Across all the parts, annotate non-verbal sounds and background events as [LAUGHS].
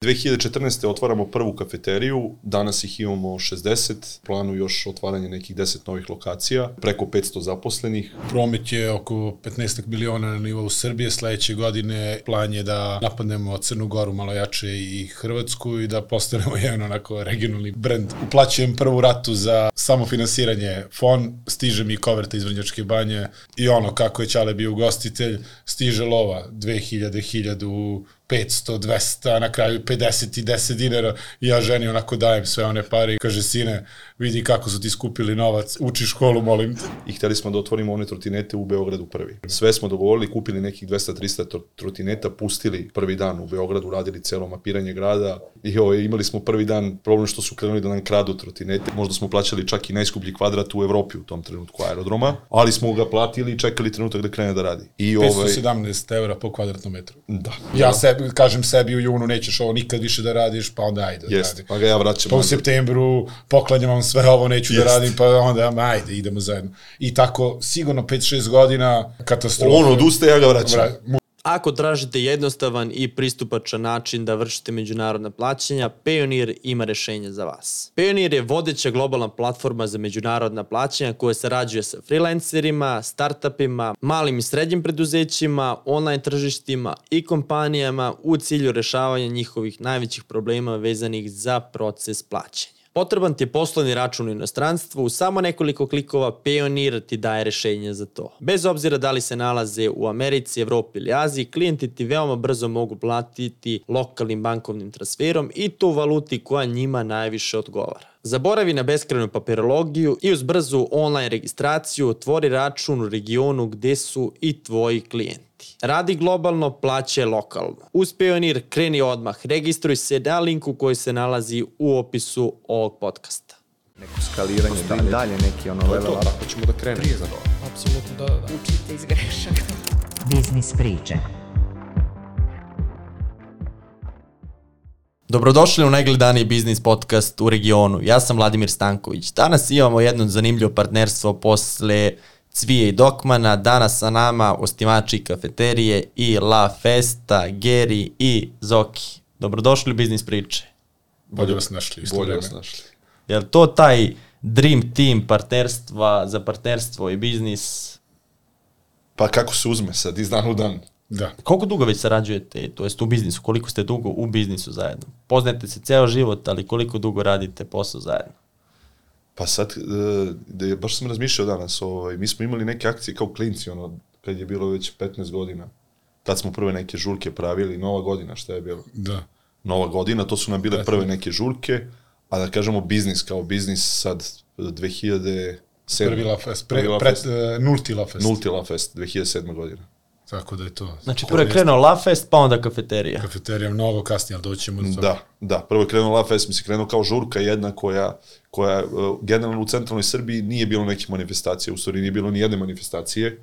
2014. otvaramo prvu kafeteriju, danas ih imamo 60, planu još otvaranje nekih 10 novih lokacija, preko 500 zaposlenih. Promet je oko 15 miliona na nivou Srbije, sledeće godine plan je da napadnemo Crnu Goru malo jače i Hrvatsku i da postanemo [LAUGHS] jedan onako regionalni brend. Uplaćujem prvu ratu za samofinansiranje fon, stiže mi koverta iz Vrnjačke banje i ono kako je Ćale bio ugostitelj, stiže lova 2000, 1000, 500, 200, na kraju 50 i 10 dinara i ja ženi onako dajem sve one pare i kaže sine vidi kako su ti skupili novac, uči školu molim te. I hteli smo da otvorimo one trotinete u Beogradu prvi. Sve smo dogovorili, kupili nekih 200-300 trotineta, pustili prvi dan u Beogradu, radili celo mapiranje grada i ovo, imali smo prvi dan problem što su krenuli da nam kradu trotinete. Možda smo plaćali čak i najskuplji kvadrat u Evropi u tom trenutku aerodroma, ali smo ga platili i čekali trenutak da krene da radi. I 517 evra po kvadratnom metru. Da. Ja sebi, kažem sebi u junu nećeš ovo nikad više da radiš, pa onda ajde. Jeste, pa ga ja vraćam. Pa u septembru poklanjam vam sve ovo, neću Jest. da radim, pa onda ajde, idemo zajedno. I tako, sigurno 5-6 godina katastrofa. On odustaje, ja ga vraćam. Vra, Ako tražite jednostavan i pristupačan način da vršite međunarodna plaćanja, Payoneer ima rešenje za vas. Payoneer je vodeća globalna platforma za međunarodna plaćanja koja sarađuje sa freelancerima, startupima, malim i srednjim preduzećima, online tržištima i kompanijama u cilju rešavanja njihovih najvećih problema vezanih za proces plaćanja. Potreban ti je poslovni račun u inostranstvu, u samo nekoliko klikova Payoneer ti daje rešenje za to. Bez obzira da li se nalaze u Americi, Evropi ili Aziji, klijenti ti veoma brzo mogu platiti lokalnim bankovnim transferom i to u valuti koja njima najviše odgovara. Zaboravi na beskrenu papirologiju i uz brzu online registraciju otvori račun u regionu gde su i tvoji klijenti. Radi globalno, plaće lokalno. Uz Payoneer kreni odmah, registruj se na linku koji se nalazi u opisu ovog podcasta. Neko skaliranje, dalje, dalje neki ono level up. Tako ćemo da krenemo. Prije za to. Apsolutno da, da. Učite iz grešaka. Biznis priče. Dobrodošli u najgledaniji biznis podcast u regionu. Ja sam Vladimir Stanković. Danas imamo jedno zanimljivo partnerstvo posle Cvije i Dokmana, danas sa nama ostimači kafeterije i La Festa, Geri i Zoki. Dobrodošli u Biznis priče. Bolje vas našli. Bolje vas našli. Je li to taj dream team partnerstva za partnerstvo i biznis? Pa kako se uzme sad iz dana u dan? Da. Koliko dugo već sarađujete, to jest u biznisu, koliko ste dugo u biznisu zajedno? Poznajete se ceo život, ali koliko dugo radite posao zajedno? Pa sad, e, da je, baš sam razmišljao danas, ovaj, mi smo imali neke akcije kao klinci, ono, kad je bilo već 15 godina. Tad smo prve neke žurke pravili, nova godina, šta je bilo? Da. Nova godina, to su nam bile prve neke žurke, a da kažemo biznis kao biznis sad 2007. Prvi La Fest, pre, pre, pre, nulti La Fest. Nulti La Fest, 2007. godina. Tako da je to. Znači prvo je krenuo La Fest, pa onda kafeterija. Kafeterija mnogo kasnije, ali doćemo do toga. Da, da. Prvo je krenuo La Fest, mislim, krenuo kao žurka jedna koja, koja uh, generalno u centralnoj Srbiji nije bilo nekih manifestacija, u stvari nije bilo ni jedne manifestacije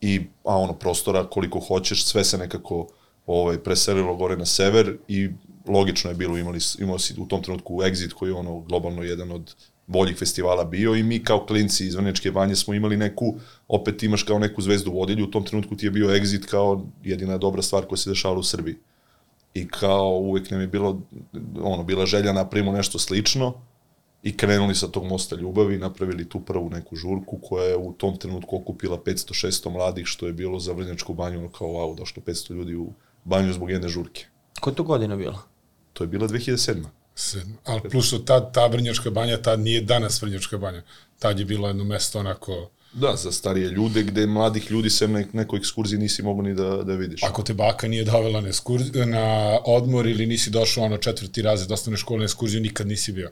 i, a ono, prostora koliko hoćeš, sve se nekako ovaj, preselilo gore na sever i logično je bilo, imali, imao si u tom trenutku Exit koji je ono globalno jedan od boljih festivala bio i mi kao klinci iz Vrnečke banje smo imali neku, opet imaš kao neku zvezdu vodilju, u tom trenutku ti je bio Exit kao jedina dobra stvar koja se dešavala u Srbiji. I kao uvek nam je bilo, ono, bila želja napravimo nešto slično i krenuli sa tog mosta ljubavi, napravili tu prvu neku žurku koja je u tom trenutku okupila 500-600 mladih, što je bilo za Vrnjačku banju, ono kao wow, došlo 500 ljudi u banju zbog jedne žurke. Koja to godina bila? To je bila 2007. Sedma. Ali plus što ta, ta Vrnjačka banja, tad nije danas Vrnjačka banja. Tad je bilo jedno mesto onako... Da, za starije ljude, gde mladih ljudi se na nekoj ekskurziji nisi mogo ni da, da vidiš. Ako te baka nije dovela na, ekskurzi, na odmor ili nisi došao ono četvrti razred osnovne škole na ekskurziju, nikad nisi bio.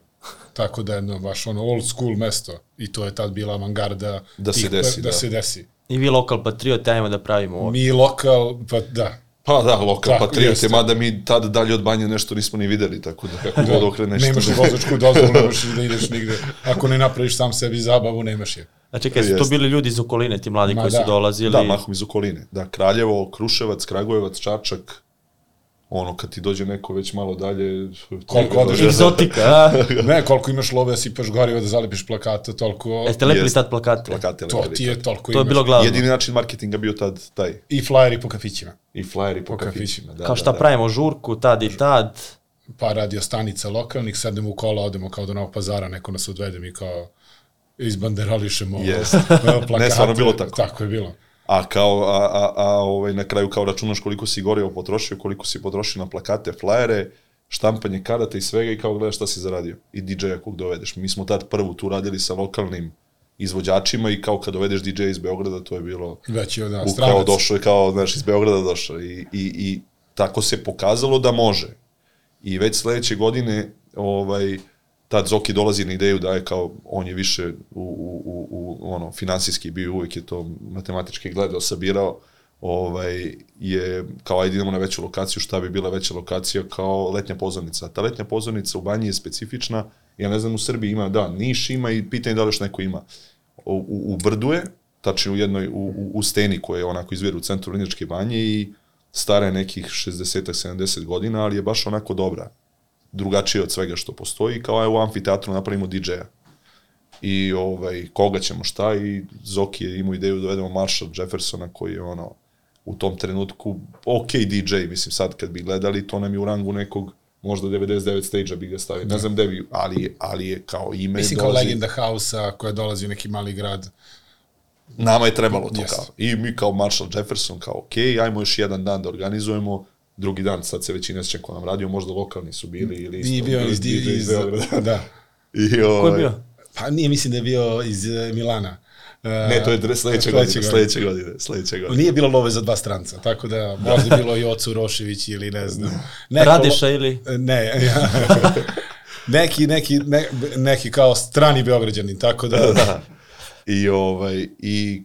Tako da je jedno baš ono old school mesto i to je tad bila avangarda da se desi. Da, da, se desi. I vi lokal patriot, ajmo da pravimo ovo. Mi lokal, pa da, Pa da, lokal da, patriote, mada mi tad dalje od banje nešto nismo ni videli, tako da kako god okreneš. Nemaš vozačku dozvolu, nemaš da ideš [LAUGHS] nigde. Ako ne napraviš sam sebi zabavu, nemaš je. A čekaj, su to bili ljudi iz okoline, ti mladi Ma, koji da. su dolazili? Da, mahom iz okoline. Da, Kraljevo, Kruševac, Kragujevac, Čačak, ono kad ti dođe neko već malo dalje koliko odeš egzotika a? [LAUGHS] ne koliko imaš love da sipaš gorivo da zalepiš plakate toliko jeste lepili tad plakate plakate to ti je toliko to je bilo glavno jedini način marketinga bio tad taj i flyeri po kafićima i flyeri po, po kafićima da kao šta da, da. pravimo žurku tad i tad par radio stanica lokalnih, sednemo u kola, odemo kao do Novog pazara, neko nas odvede mi kao izbanderolišemo Jest. [LAUGHS] plakate. Ne, stvarno bilo tako. Tako je bilo. A kao, a, a, a ovaj, na kraju kao računaš koliko si gorivo potrošio, koliko si potrošio na plakate, flajere, štampanje karata i svega i kao gledaš šta si zaradio. I DJ-a kog dovedeš. Mi smo tad prvu tu radili sa lokalnim izvođačima i kao kad dovedeš DJ iz Beograda, to je bilo... Već je, da, u, kao došao je kao, znaš, iz Beograda došao. I, i, I tako se pokazalo da može. I već sledeće godine, ovaj, tad Zoki dolazi na ideju da je kao, on je više u, u, u, ono, finansijski bio, uvek je to matematički gledao, sabirao, ovaj, je kao ajde idemo na veću lokaciju, šta bi bila veća lokacija kao letnja pozornica. Ta letnja pozornica u banji je specifična, ja ne znam u Srbiji ima, da, Niš ima i pitanje da li još neko ima. U, u, u Brdu je, tačno u jednoj, u, u, steni koja je onako izvira u centru Vrnjačke banje i stara je nekih 60-70 godina, ali je baš onako dobra. Drugačije od svega što postoji, kao je u amfiteatru napravimo DJ-a. I ovaj, koga ćemo šta i Zoki je imao ideju da dovedemo Marshall Jeffersona koji je ono u tom trenutku ok DJ, mislim sad kad bi gledali to nam je u rangu nekog možda 99 stage-a bi ga stavio, ne znam gde bi, ali, ali je kao ime Mislim kao dolazi- legenda House-a koja dolazi u neki mali grad. Nama je trebalo to Yes. kao. I mi kao Marshall Jefferson kao, ok, ajmo još jedan dan da organizujemo, drugi dan, sad se većina sjeća ko nam radio, možda lokalni su bili ili isto. Nije bio iz, iz, iz Beograda. da. [LAUGHS] I, ovaj, Ko je bio? Pa nije, mislim da je bio iz eh, Milana. Uh, Ne, to je sledeće godine, sledeće godine, sledeće godine. Nije bilo love za dva stranca, tako da možda je bilo i Ocu Rošević ili ne znam. [LAUGHS] Neko Radiša ili? Ne, ja. [LAUGHS] neki, neki, ne, neki kao strani Beograđanin, tako da... da. I, ovaj, i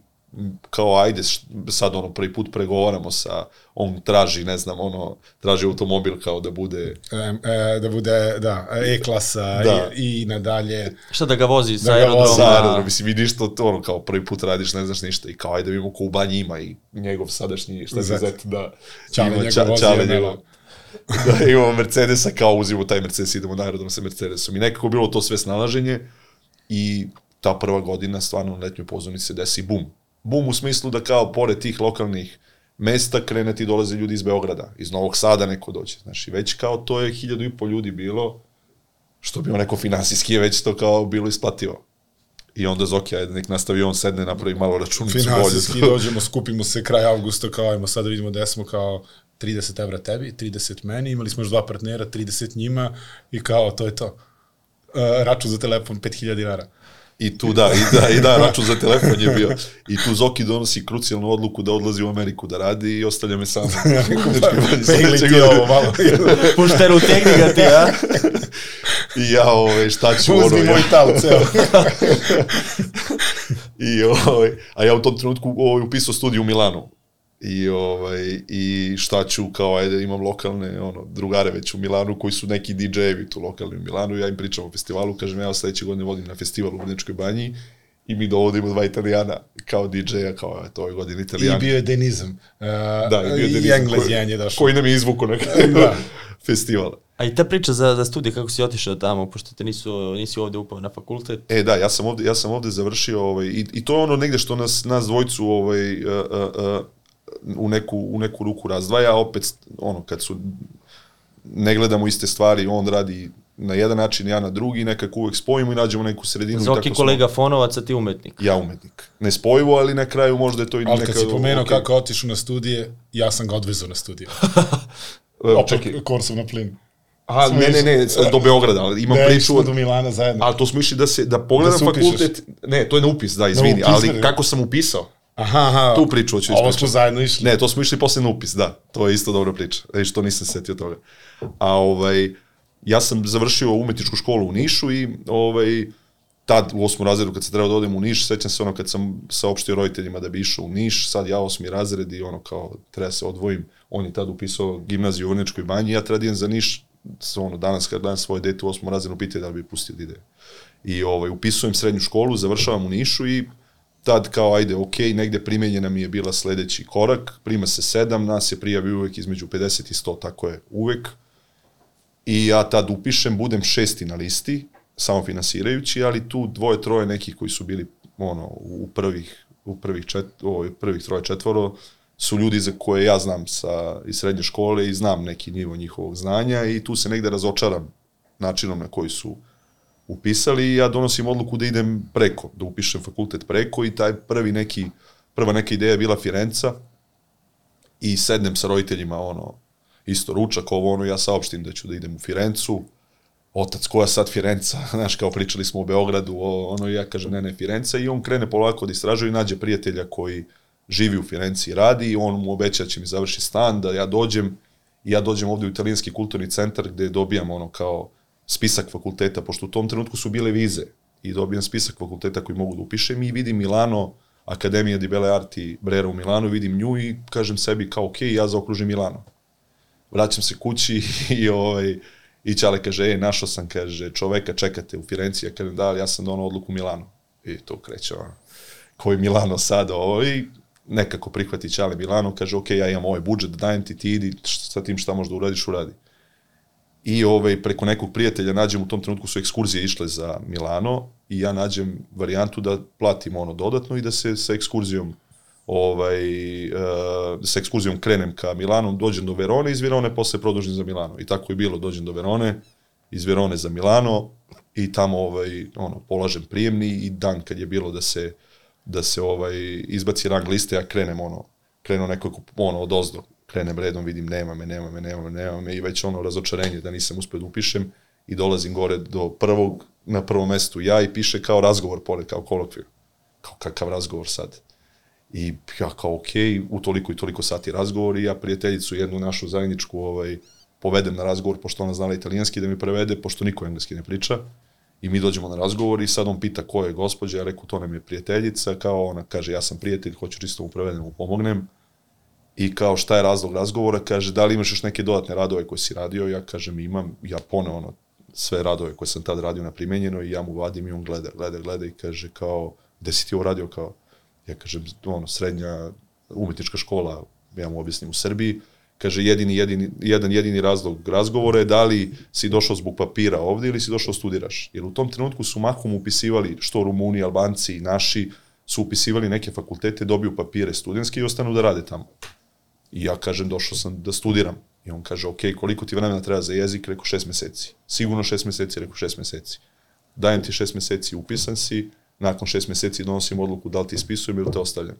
kao ajde, sad ono prvi put pregovaramo sa, on traži, ne znam, ono, traži automobil kao da bude, E, e, da bude, da, E-klasa Da. i, i nadalje. Šta da ga vozi sa Da ga vozi. aerodroma? sa aerodrom, mislim, vi ništa, to ono, kao prvi put radiš, ne znaš ništa, i kao, ajde vidimo ko u banji ima i njegov sadašnji, šta se Zet. da, Čale ima njegov ča- vozi Čale njegov. [LAUGHS] da imamo Mercedesa, kao uzimo taj Mercedes, idemo na aerodrom sa Mercedesom. I nekako bilo to sve snalaženje i ta prva godina stvarno na letnjoj pozornici se desi bum. Bum u smislu da kao pored tih lokalnih mesta krene ti dolaze ljudi iz Beograda, iz Novog Sada neko dođe. Znaš, i već kao to je hiljadu i pol ljudi bilo, što bi on neko finansijski je već to kao bilo isplativo. I onda Zoki, ajde, nek nastavi on sedne, napravi malo računicu Finansijski bolje. [LAUGHS] dođemo, skupimo se kraj avgusta, kao ajmo sad da vidimo da smo kao 30 evra tebi, 30 meni, imali smo još dva partnera, 30 njima i kao to je to. Uh, račun za telefon 5000 dinara. I tu da, i da, i da, račun za telefon je bio. I tu Zoki donosi krucijalnu odluku da odlazi u Ameriku da radi i ostavlja me sam. [LAUGHS] Pegli ti ovo malo. Pušteru tegni ga ti, a? I ja, ove, šta ću, ono, Uzmi ja, moj tal, ceo. [LAUGHS] i, ovaj, a ja u tom trenutku ovaj, upisao studiju u Milanu. I, ovaj, I šta ću, kao, ajde, imam lokalne ono, drugare već u Milanu koji su neki DJ-evi tu lokalni u Milanu. Ja im pričam o festivalu, kažem, ja sledeće godine vodim na festival u Vrnečkoj banji i mi dovodimo dva italijana kao DJ-a, kao, eto, ove godine I italijani. bio je Denizam. Uh, Da, i bio je I Denizam Englez koji- je došao. Koji nam je izvuko na kraju Da. [LAUGHS] festivala. A i ta priča za, za studije, kako si otišao tamo, pošto te nisu, nisi ovde upao na fakultet. E da, ja sam ovde, ja sam ovde završio ovaj, i, i to je ono negde što nas, nas dvojcu ovaj, uh, uh, uh, u, neku, u neku ruku razdvaja, opet ono, kad su ne gledamo iste stvari, on radi na jedan način, ja na drugi, nekako uvek spojimo i nađemo neku sredinu. i Zoki tako smo- kolega Fonovac, a ti umetnik. Ja umetnik. Nespojivo, ali na kraju možda je to i Ali neka... kad si pomenuo okej. kako je otišao na studije, ja sam ga odvezao na studije. [LAUGHS] Opet korsom na plin. a, smo ne, ne, ne, do Beograda, ali imam ne, priču... smo do Milana zajedno. Ali to smo išli da se da pogledam Da fakultet. Ne, to je na upis, da, izvini, upis, ali ne. kako sam upisao? Aha, aha. Tu priču hoću Ovo ispričati. smo zajedno išli. Ne, to smo išli posle na upis, da. To je isto dobra priča. Ej, što nisam se setio toga. A ovaj, ja sam završio umetničku školu u Nišu i ovaj, tad u osmom razredu kad se trebao da odem u Niš, sećam se ono kad sam saopštio roditeljima da bi išao u Niš, sad ja osmi razred i ono kao treba se odvojim, on je tad upisao gimnaziju u Vrnečkoj banji, ja treba da idem za Niš, ono, danas kad danas svoje dete u osmom razredu pitaju da li bi pustio da ide. I ovaj, upisujem srednju školu, završavam u Nišu i tad kao, ajde, ok, negde primenjena mi je bila sledeći korak, prima se sedam, nas je prijavi uvek između 50 i 100, tako je uvek. I ja tad upišem, budem šesti na listi, samo finansirajući, ali tu dvoje, troje nekih koji su bili ono, u prvih, u prvih, čet, o, prvih troje četvoro su ljudi za koje ja znam sa, iz srednje škole i znam neki nivo njihovog znanja i tu se negde razočaram načinom na koji su upisali i ja donosim odluku da idem preko, da upišem fakultet preko i taj prvi neki, prva neka ideja je bila Firenca i sednem sa roditeljima, ono, isto ručak, ovo ono, ja saopštim da ću da idem u Firencu, otac, koja sad Firenca, [LAUGHS] znaš, kao pričali smo u Beogradu, o, ono, ja kažem, ne, ne, Firenca, i on krene polako da istražuje i nađe prijatelja koji živi u Firenci i radi, i on mu obeća da će mi završi stan, da ja dođem, i ja dođem ovde u italijanski kulturni centar gde dobijam ono kao spisak fakulteta, pošto u tom trenutku su bile vize, i dobijam spisak fakulteta koji mogu da upišem i vidim Milano, Akademija di Belle Arti Brera u Milanu, vidim nju i kažem sebi kao, ok, ja zaokružim Milano. Vraćam se kući [LAUGHS] i ovaj, I Ćale kaže, ej, našao sam, kaže, čoveka čekate u Firenci, ja kažem, da, ali ja sam donao odluku u Milanu. I to kreće, ono, koji Milano sad, ovo, i nekako prihvati Ćale Milano, kaže, ok, ja imam ovaj budžet, dajem ti, ti idi, sa tim šta možda uradiš, uradi. I ovaj, preko nekog prijatelja nađem, u tom trenutku su ekskurzije išle za Milano i ja nađem varijantu da platim ono dodatno i da se sa ekskurzijom ovaj, uh, sa ekskurzijom krenem ka Milanu, dođem do Verone, iz Verone posle produžim za Milano. I tako je bilo, dođem do Verone, iz Verone za Milano i tamo ovaj, ono, polažem prijemni i dan kad je bilo da se da se ovaj izbaci rang liste, ja krenem ono, krenuo nekako ono od ozdo, krenem redom, vidim nema me, nema me, nema me, nema me i već ono razočarenje da nisam uspeo da upišem i dolazim gore do prvog, na prvom mestu ja i piše kao razgovor pored, kao kolokviju. Kao kakav razgovor sad I ja kao, ok, u toliko i toliko sati razgovor i ja prijateljicu jednu našu zajedničku ovaj, povedem na razgovor, pošto ona znala italijanski da mi prevede, pošto niko engleski ne priča. I mi dođemo na razgovor i sad on pita ko je gospođa, ja reku to nam je prijateljica, kao ona kaže ja sam prijatelj, hoću čisto mu prevedem, mu pomognem. I kao šta je razlog razgovora, kaže da li imaš još neke dodatne radove koje si radio, ja kažem imam, ja pone ono sve radove koje sam tad radio na primenjeno i ja mu vadim i on gleda, gleda, gleda i kaže kao, gde si ti ovo radio kao, ja kažem, ono, srednja umetnička škola, ja mu objasnim u Srbiji, kaže, jedini, jedini, jedan jedini razlog razgovora je da li si došao zbog papira ovde ili si došao da studiraš. Jer u tom trenutku su mahom upisivali, što Rumuni, Albanci i naši, su upisivali neke fakultete, dobiju papire studentske i ostanu da rade tamo. I ja kažem, došao sam da studiram. I on kaže, ok, koliko ti vremena treba za jezik? Rekao, šest meseci. Sigurno šest meseci, rekao, šest meseci. Dajem ti šest meseci, upisan si, nakon šest meseci donosim odluku da li ti ispisujem ili te ostavljam.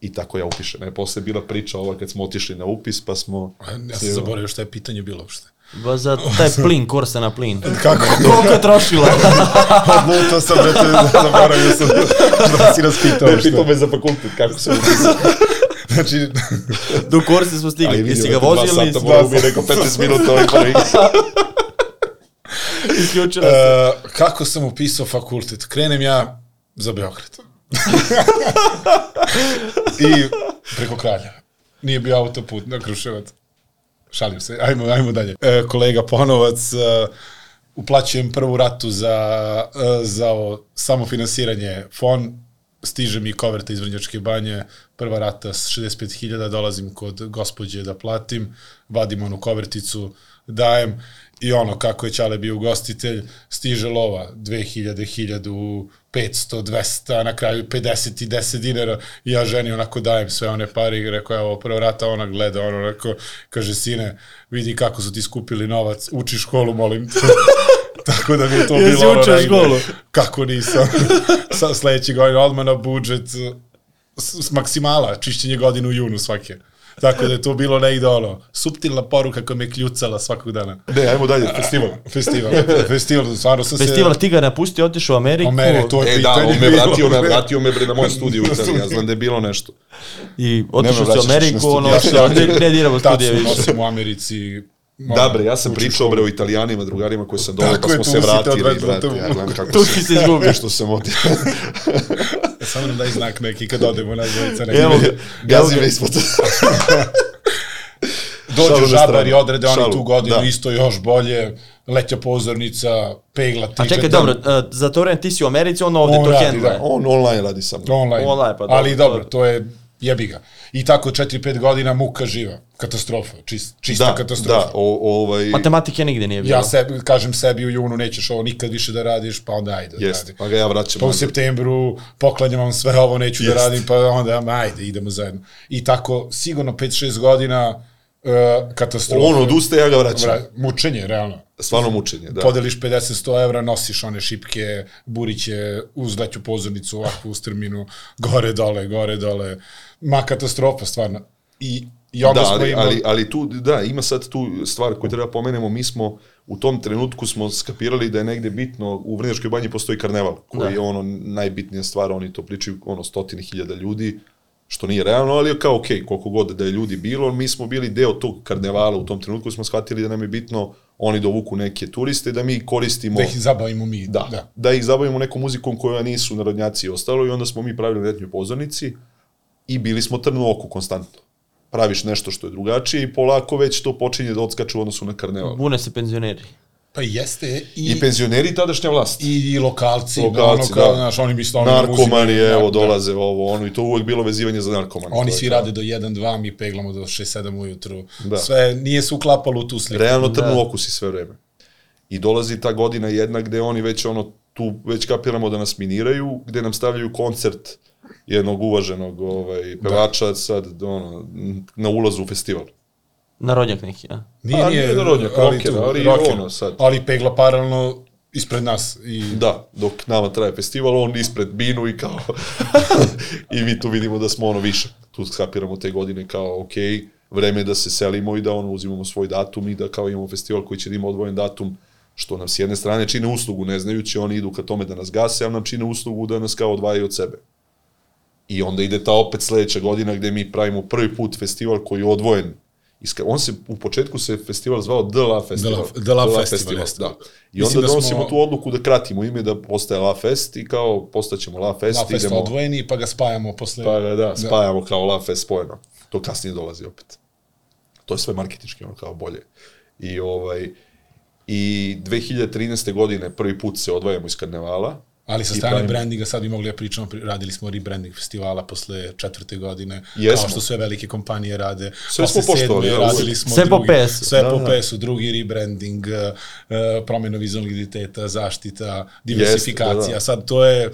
I tako ja upišem. Ne, posle je bila priča ova kad smo otišli na upis, pa smo... Ja sam zaboravio šta je pitanje bilo uopšte. Ba za taj plin, kursa na plin. [LAUGHS] Kako? Koliko je trošila? [LAUGHS] Odlutao sam, brate, zaboravio sam [LAUGHS] da si nas pitao Ne, pitao me za fakultet, kako se upisao. Znači, Do kursa smo stigli. Jesi ga vozio ili Dva sata, bi rekao 15 minuta ovaj prvi. [LAUGHS] isključila se? uh, kako sam upisao fakultet? Krenem ja za Beograd. [LAUGHS] I preko Kraljeva. Nije bio autoput na Kruševac. Šalim se, ajmo, ajmo dalje. E, kolega Ponovac, e, uplaćujem prvu ratu za, e, za samofinansiranje fon, stiže mi koverta iz Vrnjačke banje, prva rata s 65.000, dolazim kod gospođe da platim, vadim onu koverticu, dajem i ono kako je Ćale bio ugostitelj, stiže lova 2000, 1000, 500, 200, a na kraju 50 i 10 dinara i ja ženi onako dajem sve one pare i rekao, evo, prvo rata ona gleda, ono rekao, kaže, sine, vidi kako su ti skupili novac, uči školu, molim te. [LAUGHS] Tako da mi je to Jesi bilo ono negde. školu? Kako nisam. [LAUGHS] Sa sledeće godine odmah na budžet s, s maksimala, čišćenje godine u junu svake. Tako da je to bilo negde ono, suptilna poruka koja me kljucala svakog dana. Ne, ajmo dalje, festival. Festival, festival, stvarno sam Festival se... ti ga napustio, otišao u Ameriku. O mene, to je E, da, on me vratio, me vratio me bre na moj studiju u [LAUGHS] Italiji, ja znam da je bilo nešto. I otišao si u Ameriku, ono, sam- ne, ne diramo studije više. nosim u Americi. Da bre, ja sam pričao bre o italijanima, drugarima koji sam dole, pa smo se vratili, brate, ja gledam kako Tu si se izgubio. [LAUGHS] Što sam otišao. E, Samo nam daj znak neki kad odemo [LAUGHS] na dvojica. Evo ga. Gazi me ispod. Dođu žabari, stranu. odrede oni Šalu, tu godinu, da. isto još bolje, leća pozornica, pegla, A čekaj, tričetan. dobro, uh, za to vreme ti si u Americi, on ovde On to radi, hendla. da. On online radi sa mnom. Online. Online, pa dobro, Ali dobro, to je jebi ga. I tako 4-5 godina muka živa, katastrofa, čist, čista Da, katastrofa. da, o, ovaj... Matematike nigde nije bilo. Ja sebi, kažem sebi u junu nećeš ovo nikad više da radiš, pa onda ajde. da Jest, radim. pa ga ja vraćam. Pa u septembru poklanjam vam sve ovo, neću Jest. da radim, pa onda ajde, idemo zajedno. I tako, sigurno 5-6 godina uh, katastrofa. On odustaje, ja ga vraćam. Vra, mučenje, realno. Stvarno mučenje, da. Podeliš 50-100 evra, nosiš one šipke, buriće, uz leću pozornicu, ovakvu ustrminu, gore, dole, gore, dole. Ma, katastrofa, stvarno. I, i onda da, ali, imali... ali, ali tu, da, ima sad tu stvar koju treba pomenemo, mi smo u tom trenutku smo skapirali da je negde bitno, u Vrnjačkoj banji postoji karneval, koji Da. je ono najbitnija stvar, oni to pričaju ono stotine hiljada ljudi, što nije realno, ali je kao ok, koliko god da je ljudi bilo, mi smo bili deo tog karnevala u tom trenutku, smo shvatili da nam je bitno oni dovuku neke turiste, da mi koristimo... da ih zabavimo mi. Da, da. da ih zabavimo nekom muzikom koja nisu narodnjaci i ostalo i onda smo mi pravili letnju pozornici i bili smo trn u oku konstantno. Praviš nešto što je drugačije i polako već to počinje da odskače u odnosu na karneval. Bune se penzioneri. Pa jeste. I, I penzioneri i tadašnja vlast. i, i lokalci, Lokalci, ono kao, da. znaš, oni misle ono Narkomani, uzimaju, evo, da, dolaze ovo, ono, i to uvek bilo vezivanje za narkomane. Da. Oni svi kao- rade do 1-2, mi peglamo do 6-7 ujutru. Da. Sve nije se uklapalo u tu sliku. Realno trn Da. u oku si sve vreme. I dolazi ta godina jedna gde oni već ono, tu već kapiramo da nas miniraju, gde nam stavljaju koncert jednog uvaženog ovaj, pevača da. sad ono, na ulazu u festival. Narodnjak neki, a? Nije, A, nije, nije narodnjak, ali rocker, tu, ali rocker. ono sad. Ali pegla paralelno ispred nas. I, Da, dok nama traje festival, on ispred binu i kao... [LAUGHS] I mi tu vidimo da smo ono više. Tu skapiramo te godine kao, ok, vreme je da se selimo i da ono uzimamo svoj datum i da kao imamo festival koji će da ima odvojen datum što nam s jedne strane čine uslugu, ne znajući, oni idu ka tome da nas gase, a nam čine uslugu da nas kao odvajaju od sebe. I onda ide ta opet sledeća godina gde mi pravimo prvi put festival koji je odvojen. Iska- On se, u početku se festival zvao The La Festival. The La- The La Festival, jeste. da. I Mislim onda da donosimo smo- tu odluku da kratimo ime da postaje La Fest i kao postaćemo La Fest, La Fest idemo, odvojeni, pa ga spajamo posle... pa ga da, spajamo kao La Fest spojeno. To kasnije dolazi opet. To je sve marketički, ono kao bolje. I ovaj, i 2013. godine prvi put se odvajamo iz karnevala. Ali sa strane brandinga sad bi mogli da pričamo, pri- radili smo rebranding festivala posle četvrte godine, Jesmo. kao što sve velike kompanije rade. Sve smo poštovali, sedme ja, radili smo Sve po drugi, PS-u. Sve Da, po da. PS-u, drugi rebranding, uh, promjena vizualnog identiteta, zaštita, diversifikacija. Jeste, da, da. Sad to je...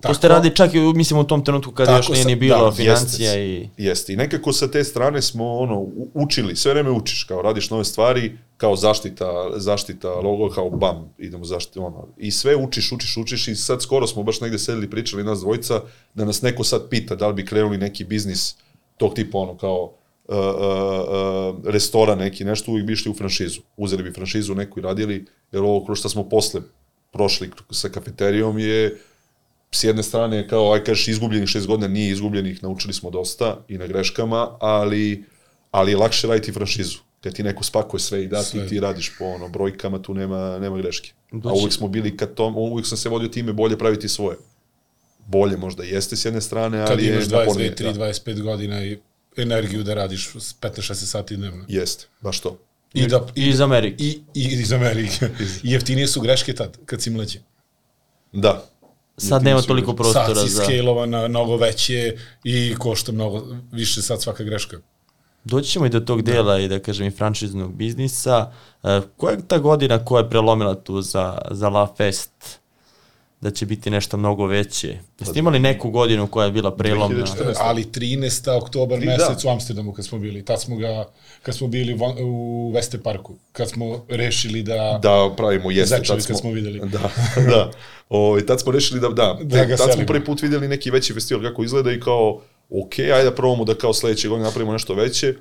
To ste radi čak i, mislim, u tom trenutku kada Tako još nije ni bilo da, financija Jeste, i... Jeste. I nekako sa te strane smo ono učili, sve vreme učiš, kao radiš nove stvari, kao zaštita, zaštita logo, kao bam, idemo zaštiti ono. I sve učiš, učiš, učiš i sad skoro smo baš negde sedeli pričali nas dvojica da nas neko sad pita da li bi krenuli neki biznis tog tipa ono kao uh, uh, uh, restoran neki, nešto uvijek bi išli u franšizu. Uzeli bi franšizu neku i radili, jer ovo kroz što smo posle prošli sa kafeterijom je s jedne strane, kao, aj kažeš, izgubljenih šest godina, nije izgubljenih, naučili smo dosta i na greškama, ali, ali je lakše raditi franšizu. Kad ti neko spakuje sve i da ti, ti radiš po ono, brojkama, tu nema, nema greške. A Doći- uvijek smo bili ka tom, uvijek sam se vodio time bolje praviti svoje. Bolje možda jeste s jedne strane, ali Kad je imaš 22, napornije, 3, da. 25 godina i energiju da radiš s 15-16 sati dnevno. Jeste, baš to. I, da, I iz Amerike. i, i iz Amerike. [LAUGHS] I jeftinije su greške tad, kad si mlađi. Da. Sad nema toliko prostora Sad si za... scale-ovana, mnogo veće i košta mnogo više sad svaka greška. Doći ćemo i do tog dela i da kažem i franšiznog biznisa. E, koja je ta godina koja je prelomila tu za, za La Fest? Da će biti nešto mnogo veće. Jeste imali neku godinu koja je bila prelomna? 2014. Ali 13. oktobar Tri, mesec da. u Amsterdamu kad smo bili. Tad smo ga, kad smo bili u, u Veste parku. Kad smo rešili da... da pravimo jeste. Zečevi tad kad smo videli. [LAUGHS] Da, da. O, tad smo rešili da, da, Da ga tad smo selimo. prvi put videli neki veći festival kako izgleda i kao, ok, ajde da probamo da kao sledeće godine napravimo nešto veće,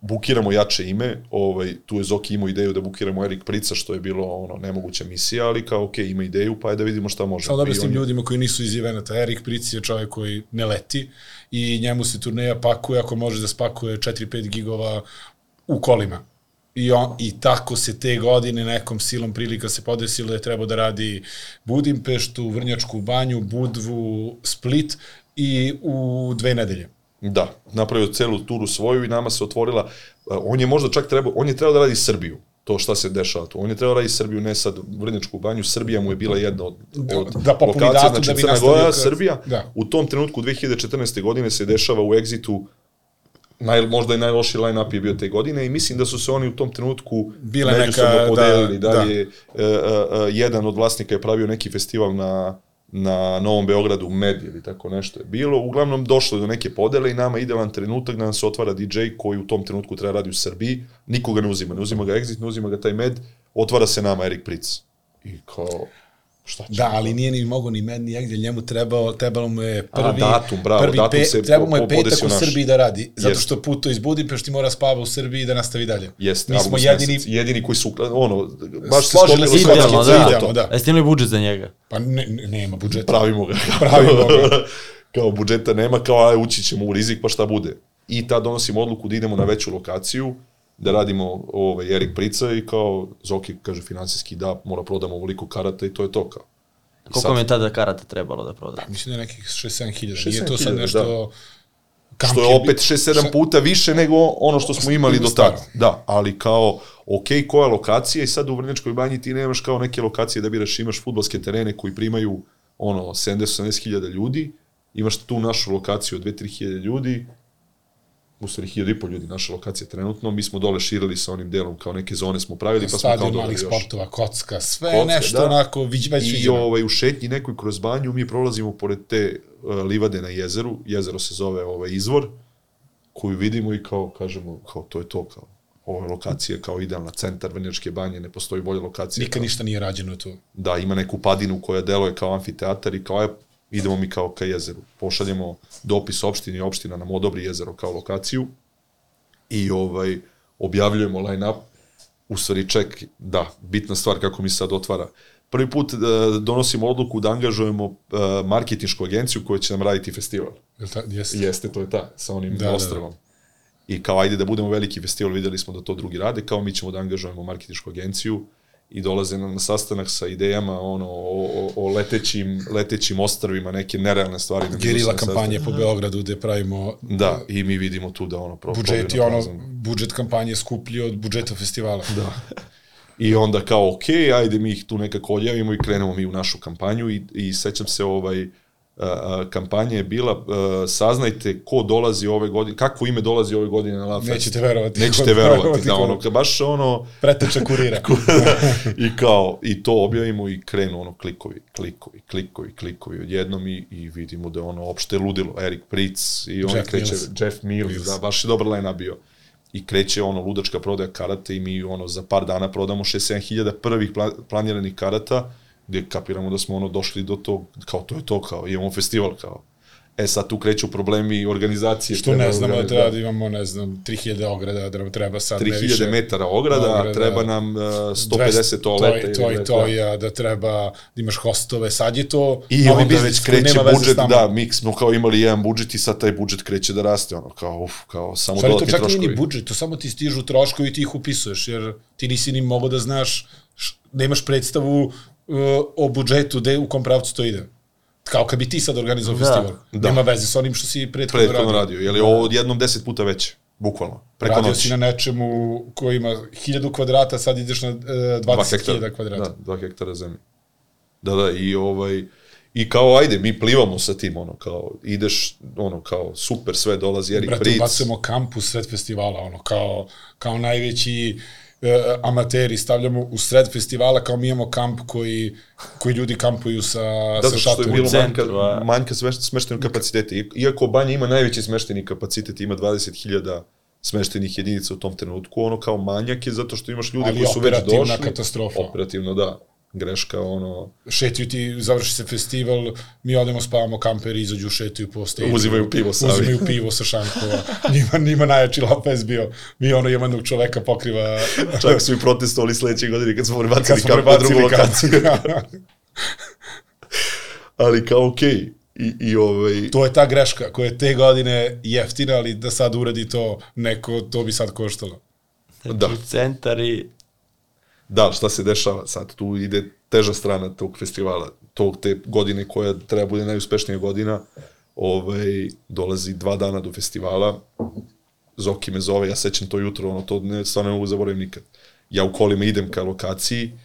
bukiramo jače ime, ovaj, tu je Zoki imao ideju da bukiramo Erik Prica, što je bilo ono nemoguća misija, ali kao, ok, ima ideju, pa ajde da vidimo šta može. Samo da objasnim on je- ljudima koji nisu iz Juvenata. Erik Pric je čovjek koji ne leti i njemu se turneja pakuje ako može da spakuje 4-5 gigova u kolima. I, on, I tako se te godine nekom silom prilika se podesilo da je trebao da radi Budimpeštu, Vrnjačku banju, Budvu, Split i u dve nedelje. Da, napravio celu turu svoju i nama se otvorila, uh, on je možda čak trebao, on je trebao da radi Srbiju, to šta se dešava tu. On je trebao raditi Srbiju, ne sad Vrnjačku banju, Srbija mu je bila jedna od, od da popuni lokacija, znači da bi Crna Gora, ka- Srbija. Da. U tom trenutku 2014. godine se dešava u Exitu naj, možda i najlošiji line-up je bio te godine i mislim da su se oni u tom trenutku Bile međusobno neka, da, podelili. Da, da. je, e, e, e, jedan od vlasnika je pravio neki festival na, na Novom Beogradu, Med ili tako nešto je bilo. Uglavnom došlo je do neke podele i nama idealan trenutak da nam se otvara DJ koji u tom trenutku treba radi u Srbiji. Nikoga ne uzima, ne uzima ga Exit, ne uzima ga taj Med, otvara se nama Erik Pritz. I kao, šta će? Da, ali nije ni mogo ni meni negdje, njemu trebao, trebalo mu je prvi, A, datum, bravo, prvi datum se trebao po- mu je petak u. Srbiji da radi, zato Jest. što putuje iz Budimpešti mora spava u Srbiji da nastavi dalje. Jeste, Mi smo jedini, mesec, jedini koji su, ono, baš se Složili se sve idealno, da. Idealno, da. Jeste imali budžet za njega? pa ne, ne- nema budžeta. Pravimo ga. [LAUGHS] Pravimo ga. [LAUGHS] kao budžeta nema, kao aj ući ćemo u rizik, pa šta bude. I tad donosimo odluku da idemo na veću lokaciju, da radimo ovaj, Erik Prica i kao Zoki kaže finansijski da, mora prodamo ovoliko karata i to je to kao. I Koliko sad- mi je tada karata trebalo da proda? Mislim da je nekih 6-7 hiljada. 6-7 Nije to sad hiljada, nešto... Kamp što je opet 6-7 puta više nego ono što smo imali do tada. Da, ali kao, ok, koja je lokacija i sad u Vrnjačkoj banji ti nemaš kao neke lokacije da biraš, imaš futbolske terene koji primaju ono 70-80 hiljada ljudi, imaš tu našu lokaciju od 2-3 hiljade ljudi, u stvari hiljada i pol ljudi naša lokacija trenutno, mi smo dole širili sa onim delom, kao neke zone smo pravili, pa smo kao malih još. sportova, kocka, sve Kocka, nešto da. onako vić, već I viđeno. ovaj, u šetnji nekoj kroz banju mi prolazimo pored te uh, livade na jezeru, jezero se zove ovaj, izvor, koju vidimo i kao kažemo, kao to je to, kao ova lokacija je kao idealna, centar Vrnjačke banje, ne postoji bolja lokacija. Nikad kao, ništa nije rađeno tu. Da, ima neku padinu koja deluje kao amfiteatar i kao, aj, idemo mi kao ka jezeru. Pošaljemo dopis opštini, opština nam odobri jezero kao lokaciju i ovaj, objavljujemo line-up, u stvari ček, da, bitna stvar kako mi se sad otvara. Prvi put uh, donosimo odluku da angažujemo uh, marketinšku agenciju koja će nam raditi festival. Jel ta, jeste? Jeste, to je ta, sa onim Da, da, da, da. I kao, ajde da budemo veliki festival, videli smo da to drugi rade, kao mi ćemo da angažujemo marketinšku agenciju i dolaze nam na sastanak sa idejama ono, o, o, o letećim, letećim ostrvima, neke nerealne stvari. Gerila kampanje sastanak. po Beogradu gde pravimo Da, i mi vidimo tu da ono pro, na ono, prazan. budžet kampanje je skuplji od budžeta festivala. Da. I onda kao, ok, ajde mi ih tu nekako odjavimo i krenemo mi u našu kampanju i, i sećam se ovaj, a, kampanja je bila saznajte ko dolazi ove godine, kakvo ime dolazi ove godine na La Fest. Nećete verovati. Nećete verovati, da ono, ka- baš ono, Preteča kurira. [LAUGHS] i kao, i to objavimo i krenu ono klikovi, klikovi, klikovi, klikovi odjednom i, i vidimo da je ono opšte ludilo, Erik Pritz i on Jeff kreće, Mills. Jeff Mills, Mills. da, baš je dobar line bio. I kreće ono ludačka prodaja karata i mi ono za par dana prodamo 6-7 hiljada prvih pla, planiranih karata gdje kapiramo da smo ono došli do tog, kao to je to, kao imamo festival, kao. E sad tu kreću problemi organizacije. Što ne znamo da treba da imamo, ne znam, 3000 ograda, da nam treba sad ne 3000 više. metara ograda, Ograda, treba nam uh, 150 toaleta. To, to i to, ja, da treba da imaš hostove, sad je to I onda biznis već kreće budžet, da, mi smo kao imali jedan budžet i sad taj budžet kreće da raste, ono, kao, uf, kao, samo to dodatni čak nije troškovi. ni budžet, to samo ti stižu troškovi i ti ih upisuješ, jer ti nisi ni mogao da znaš, š- da predstavu o budžetu, gde, u kom pravcu to ide. Kao kad bi ti sad organizovao Da. festival. Da. Nema veze s onim što si prethodno, Prethodno radio. radio, je ovo odjednom deset puta veće, bukvalno, preko Radio noći. si na nečemu koji ima 1000 kvadrata, sad ideš na Dva 20.000 kvadrata. Da, dva hektara zemlje. Da, da, i ovaj, i kao, ajde, mi plivamo sa tim, ono, kao, ideš, ono, kao, super, sve dolazi, Erik Brate, Pritz. ubacujemo kamp u sred festivala, ono, kao, kao najveći e, amateri stavljamo u sred festivala kao mi imamo kamp koji, koji ljudi kampuju sa, Da, sa zato što je šatorom. bilo manjka, manjka smeš- smeštenog kapaciteta. Iako banja ima najveći smešteni kapacitet, ima 20.000 smeštenih jedinica u tom trenutku, ono kao manjak je zato što imaš ljude Ali koji su već operativna došli. katastrofa. Operativno, da. Greška, ono, Šetaju ti, završi se festival, mi odemo spavamo kamperi, izađu, šetaju po stage. Uzimaju pivo sa Uzimaju pivo sa šankova. njima, njima najjači Lopez bio. Mi ono jednog čoveka pokriva čak su i protestovali sledeće godine kad smo kad prebacili kamp na drugu lokaciju. kamp. [LAUGHS] Ali kao okej. I, i ovaj, to je ta greška koja je te godine jeftina, ali da sad uradi to neko, to bi sad koštalo. da, U centar i... da, šta se dešava sad? Tu ide teža strana tog festivala. Tog te godine koja treba bude najuspešnija godina. Ovaj, dolazi dva dana do festivala. Zoki me zove, ja sećam to jutro, ono, to ne, stvarno ne mogu zaboravim nikad. ja u kolima idem ka lokaciji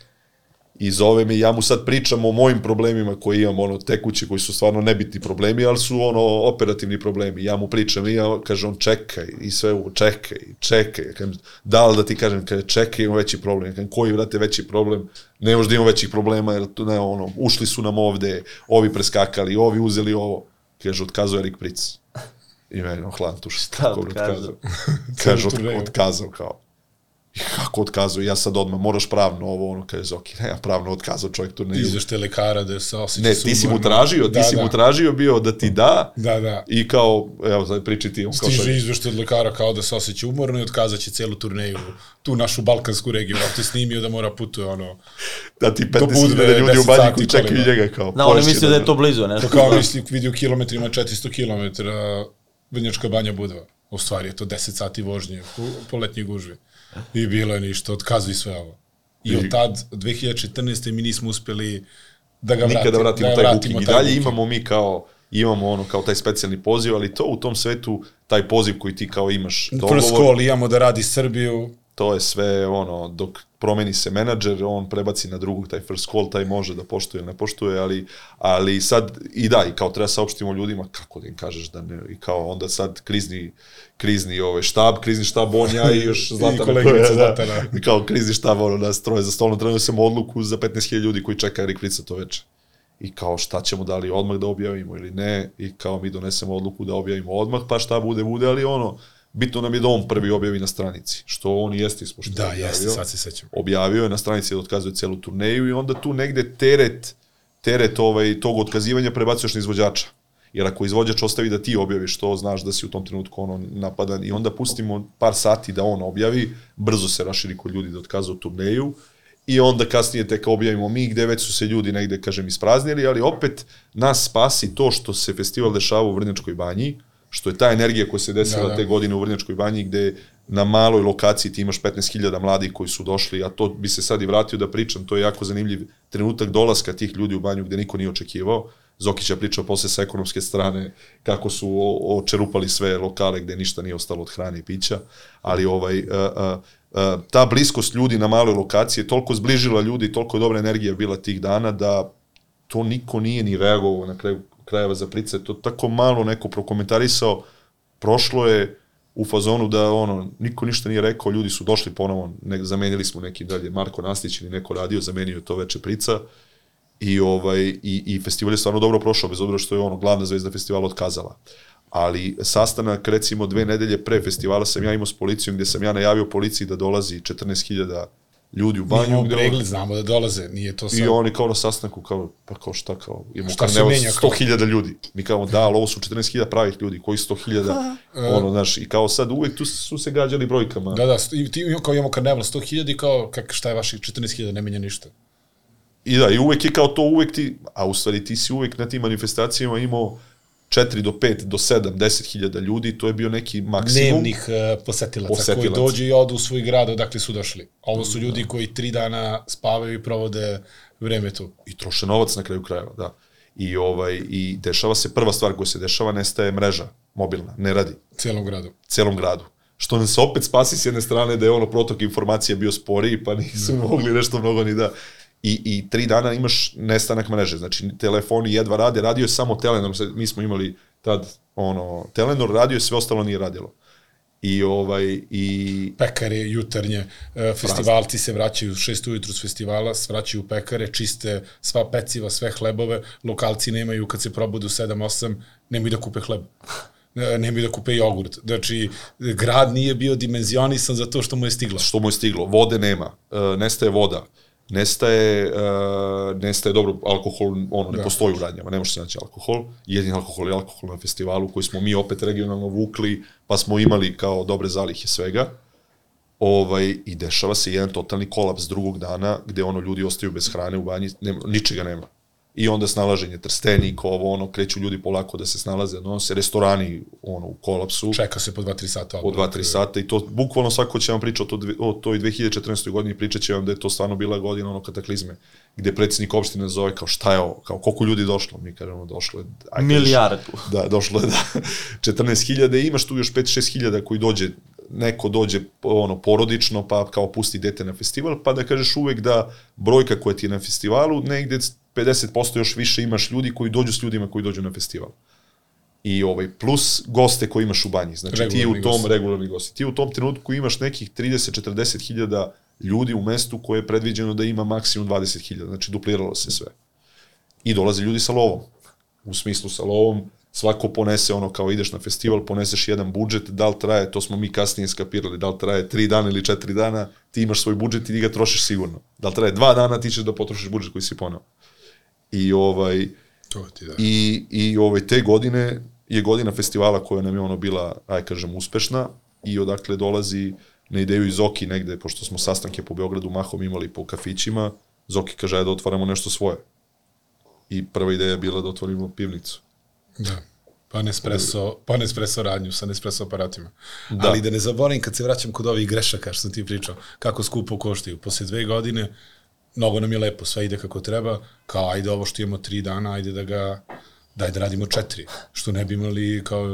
i zove me ja mu sad pričam o mojim problemima koje imam, ono, tekući, koji su stvarno nebitni problemi, ali su, ono, operativni problemi. Ja mu pričam i ja, kaže on, čekaj, i sve ovo, čekaj, čekaj. Kažem, da li da ti kažem, kaže, čekaj, imam veći problem. Kažem, koji, vrate, veći problem? Ne možda imam većih problema, jer, ne, ono, ušli su nam ovde, ovi preskakali, ovi uzeli ovo. Kaže, otkazao Erik Pric. I meni, ono, hladno tuš. Šta otkazao? Kaže, otkazao, kao. I kako otkazao? Ja sad odmah, moraš pravno ovo, ono, kaže Zoki, ne, ja pravno otkazao čovjek turneju. Izvešte lekara da se osjeća Ne, ti si mu tražio, ti da, si da. mu tražio bio da ti da, Da, da. i kao, evo, sad priči ti, on kao Stiže šta, izveštaj od lekara kao da se osjeća umorno i otkazat će celu turneju, tu našu balkansku regiju, ako te snimio da mora putuje ono, da ti do 15.000 Budve, ljudi u 10 banji sati koji čekaju njega, kao, Da, oni misle da je to blizu, ne? to kao misli vidi u kilometrima 400 km Vrnjačka banja Budva. U stvari je to 10 sati vožnje po, po letnjoj gužvi. I bilo je ništa, otkazuj sve ovo. I od tad, 2014. mi nismo uspeli da ga nikada vratimo, vratimo da taj vratimo booking. I taj dalje imamo mi kao, imamo ono kao taj specijalni poziv, ali to u tom svetu, taj poziv koji ti kao imaš First dogovor, call imamo da radi Srbiju, to je sve ono, dok promeni se menadžer, on prebaci na drugog taj first call, taj može da poštuje ili ne poštuje, ali, ali sad, i da, i kao treba saopštimo ljudima, kako da im kažeš da ne, i kao onda sad krizni, krizni ovaj štab, krizni štab, on, ja i još [LAUGHS] Zlatana, koleginica je, Zlatana. Da, i kao krizni štab, ono, nas troje za stolom, trebamo sam odluku za 15.000 ljudi koji čeka Erik Frica to veče. I kao šta ćemo, da li odmah da objavimo ili ne, i kao mi donesemo odluku da objavimo odmah, pa šta bude, bude, ali ono, bitno nam je da on prvi objavi na stranici, što on jeste ispošto da, jeste, sad se sećam. objavio je na stranici da otkazuje celu turneju i onda tu negde teret teret ovaj, tog otkazivanja prebacuješ na izvođača. Jer ako izvođač ostavi da ti objaviš to, znaš da si u tom trenutku ono napadan i onda pustimo par sati da on objavi, brzo se raširi kod ljudi da otkazao turneju i onda kasnije tek objavimo mi gde već su se ljudi negde, kažem, ispraznili, ali opet nas spasi to što se festival dešava u Vrnjačkoj banji, što je ta energija koja se desila Da, da, te godine u Vrnjačkoj banji gde na maloj lokaciji ti imaš 15.000 mladih koji su došli, a to bi se sad i vratio da pričam, to je jako zanimljiv trenutak dolaska tih ljudi u banju gde niko nije očekivao. Zokić je pričao posle sa ekonomske strane kako su očerupali sve lokale gde ništa nije ostalo od hrane i pića, ali ovaj, uh, uh, uh, ta bliskost ljudi na maloj lokaciji je toliko zbližila ljudi, toliko je dobra energija bila tih dana da to niko nije ni reagovao na kraju krajeva za price, to tako malo neko prokomentarisao, prošlo je u fazonu da ono niko ništa nije rekao, ljudi su došli ponovo, ne, zamenili smo neki dalje Marko Nastić ili neko radio, zamenio to veče prica i ovaj i, i festival je stvarno dobro prošao bez obzira što je ono glavna zvezda festivala otkazala. Ali sastanak recimo dve nedelje pre festivala sam ja imao s policijom gde sam ja najavio policiji da dolazi 14.000 ljudi u Mi banju gde on- pregled, znamo da dolaze, nije to sad... I oni kao na sastanku, kao, pa kao šta, kao, imamo Šta kao? 100.000 ljudi. Mi kao, da, ali ovo su 14.000 pravih ljudi, koji 100.000, ono, znaš, i kao sad uvek tu su se gađali brojkama. Da, da, i ti kao imamo karneval 100.000 i kao, kak, šta je vaših 14.000, ne menja ništa. I da, i uvek je kao to, uvek ti, a u stvari ti si uvek na tim manifestacijama imao 4 do 5 do 7, 10.000 ljudi, to je bio neki maksimum. Dnevnih uh, posetilaca, Posetilaca. koji dođu i odu u svoj grad odakle su došli. Ovo su ljudi koji tri dana spavaju i provode vreme tu. i troše novac na kraju krajeva, da. I ovaj i dešava se prva stvar koja se dešava, nestaje mreža mobilna, ne radi. cijelom gradu. celom gradu. Što nam se opet spasi s jedne strane da je ono protok informacija bio sporiji, pa nisu mogli nešto mnogo ni da... I, I tri dana imaš nestanak mreže, znači telefoni jedva rade, radio je samo Telenor, mi smo imali tad ono, Telenor radio je, sve ostalo nije radilo. I ovaj, i Pekare, jutarnje, e, festivalci se vraćaju u šest ujutru s festivala, vraćaju u pekare, čiste sva peciva, sve hlebove, lokalci nemaju, kad se probudu 7-8, nemaju da kupe hleb. E, nemaju da kupe jogurt. Znači, grad nije bio dimenzionisan za to što mu je stiglo. što mu je stiglo, vode nema, uh, nestaje voda, nestaje, uh, nestaje dobro, alkohol, ono, ne Da. postoji u radnjama, ne može se naći alkohol, jedini alkohol je alkohol na festivalu koji smo mi opet regionalno vukli, pa smo imali kao dobre zalihe svega, ovaj, i dešava se jedan totalni kolaps drugog dana, gde ono ljudi ostaju bez hrane u banji, nema, ničega nema. I onda snalaženje trstenik, ovo, ono, kreću ljudi polako da se snalaze, no, se restorani, ono, u kolapsu Čeka se po 2-3 sata. po 2-3 sata i to bukvalno svako će vam pričati o, o toj 2014. godini, pričat će vam da je to stvarno bila godina ono kataklizme, gde predsjednik opštine zove kao šta je ovo, kao koliko ljudi došlo, mi kažemo došlo je, aj, kažeš, Milijardu. Da, došlo je da [LAUGHS] 14.000 i imaš tu još 5-6 hiljada koji dođe neko dođe ono porodično pa kao pusti dete na festival, pa da kažeš uvek da brojka koja ti je na festivalu negde 50% još više imaš ljudi koji dođu s ljudima koji dođu na festival. I ovaj plus goste koje imaš u banji. Znači ti Regularni u tom gosti. regularni gosti. Ti u tom trenutku imaš nekih 30-40 hiljada ljudi u mestu koje je predviđeno da ima maksimum 20 hiljada. Znači dupliralo se sve. I dolaze ljudi sa lovom. U smislu sa lovom, svako ponese ono kao ideš na festival, poneseš jedan budžet, da li traje, to smo mi kasnije skapirali, da li traje 3 dana ili 4 dana, ti imaš svoj budžet i ti ga trošiš sigurno. Da li traje 2 dana, ti ćeš da potrošiš budžet koji si ponao. I ovaj, To ti da. I, i ovaj, te godine je godina festivala koja nam je ono bila, aj kažem, uspešna i odakle dolazi na ideju i Zoki negde, pošto smo sastanke po Beogradu mahom imali po kafićima, Zoki kaže da otvaramo nešto svoje. I prva ideja je bila da otvorimo pivnicu. Da. Pa Nespresso, pa Nespresso radnju sa Nespresso aparatima. Da. Ali da ne zaboravim, kad se vraćam kod ovih grešaka što sam ti pričao, kako skupo koštaju. Posle dve godine, mnogo nam je lepo, sve ide kako treba, kao ajde ovo što imamo tri dana, ajde da ga, daj da radimo četiri, što ne bi imali kao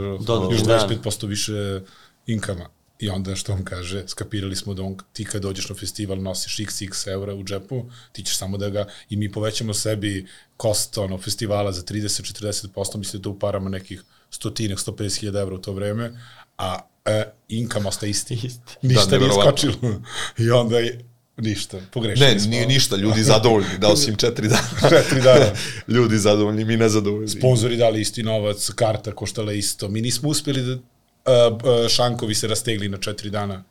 još dan. 25% više inkama. I onda što on kaže, skapirali smo da on, ti kad dođeš na festival nosiš xx eura u džepu, ti ćeš samo da ga, i mi povećamo sebi kost ono, festivala za 30-40%, mislim da to u parama nekih stotinak, 150 hiljada evra u to vreme, a e, inkam ostaje isti. Isti. Ništa Da, nije skočilo. I onda je, ništa, pogrešili Ne, smo. nije ništa, ljudi zadovoljni, dao si im četiri dana. [LAUGHS] Četiri dana. [LAUGHS] ljudi zadovoljni, mi nezadovoljni. Sponzori dali isti novac, karta koštala isto. Mi nismo uspeli da uh, uh, šankovi se rastegli na četiri dana.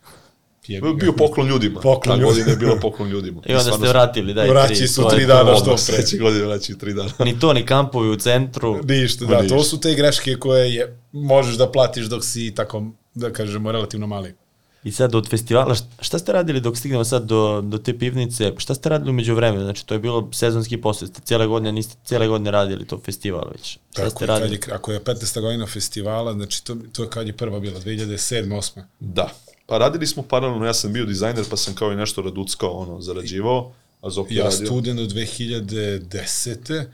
Jebi. Bio poklon ljudima. Poklon Ta ljudima. godina je bila poklon ljudima. [LAUGHS] I onda ste vratili, daj, Vraći tri. su to tri to. dana, što pre. sledeće godine vraćaju tri dana. Ni to, ni kampovi u centru. Ništa, da, to ništa. su te greške koje je, možeš da platiš dok si tako, da kažemo, relativno mali. I sad od festivala, šta, šta ste radili dok stignemo sad do, do te pivnice, šta ste radili umeđu vremenu? Znači to je bilo sezonski posao, ste cijele godine, niste cijele godine radili to festival već. Šta Tako, ste je, kad radili? je, ako je 15. godina festivala, znači to, to je kad je prva bila, 2007. 8. Da. Pa radili smo paralelno, ja sam bio dizajner, pa sam kao i nešto raduckao, ono, zarađivao, a Zoki Ja radio. student od 2010.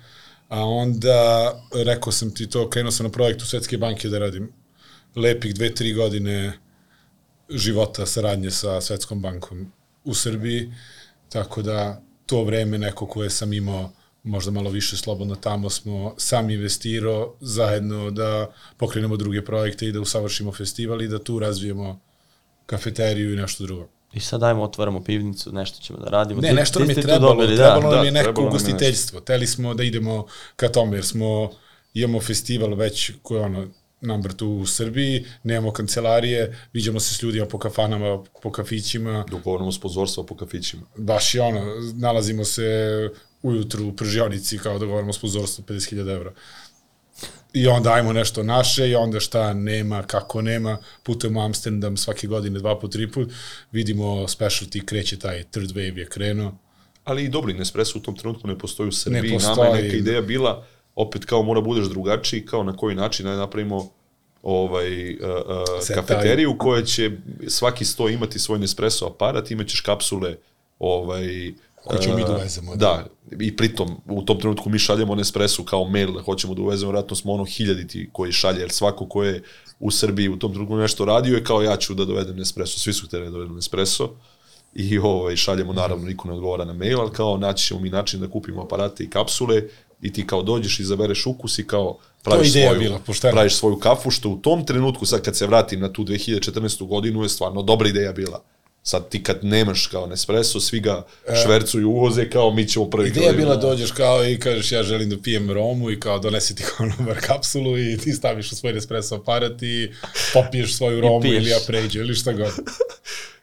A onda, rekao sam ti to, krenuo sam na projektu Svetske banke da radim lepih dve, tri godine života saradnje sa Svetskom bankom u Srbiji, tako da to vreme neko koje sam imao možda malo više slobodno tamo smo sam investirao zajedno da pokrenemo druge projekte i da usavršimo festival i da tu razvijemo kafeteriju i nešto drugo. I sad dajmo, otvaramo pivnicu, nešto ćemo da radimo. Ne, nešto nam je trebalo, dobili, trebalo da. nam da, je neko ugostiteljstvo. Teli smo da idemo ka tome, jer smo, imamo festival već koji je ono, number two u Srbiji, nemamo kancelarije, viđamo se s ljudima po kafanama, po kafićima, Dogovorimo sponzorstva po kafićima. baš i ono, nalazimo se ujutru u pržionici kao da govorimo sponzorstvo 50.000 evra. I onda ajmo nešto naše i onda šta nema, kako nema, putujemo Amsterdam svake godine dva po tri put, vidimo specialty, kreće taj third wave je krenuo, Ali i dobri, Nespresso u tom trenutku ne postoji u Srbiji. Ne Nama postoji. je neka ideja bila, opet kao mora budeš drugačiji, kao na koji način da napravimo ovaj uh, uh, kafeteriju koja će svaki sto imati svoj Nespresso aparat, imaćeš kapsule ovaj Koje ćemo mi uh, da uvezemo, da. Da, i pritom u tom trenutku mi šaljemo Nespresso kao mail da hoćemo da uvezemo, vratno smo ono hiljaditi koji šalje, jer svako ko je u Srbiji u tom trenutku nešto radio je kao ja ću da dovedem Nespresso, svi su hteli da dovedem Nespresso i ovaj, šaljemo, naravno, niko ne odgovara na mail, ali kao naći ćemo mi način da kupimo aparate i kapsule i ti kao dođeš, izabereš ukus i kao praviš svoju, bila, pošteno. praviš svoju kafu, što u tom trenutku, sad kad se vratim na tu 2014. godinu, je stvarno dobra ideja bila. Sad ti kad nemaš kao Nespresso, svi ga švercuju, uvoze, kao mi ćemo prvi. E. Ideja kao bila idemo. dođeš kao i kažeš ja želim da pijem romu i kao donesi ti konobar [LAUGHS] kapsulu i ti staviš u svoj espresso aparat i popiješ svoju romu ili ja pređe ili šta god. [LAUGHS]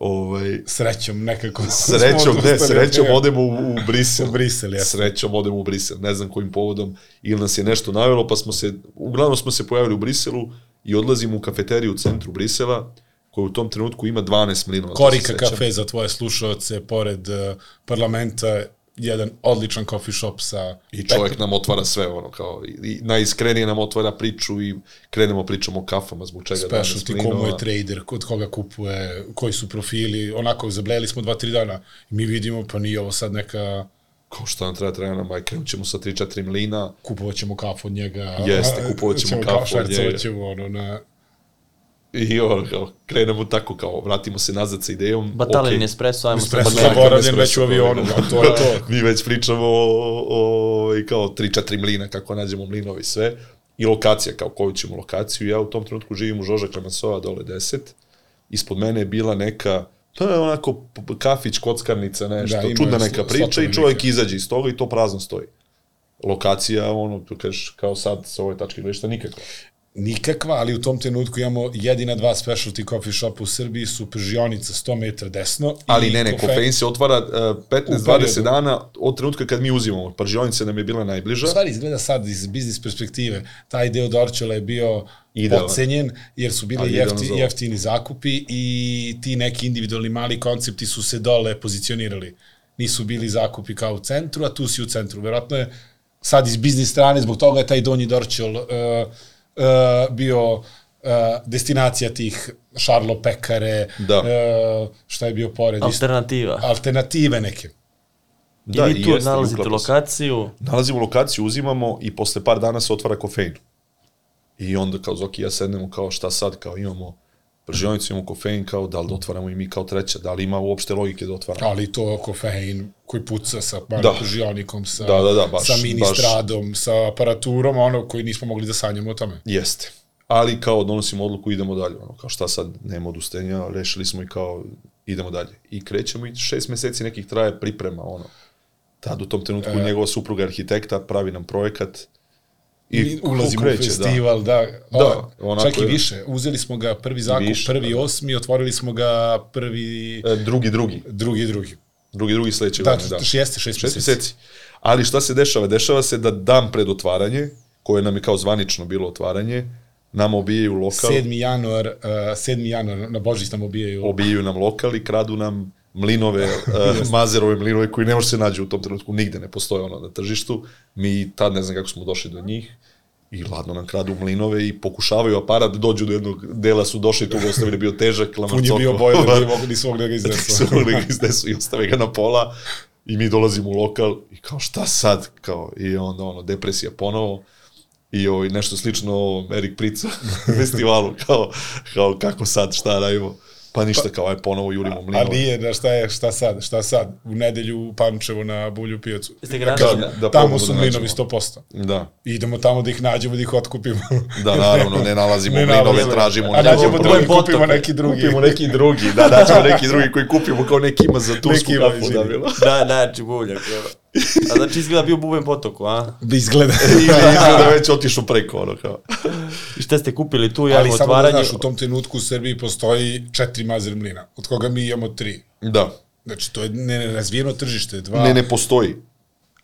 Ovaj, Srećom nekako. [LAUGHS] srećom, ne, srećom odemo u, u Brisel. U Brisel, jesno. Srećom odemo u Brisel. Ne znam kojim povodom. Ili nas je nešto navelo, pa smo se, uglavnom smo se pojavili u Briselu i odlazimo u kafeteriju u centru Brisela, koja u tom trenutku ima 12 milina. ako se Korika kafe za tvoje slušaoce, pored uh, parlamenta, jedan odličan coffee shop sa... I čovjek nam otvara sve, ono, kao, i, najiskrenije nam otvara priču i krenemo pričamo o kafama, zbog čega 12 specialty, mlinova. komu je trader, kod koga kupuje, koji su profili, onako, zableli smo dva, tri dana i mi vidimo, pa nije ovo sad neka, Kao što nam treba, treba nam, aj, krenut ćemo sa 3-4 mlina, kupovat ćemo kafu od njega. Jeste, kupovat ćemo kafu od švercovat njega. ćemo, ono, na... I kao, krenemo tako kao, vratimo se nazad sa idejom. Batalin okej, espresso, ajmo Espresso sad Batalin zaboravljen espresso, već u avionu, da. to je to. Mi već pričamo o, o, o kao 3-4 mlina, kako nađemo mlinove i sve. I lokacija, kao koju ćemo lokaciju. Ja u tom trenutku živim u Žoža Klemansova, dole 10. Ispod mene je bila neka, to je onako kafić, kockarnica, nešto, Da, ima čudna je neka priča i čovjek neke. izađe iz toga i to prazno stoji. Lokacija, ono, tu kažeš, kao sad sa ove tačke gledišta, nikakva. Nikakva, ali u tom trenutku imamo jedina dva specialty coffee shopa u Srbiji su pržionica 100 metara desno. Ali ne, ne, kofe- kofein se otvara uh, 15-20 periodu. dana od trenutka kad mi uzimamo. Pržionica nam je bila najbliža. U stvari izgleda sad iz biznis perspektive, taj deo Dorčela je bio Idealan. podcenjen, jer su idealno jefti, jeftini zakupi i ti neki individualni mali koncepti su se dole pozicionirali. Nisu bili zakupi kao u centru, a tu si u centru. Verovatno je sad iz biznis strane, zbog toga je taj donji Dorčel uh, uh, bio uh, destinacija tih Šarlo Pekare, Da. uh, šta je bio pored, Alternativa. alternative neke. Da, I vi tu jeste, nalazite uklapa se. lokaciju, Nalazimo lokaciju, uzimamo i posle par dana se otvara kofein. I onda kao Zoki ja sednemo kao šta sad, kao imamo pržionicu, imamo kofein, kao da li da otvaramo i mi kao treća, da li ima uopšte logike da otvaramo. Ali to kofein koji puca sa Da. da. žionikom, sa, Da, da, da, baš- sa ministradom, sa aparaturom, ono koji nismo mogli da sanjamo o tome. Jeste. Ali kao donosimo odluku, idemo dalje. Ono, kao šta sad, nema odustenja, rešili smo i kao idemo dalje. I krećemo i šest meseci nekih traje priprema, ono. Tad u tom trenutku e, njegova supruga arhitekta, pravi nam projekat. I ulazimo u festival, da. da, Da, o, onako čak i više. Uzeli smo ga prvi zakup, Više, prvi da. osmi, otvorili smo ga prvi, Da. E, drugi, drugi. drugi, drugi. Drugi, drugi sledeće Da, godine, da. da. jeste šest, Šest meseci. Ali šta se dešava? Dešava se da dan pred otvaranje, koje nam je kao zvanično bilo otvaranje, nama obijaju lokal, 7. januar, uh, 7. januar na Božić nam obijaju. obijaju nam lokal i kradu nam mlinove, [LAUGHS] uh, mazerove mlinove koji ne može se nađu u tom trenutku, nigde ne postoje ono na tržištu. Mi tad ne znam kako smo došli do njih i ladno nam kradu mlinove i pokušavaju aparat da dođu do jednog dela su došli tu ga ostavili bio težak Pun je lamarcoko. bio bojler, [LAUGHS] nije mogu, nisu mogli da ga iznesu. su mogli da ga iznesu i ostave ga na pola i mi dolazimo u lokal i kao šta sad kao i onda ono depresija ponovo i ovaj, nešto slično ovom Erik Prica [LAUGHS] festivalu kao, kao kako sad šta radimo pa ništa kao aj ponovo jurimo A mlinove nije, da šta je, šta sad, šta sad? U nedelju u Pančevo na Bulju pijacu. Jeste ga Da, našli? da, da tamo su da mlinovi nađemo. 100%. da Idemo tamo da ih nađemo, da ih otkupimo. da naravno ne nalazimo [LAUGHS] Ne mlinove nalazimo. tražimo A ne nađemo drugi, potok. kupimo neki drugi. kupimo neki drugi da [LAUGHS] nađemo neki drugi koji kupimo kao neki ima za tursku izvini. [LAUGHS] da bilo Da, znači, buljak. A znači izgleda bio Buben potoku, a? Da izgleda. ili [LAUGHS] izgleda već otišao preko ono kao I šta ste kupili tu, Ali javno samo da znaš, u tom trenutku u Srbiji postoji četiri mazer mlina, od koga mi imamo tri. da Znači, to je nerazvijeno tržište. Dva, Ne, ne postoji.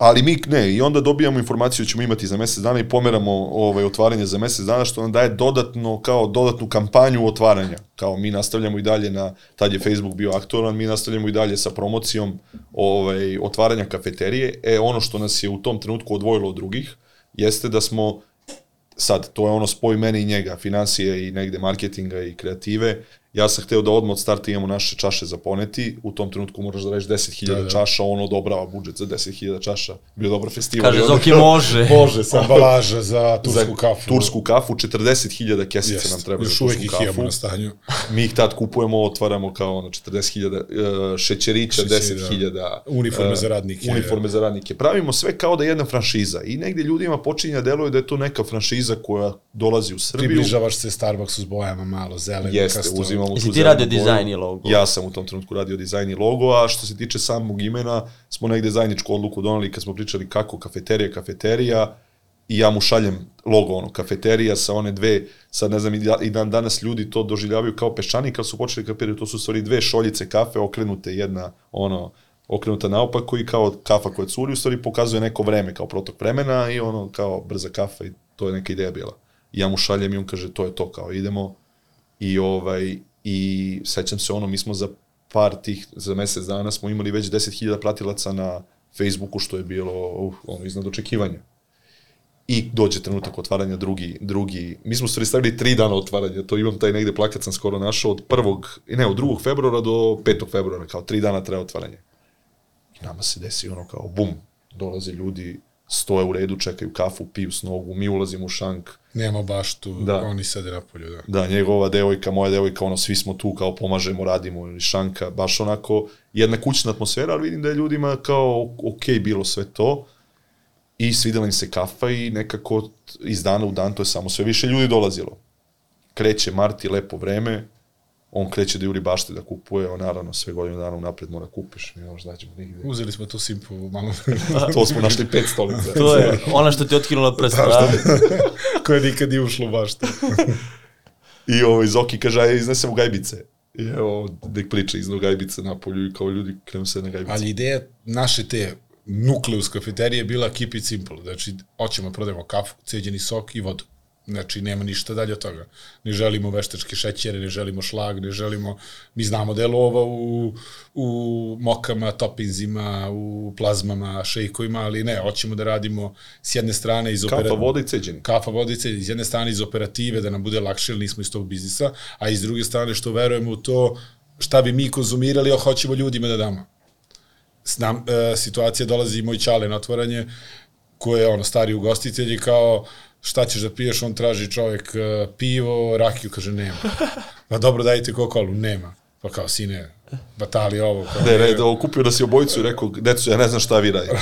Ali mi ne, i onda dobijamo informaciju da ćemo imati za mesec dana i pomeramo ovaj otvaranje za mesec dana što nam daje dodatno kao dodatnu kampanju otvaranja. Kao mi nastavljamo i dalje na tad je Facebook bio aktualan, mi nastavljamo i dalje sa promocijom ovaj otvaranja kafeterije. E ono što nas je u tom trenutku odvojilo od drugih jeste da smo sad, to je ono spoj mene i njega, financije i negde marketinga i kreative. Ja sam hteo da odmah od starta imamo naše čaše za poneti, u tom trenutku moraš da radiš 10.000 Da, da. čaša, on odobrava budžet za 10.000 čaša. Bio dobar festival. Kaže, Zoki može. [LAUGHS] Može, Sa ambalaža za [LAUGHS] tursku za kafu. Tursku kafu, 40.000 kesice Jest. nam treba Još za uvek tursku ih kafu. imamo na stanju. [LAUGHS] Mi ih tad kupujemo, otvaramo kao ono 40.000 uh, šećerića, Šećeri, 10.000 Uniforme uh, za radnike. Uniforme za radnike. Pravimo sve kao da je jedna franšiza i negde ljudima počinje da deluje da je to neka franšiza koja dolazi u Srbiju. Približavaš se Starbucksu s bojama malo, zelen, Jeste, uzimamo Jesi ti radio dizajn i logo? Ja sam u tom trenutku radio dizajn i logo, a što se tiče samog imena, smo negde zajedničku odluku donali kad smo pričali kako kafeterija, kafeterija, i ja mu šaljem logo, ono, kafeterija sa one dve, sad ne znam, i da- dan danas ljudi to doživljavaju kao peščanik, kad su počeli kapirati, to su stvari dve šoljice kafe okrenute, jedna, ono, okrenuta naopako i kao kafa koja curi, u stvari pokazuje neko vreme, kao protok vremena i ono, kao brza kafa i to je neka ideja bila. I ja mu šaljem i on kaže, to je to, kao idemo, i ovaj i sećam se ono mi smo za par tih za mesec dana smo imali već 10.000 pratilaca na Facebooku što je bilo uh, ono iznad očekivanja. I dođe trenutak otvaranja drugi, drugi, mi smo stvari stavili tri dana otvaranja, to imam taj negde plakat sam skoro našao od prvog, ne, od drugog februara do 5. februara, kao tri dana traje otvaranje. I nama se desi ono kao bum, dolaze ljudi, stoje u redu, čekaju kafu, piju s nogu, mi ulazimo u šank, Nema baštu, Da. da. oni sede na polju, da. da, njegova devojka, moja devojka, ono, svi smo tu, kao pomažemo, radimo, ili šanka, baš onako jedna kućna atmosfera, ali vidim da je ljudima kao ok bilo sve to i svidela im se kafa i nekako iz dana u dan to je samo sve više ljudi dolazilo. Kreće Marti, lepo vreme, on kreće da juri bašte da kupuje, on naravno sve godine dana unapred mora kupiš, mi možda nađemo nigde. Uzeli smo tu simpu malo, [LAUGHS] to smo našli pet stolica. [LAUGHS] To je ona što ti je otkinula prst, da? [LAUGHS] koje nikad nije ušlo baš to. I ovaj Zoki kaže, aj iznesemo gajbice. I evo, nek priča iznao gajbice na polju i kao ljudi krenu se na gajbice. Ali ideja naše te nukleus kafeterije je bila keep it simple. Znači, hoćemo da prodajemo kafu, ceđeni sok i vodu. Znači, nema ništa dalje od toga. Ne želimo veštačke šećere, ne želimo šlag, ne želimo... Mi znamo da je lova u, u mokama, topinzima, u plazmama, šejkovima, ali ne, hoćemo da radimo s jedne strane iz Kafa, operative voda i ceđeni. kafa vodice iz jedne strane iz operative da nam bude lakše, jer nismo iz tog biznisa, a iz druge strane što verujemo u to šta bi mi konzumirali, a hoćemo ljudima da damo. S nam, e, situacija dolazi i moj čale na otvaranje, koji je ono stari ugostitelj i kao šta ćeš da piješ, on traži čovjek e, pivo, rakiju, kaže nema. Pa dobro, dajte kokolu, nema. Pa kao, sine, batali ovo. Kao, Ne, ne, da okupio nas je obojicu i rekao, deco, ja ne znam šta vi radite.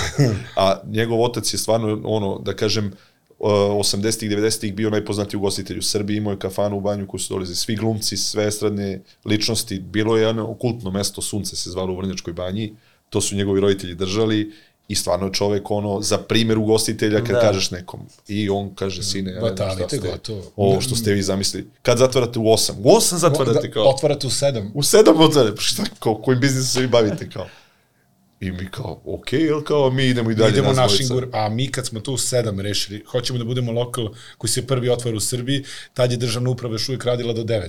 A njegov otac je stvarno, ono, da kažem, uh, 80-ih, 90-ih bio najpoznatiji ugostitelj u Srbiji, imao je kafanu u banju koju su dolaze svi glumci, sve estradne ličnosti, bilo je jedno okultno mesto, Sunce se zvalo u Vrnjačkoj banji, to su njegovi roditelji držali i stvarno je čovek ono, za primjer ugostitelja kad Da. kažeš nekom. I on kaže, sine, ja znam šta ste, gotovo. ovo što ste vi zamislili. Kad zatvarate u 8? U 8 zatvarate da, kao. otvarate u sedam. U sedam otvore, pa šta, kao, kojim biznisom se vi bavite, kao? I mi kao, okej, jel kao, mi idemo i dalje. idemo nas našim gur, a mi kad smo tu u sedam rešili, hoćemo da budemo lokal koji se prvi otvara u Srbiji, tad je državna uprava još uvijek radila do 9.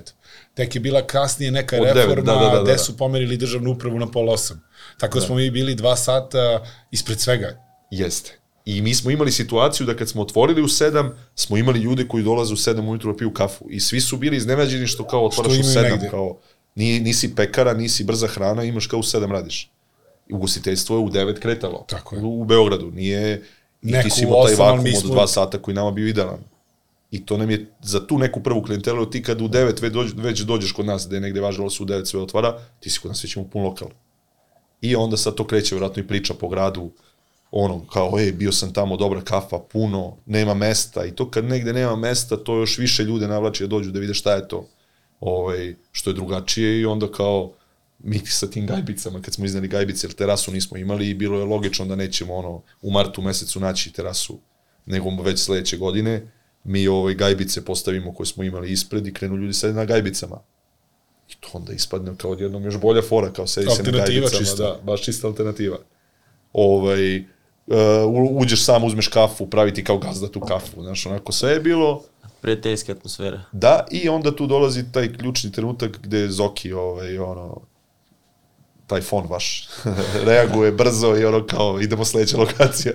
Tek je bila kasnije neka Od devet, reforma da, da, da, da, gde da. su pomerili državnu upravu na pol osam. Tako da. smo mi bili dva sata ispred svega. Jeste. I mi smo imali situaciju da kad smo otvorili u sedam, smo imali ljude koji dolaze u sedam ujutru da piju kafu. I svi su bili iznenađeni što kao otvaraš u imaju sedam, negde. kao ni, nisi pekara, nisi brza hrana, imaš kao u sedam radiš. I ugostiteljstvo je u devet kretalo. Tako je. U, u Beogradu. Nije, Neko niti si u imao taj vakum mi od smo- dva sata koji nama bio idealan. I to nam je za tu neku prvu klijentelu, ti kad u 9 već, dođ, već dođeš kod nas, gde je negde važilo da se u 9 sve otvara, ti si kod nas već imao pun lokal. I onda sad to kreće vjerojatno i priča po gradu, ono, kao, ej, bio sam tamo, dobra kafa, puno, nema mesta. I to kad negde nema mesta, to još više ljude navlači da dođu da vide šta je to, ovaj, što je drugačije i onda kao, mi sa tim gajbicama, kad smo iznali gajbice, jer terasu nismo imali i bilo je logično da nećemo ono, u martu mesecu naći terasu, nego već sledeće godine, mi ovaj gajbice postavimo koje smo imali ispred i krenu ljudi sede na gajbicama. I to onda ispadne kao odjednom još bolja fora, kao sedi se na Alternativa gajbicama. čista. Da, baš čista alternativa. Ovaj, uh, uđeš sam, uzmeš kafu, praviti kao gazda tu kafu, znaš, onako sve je bilo, Prijateljska atmosfera. Da, i onda tu dolazi taj ključni trenutak gde Zoki, ovaj, ono, taj fon vaš, [LAUGHS] reaguje brzo i ono kao, idemo sledeća lokacija.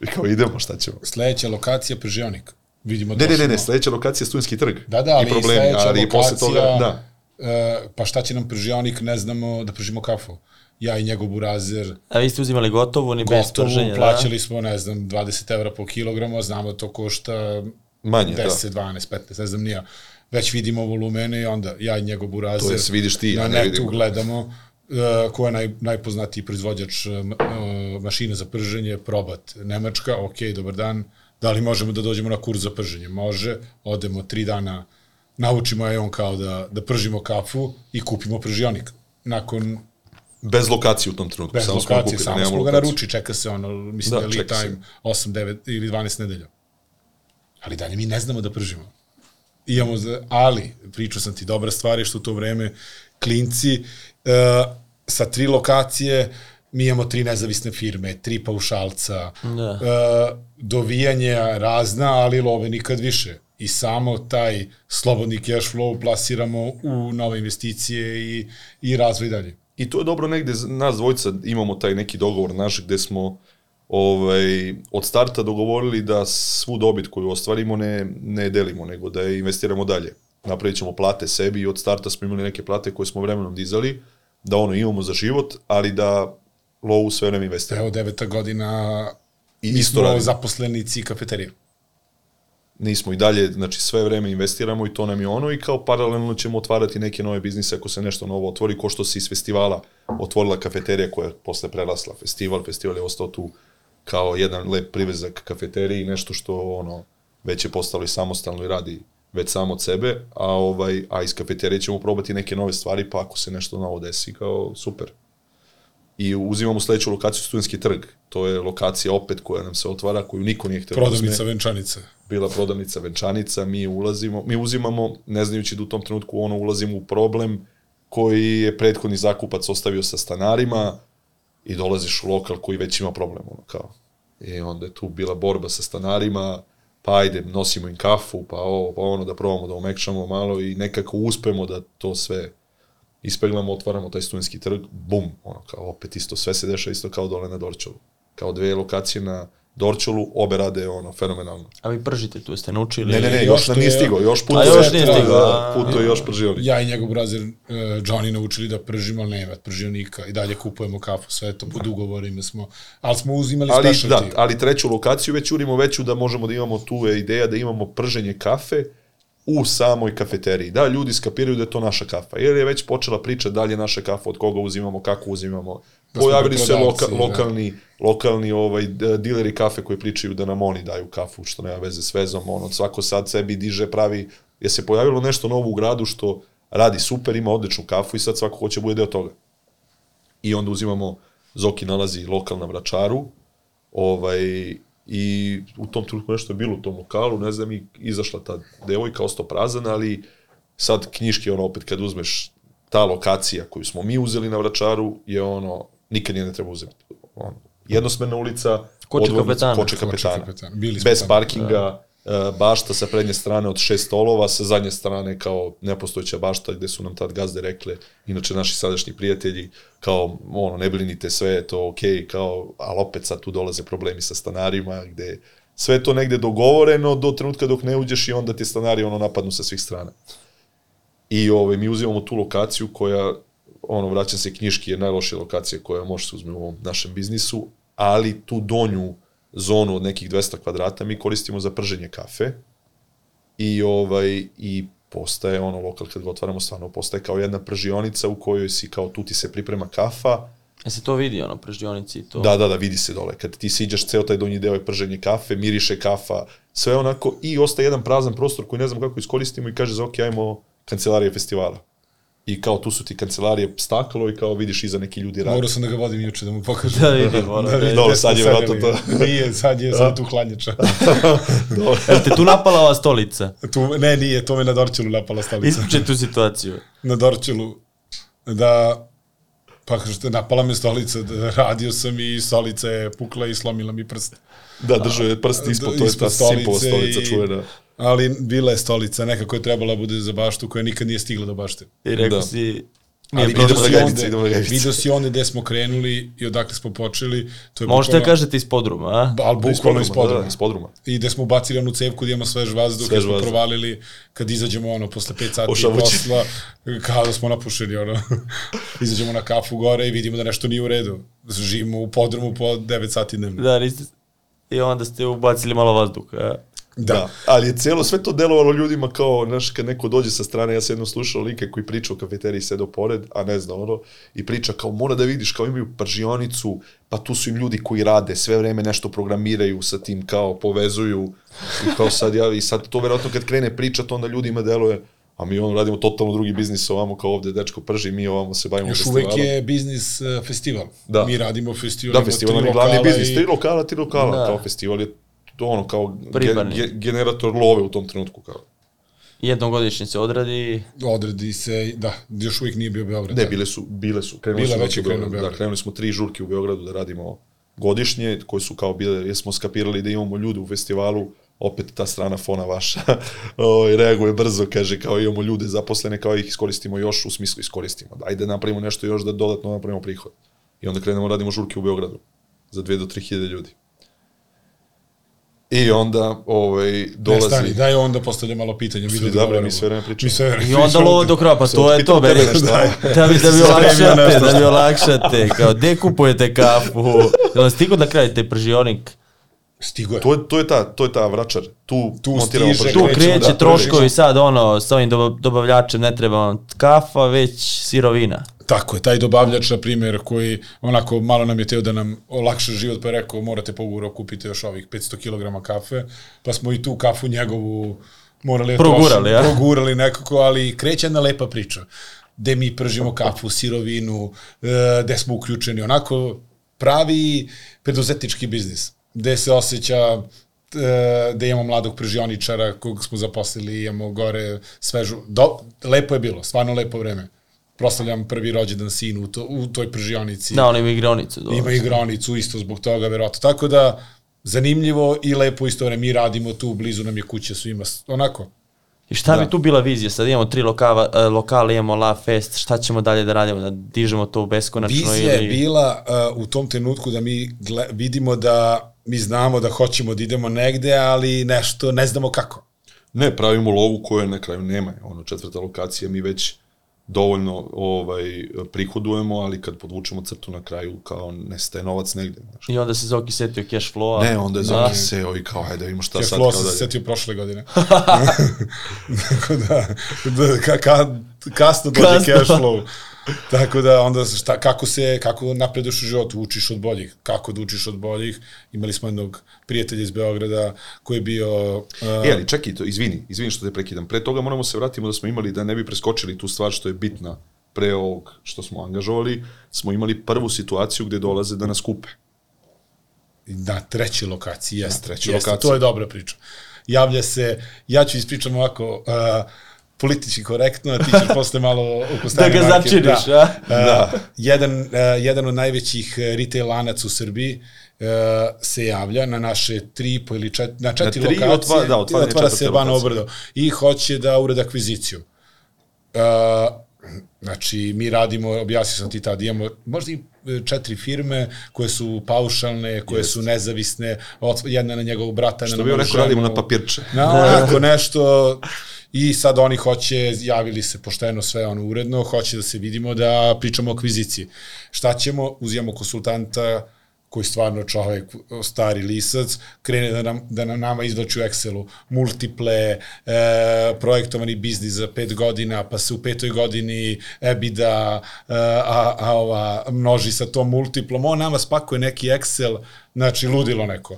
I kao, idemo, šta ćemo? Sledeća lokacija Pržionik. Vidimo Ne, ne, ne, ne, sledeća lokacija je Studentski trg. Da, da, ali I problemi, sledeća ali i posle lokacija, toga, da. E, pa šta će nam Pržionik, ne znamo da pržimo kafu. Ja i njegov burazer, A vi ste uzimali gotovo, ni bez gotovo, prženja, plaćali smo, ne znam, 20 evra po kilogramu, a znamo da to košta Manje, 10, 12, 15, ne znam nija. Već vidimo volumene i onda ja i njegov burazer To jest, vidiš ti, na ja ne netu vidim. gledamo uh, ko je naj, najpoznatiji proizvođač uh, mašina za prženje, Probat, Nemačka, ok, dobar dan, da li možemo da dođemo na kurs za prženje? Može, odemo tri dana, naučimo je on kao da, da pržimo kafu i kupimo pržionik. Nakon Bez lokacije u tom trenutku. bez samo lokacije, samo nemamo smo ga naruči, čeka se ono, mislim Da, da, lead time 8, 9 ili 12 nedelja. Ali dalje mi ne znamo da pržimo. Imamo, za, ali, pričao sam ti, dobra stvar je što u to vreme klinci uh, sa tri lokacije mi imamo tri nezavisne firme, tri paušalca, Da. uh, dovijanja razna, ali love nikad više. I samo taj slobodni cash flow plasiramo u nove investicije i, i razvoj dalje. I to je dobro negde, nas dvojica imamo taj neki dogovor naš gde smo ovaj, od starta dogovorili da svu dobit koju ostvarimo ne, ne delimo, nego da je investiramo dalje. Napravit ćemo plate sebi i od starta smo imali neke plate koje smo vremenom dizali, da ono imamo za život, ali da lovu sve vreme investiramo. Evo deveta godina I isto smo radimo. zaposlenici kafeterije. Nismo i dalje, znači sve vreme investiramo i to nam je ono i kao paralelno ćemo otvarati neke nove biznise ako se nešto novo otvori, ko što se iz festivala otvorila kafeterija koja je posle prerasla festival, festival je ostao tu kao jedan lep privezak kafeteriji, nešto što ono već je postalo i samostalno i radi već samo od sebe, a ovaj a iz kafeterije ćemo probati neke nove stvari, pa ako se nešto novo desi, kao super. I uzimamo sledeću lokaciju Studentski trg. To je lokacija opet koja nam se otvara, koju niko nije htio da uzme Prodavnica venčanica. Bila prodavnica venčanica, mi ulazimo, mi uzimamo, ne znajući da u tom trenutku ono ulazimo u problem koji je prethodni zakupac ostavio sa stanarima i dolaziš u lokal koji već ima problem, ono kao. I onda je tu bila borba sa stanarima, pa ajde, nosimo im kafu, pa ovo, pa ono, da probamo da omekšamo malo i nekako uspemo da to sve ispeglamo, otvaramo taj studentski trg, bum, ono, kao opet isto, sve se dešava isto kao dole na Dorčolu. Kao dve lokacije na Dorčolu, obe rade ono, fenomenalno. A vi pržite tu, jeste naučili? Ne, ne, ne, još još nam nije je- stigao, još puto A još nije stigao, a. Puto je još pržionik. Ja i njegov brazer uh, Johnny naučili da pržimo, ali nema pržionika i dalje kupujemo kafu, sve to pod ugovorima smo, ali smo uzimali Ali, da, specialty. ali treću lokaciju već urimo veću da možemo da imamo tu je ideja da imamo prženje kafe u samoj kafeteriji. Da, ljudi skapiraju da je to naša kafa. Jer je već počela priča da li je naša kafa, od koga uzimamo, kako uzimamo. Da Pojavili se loka, da. lokalni, lokalni ovaj, dileri kafe koji pričaju da nam oni daju kafu, što nema veze s vezom. Ono, svako sad sebi diže, pravi... Je se pojavilo nešto novo u gradu što radi super, ima odličnu kafu i sad svako hoće bude deo toga. I onda uzimamo, Zoki nalazi lokal na Vračaru, ovaj, i u tom trenutku nešto je bilo u tom lokalu, ne znam, i izašla ta devojka, ostao prazan, ali sad knjiške, ono, opet kad uzmeš ta lokacija koju smo mi uzeli na Vračaru, je ono, nikad je ne treba uzeti. Ono, jednosmerna ulica, Koče odvodnica- kapetana. Koče Koče kapetana. kapetana. Bili smo Bez tamo. parkinga, e, bašta sa prednje strane od šest stolova, sa zadnje strane kao nepostojeća bašta gde su nam tad gazde rekle, inače naši sadašnji prijatelji, kao ono, ne brinite, sve je to okej, kao, ali opet sad tu dolaze problemi sa stanarima, gde sve to negde dogovoreno do trenutka dok ne uđeš i onda ti stanari ono napadnu sa svih strana. I ovaj, mi uzimamo tu lokaciju koja, ono, vraćam se knjiški, je najlošija lokacija koja može se uzme u ovom našem biznisu, ali tu donju zonu od nekih 200 kvadrata mi koristimo za prženje kafe i ovaj i postaje ono lokal kad ga otvaramo stvarno postaje kao jedna pržionica u kojoj si kao tu ti se priprema kafa E se to vidi, ono, prždionici i to. Da, da, da, vidi se dole. Kad ti siđaš, ceo taj donji deo je prženje kafe, miriše kafa, sve onako, i ostaje jedan prazan prostor koji ne znam kako iskoristimo i kaže za ok, ajmo kancelarije festivala. I kao tu su ti kancelarije staklo i kao vidiš iza neki ljudi rade. Morao sam da ga vodim juče da mu pokažem. Da vidim, ono, da vidi Dobro, sad je vjerojatno to. Nije, sad je sad tu hladnjača. [LAUGHS] Jel te tu napala ova stolica? tu, ne, nije, to me na Dorčelu napala stolica. Ispričaj tu situaciju. na Dorčelu da pa kažete, napala me stolica, da radio sam i stolica je pukla i slomila mi prst. Da, držao je prst ispod, to je ta simpova stolica čuvena. Ali bila je stolica, nekako je trebala da bude za baštu koja nikad nije stigla do bašte. I rekao Da. si... Ali Nije idemo prošlo. na si onda gde smo krenuli i odakle smo počeli. To je Možete da kažete iz podruma, a? Ali bukvalno iz podruma. Da, iz podruma. I gde smo bacili onu cevku gdje ima svež vazduh, gde smo vazduh. provalili, kad izađemo ono, posle 5 sati Ošavući. posla, kao da smo napušeni, ono, [LAUGHS] izađemo na kafu gore i vidimo da nešto nije u redu. Živimo u podrumu po 9 sati dnevno. Da, niste... I onda ste ubacili malo vazduha? Da. da. Ali je celo sve to delovalo ljudima kao, znaš, kad neko dođe sa strane, ja sam jednom slušao like koji priča u kafeteriji, sedao pored, a ne zna ono, i priča kao, mora da vidiš, kao imaju pržionicu, pa tu su im ljudi koji rade, sve vreme nešto programiraju sa tim, kao povezuju, i kao sad ja, i sad to verovatno kad krene pričat, onda ljudima deluje, a mi ono radimo totalno drugi biznis ovamo, kao ovde dečko prži, mi ovamo se bavimo Još festivalom. uvek je biznis uh, festival. Da. Mi radimo festival. Da, festival je glavni biznis, i- tri lokala, tri lokala, da. kao festival je to ono kao ge, generator love u tom trenutku kao. Jednom godišnje se odradi, Odredi se, da, još uvijek nije bio Beograd. Ne, da. bile su, bile su. Krenuli Bile su već je krenuo. Beograd. Da, krenuli smo tri žurke u Beogradu da radimo godišnje, koje su kao bile, jer smo skapirali da imamo ljude u festivalu, opet ta strana fona vaša [LAUGHS] o, reaguje brzo, kaže kao imamo ljude zaposlene, kao ih iskoristimo još, u smislu iskoristimo. Da, ajde napravimo nešto još da dodatno napravimo prihod. I onda krenemo radimo žurke u Beogradu za 2 do 3 hiljade ljudi. I onda ovaj, Ne, dolazi... stani, daj onda postavlja malo pitanja. Mi da dobro, mi sve vreme pričamo. Mi sve vreme I onda lovo do kraja, pa to je to, beri. Da bi, da bi [LAUGHS] olakšate, da bi olakšate. Kao, gde kupujete kafu? Da stigo da kraju taj pržionik? Stigo je. To je, to je, ta, to je ta vračar. Tu, Tu montiramo stiže. Tu kreće da troškovi sad ono, sa ovim doba- dobavljačem ne treba vam kafa, već sirovina. Tako je, taj dobavljač, na primjer, koji onako malo nam je teo da nam olakša život, pa je rekao morate po ugovoru kupite još ovih 500 kg kafe, pa smo i tu kafu njegovu morali da Progurali, ja? progurali nekako, ali kreće jedna lepa priča gde mi pržimo kafu, sirovinu, e, gde smo uključeni, onako pravi preduzetnički biznis, gde se osjeća da imamo mladog pržioničara kog smo zaposlili, imamo gore svežu, do, lepo je bilo, stvarno lepo vreme. Proslavljam prvi rođendan sinu u, to, u toj pržionici. Da, ono ima igronicu. dobro. Ima igronicu isto zbog toga, verovatno. Tako da, zanimljivo i lepo isto vreme. Mi radimo tu, blizu nam je kuća svima. Onako, I šta Da. bi tu bila vizija? Sad imamo tri lokava, e, lokale, imamo La Fest, šta ćemo dalje da radimo? Da dižemo to u beskonačno Vizija je ili... bila uh, u tom trenutku da mi gle, vidimo da mi znamo da hoćemo da idemo negde, ali nešto ne znamo kako. Ne, pravimo lovu koje na kraju nema. Ono, četvrta lokacija, mi već dovoljno ovaj, prihodujemo, ali kad podvučemo crtu na kraju, kao nestaje novac negde. Znaš. I onda se Zoki setio cash flow-a. Ne, onda je Da. Zoki seo i kao, ajde da vidimo šta sad. Keflo Kao sam da, se setio prošle godine. [LAUGHS] Tako da, da ka, ka, kasno dođe Kasno. cash flow. Tako da onda šta, kako se, kako napreduješ u životu, učiš od boljih. Kako da učiš od boljih? Imali smo jednog prijatelja iz Beograda koji je bio... Uh, E, ali čekaj, to, izvini, izvini što te prekidam. Pre toga moramo se vratimo da smo imali, da ne bi preskočili tu stvar što je bitna pre ovog što smo angažovali, smo imali prvu situaciju gde dolaze da nas kupe. na trećoj lokaciji, jeste. Na trećoj lokaciji. To je dobra priča. Javlja se, ja ću ispričam ovako, uh, politički korektno, a ti ćeš [LAUGHS] posle malo oko Da ga marke. začiniš, da. a? Da. jedan, uh, jedan od najvećih uh, retail lanaca u Srbiji uh, se javlja na naše tri po ili čet, na četiri tri lokacije. otvara- da, otvaranje otvara se Bano. Obrdo i hoće da urede akviziciju. Uh, znači, mi radimo, objasnio sam ti tad, imamo možda i e, četiri firme koje su paušalne, koje su nezavisne, jedna na njegovog brata, Što bi moju neko radimo na papirče. Na [LAUGHS] onako nešto i sad oni hoće, javili se pošteno sve ono uredno, hoće da se vidimo da pričamo o akviziciji. Šta ćemo? Uzimamo konsultanta koji stvarno čovek, stari lisac, krene da nam, da nam nama izvlači u Excelu multiple, e, projektovani biznis za pet godina, pa se u petoj godini EBITDA, e, a, a ova, množi sa tom multiplom. On nama spakuje neki Excel, znači ludilo neko.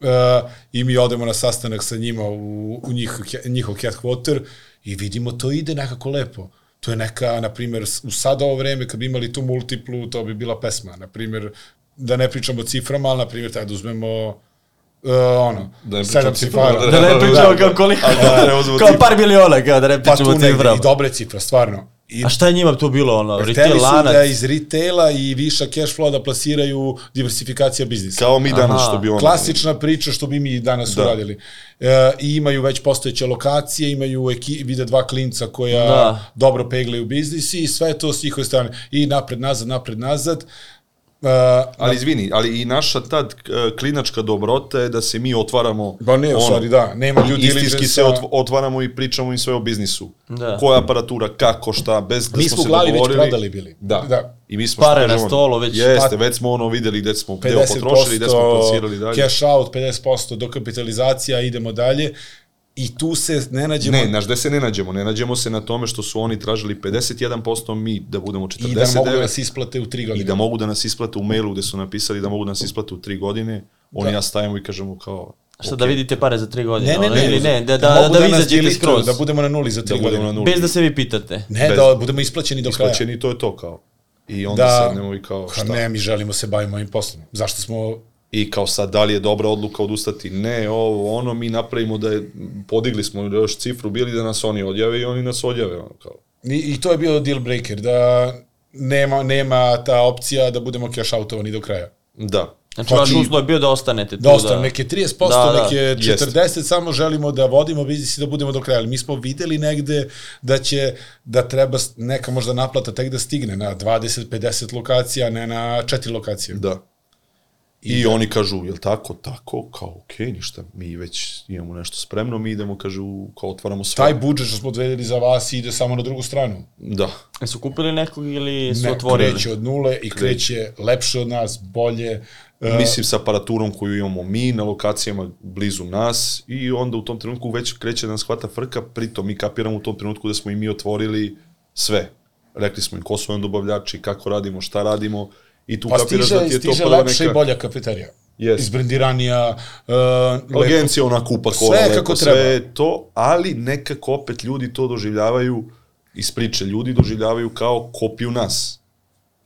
Uh, i mi odemo na sastanak sa njima u, u njih, njihov headquarter i vidimo to ide nekako lepo. To je neka, na primjer, u sad ovo vreme kad bi imali tu multiplu, to bi bila pesma. Na primjer, da ne pričamo o ciframa, ali na primjer, tada uzmemo uh, ono, Da ne sedam pričam ciframa, cifara. Da ne pričamo kao koliko, da [LAUGHS] kao par miliona, kao da ne Pa pričamo negde, ciframa. i dobre cifre, stvarno. I A šta je njima tu bilo, ono, retail su lanac? da iz retaila i viša cash flow da plasiraju diversifikacija biznisa. Kao mi danas Aha. što bi ono... Klasična priča što bi mi danas Da. da. uradili. E, I imaju već postojeće lokacije, imaju eki, vide dva klinca koja Da. da. dobro peglaju biznis i sve to s njihove strane. I napred, nazad, napred, nazad. E, Ali izvini, ali i naša tad e, klinačka dobrota je da se mi otvaramo... Ba ne, u stvari da, nema due Istinski se otvaramo i pričamo im sve o biznisu. Da. Koja aparatura, kako, šta, bez da Mi smo smo u se glavi već dogovorili. prodali bili. Da. Da. I mi smo Pare na stolu već. Jeste, Pa- već smo ono videli gde smo deo potrošili, gde smo plasirali dalje. cash out, 50% dokapitalizacija, idemo dalje. I tu se ne nađemo... Ne, znaš, gde se ne nađemo? Ne nađemo se na tome što su oni tražili 51%, mi da budemo 49%. I da mogu da nas isplate u tri godine. i da mogu da nas isplate u mailu gde su napisali da mogu da nas isplate u tri godine, oni Da. ja stajemo i kažemo kao... Šta ok, da vidite pare za tri godine? Ne, ne, ne, Ili ne, da, da, mogu da, vi izađete skroz. Da budemo na nuli za tri Da godine. na nuli. Bez da se vi pitate. Ne, bez- da budemo isplaćeni do kraja. Isplaćeni, to je to kao. I onda Da, sednemo i kao Pa šta? ne, mi želimo se bavimo ovim poslom. Zašto smo... I kao sad, da li je dobra odluka odustati? Ne, ovo, ono, mi napravimo da je, podigli smo još cifru, bili da nas oni odjave i oni nas odjave, ono, kao. I, I to je bio deal breaker, da nema, nema ta opcija da budemo cash outovani do kraja. Da. Znači, vaš uslov je bio da ostanete tu. Da ostane da... neke 30%, Da, da, neke jeste. 40%, samo želimo da vodimo biznis i da budemo do kraja. Ali mi smo videli negde da će, da treba neka možda naplata tek da stigne na 20-50 lokacija, ne na četiri lokacije. Da. I, I oni kažu, jel tako? Tako, kao, okej, okay, ništa, mi već imamo nešto spremno, mi idemo, kažu, kao otvaramo sve. Taj budžet što smo odvedeli za vas ide samo na drugu stranu. Da. Su kupili nekog ili su Ne, otvorili? kreće od nule i kreće lepše od nas, bolje. E, Mislim sa aparaturom koju imamo mi na lokacijama blizu nas i onda u tom trenutku već kreće da nas hvata frka, pritom mi kapiramo u tom trenutku da smo i mi otvorili sve. Rekli smo im ko su nam dobavljači, kako radimo, šta radimo i tu pa kapiraš stiže, da ti je to stiže lepša i neka bolja kafeterija. Yes. Izbrendiranija, uh, lepo. agencija ona kupa kola, Sve lepo, kako sve treba. je to, ali nekako opet ljudi to doživljavaju iz priče, ljudi doživljavaju kao kopiju nas.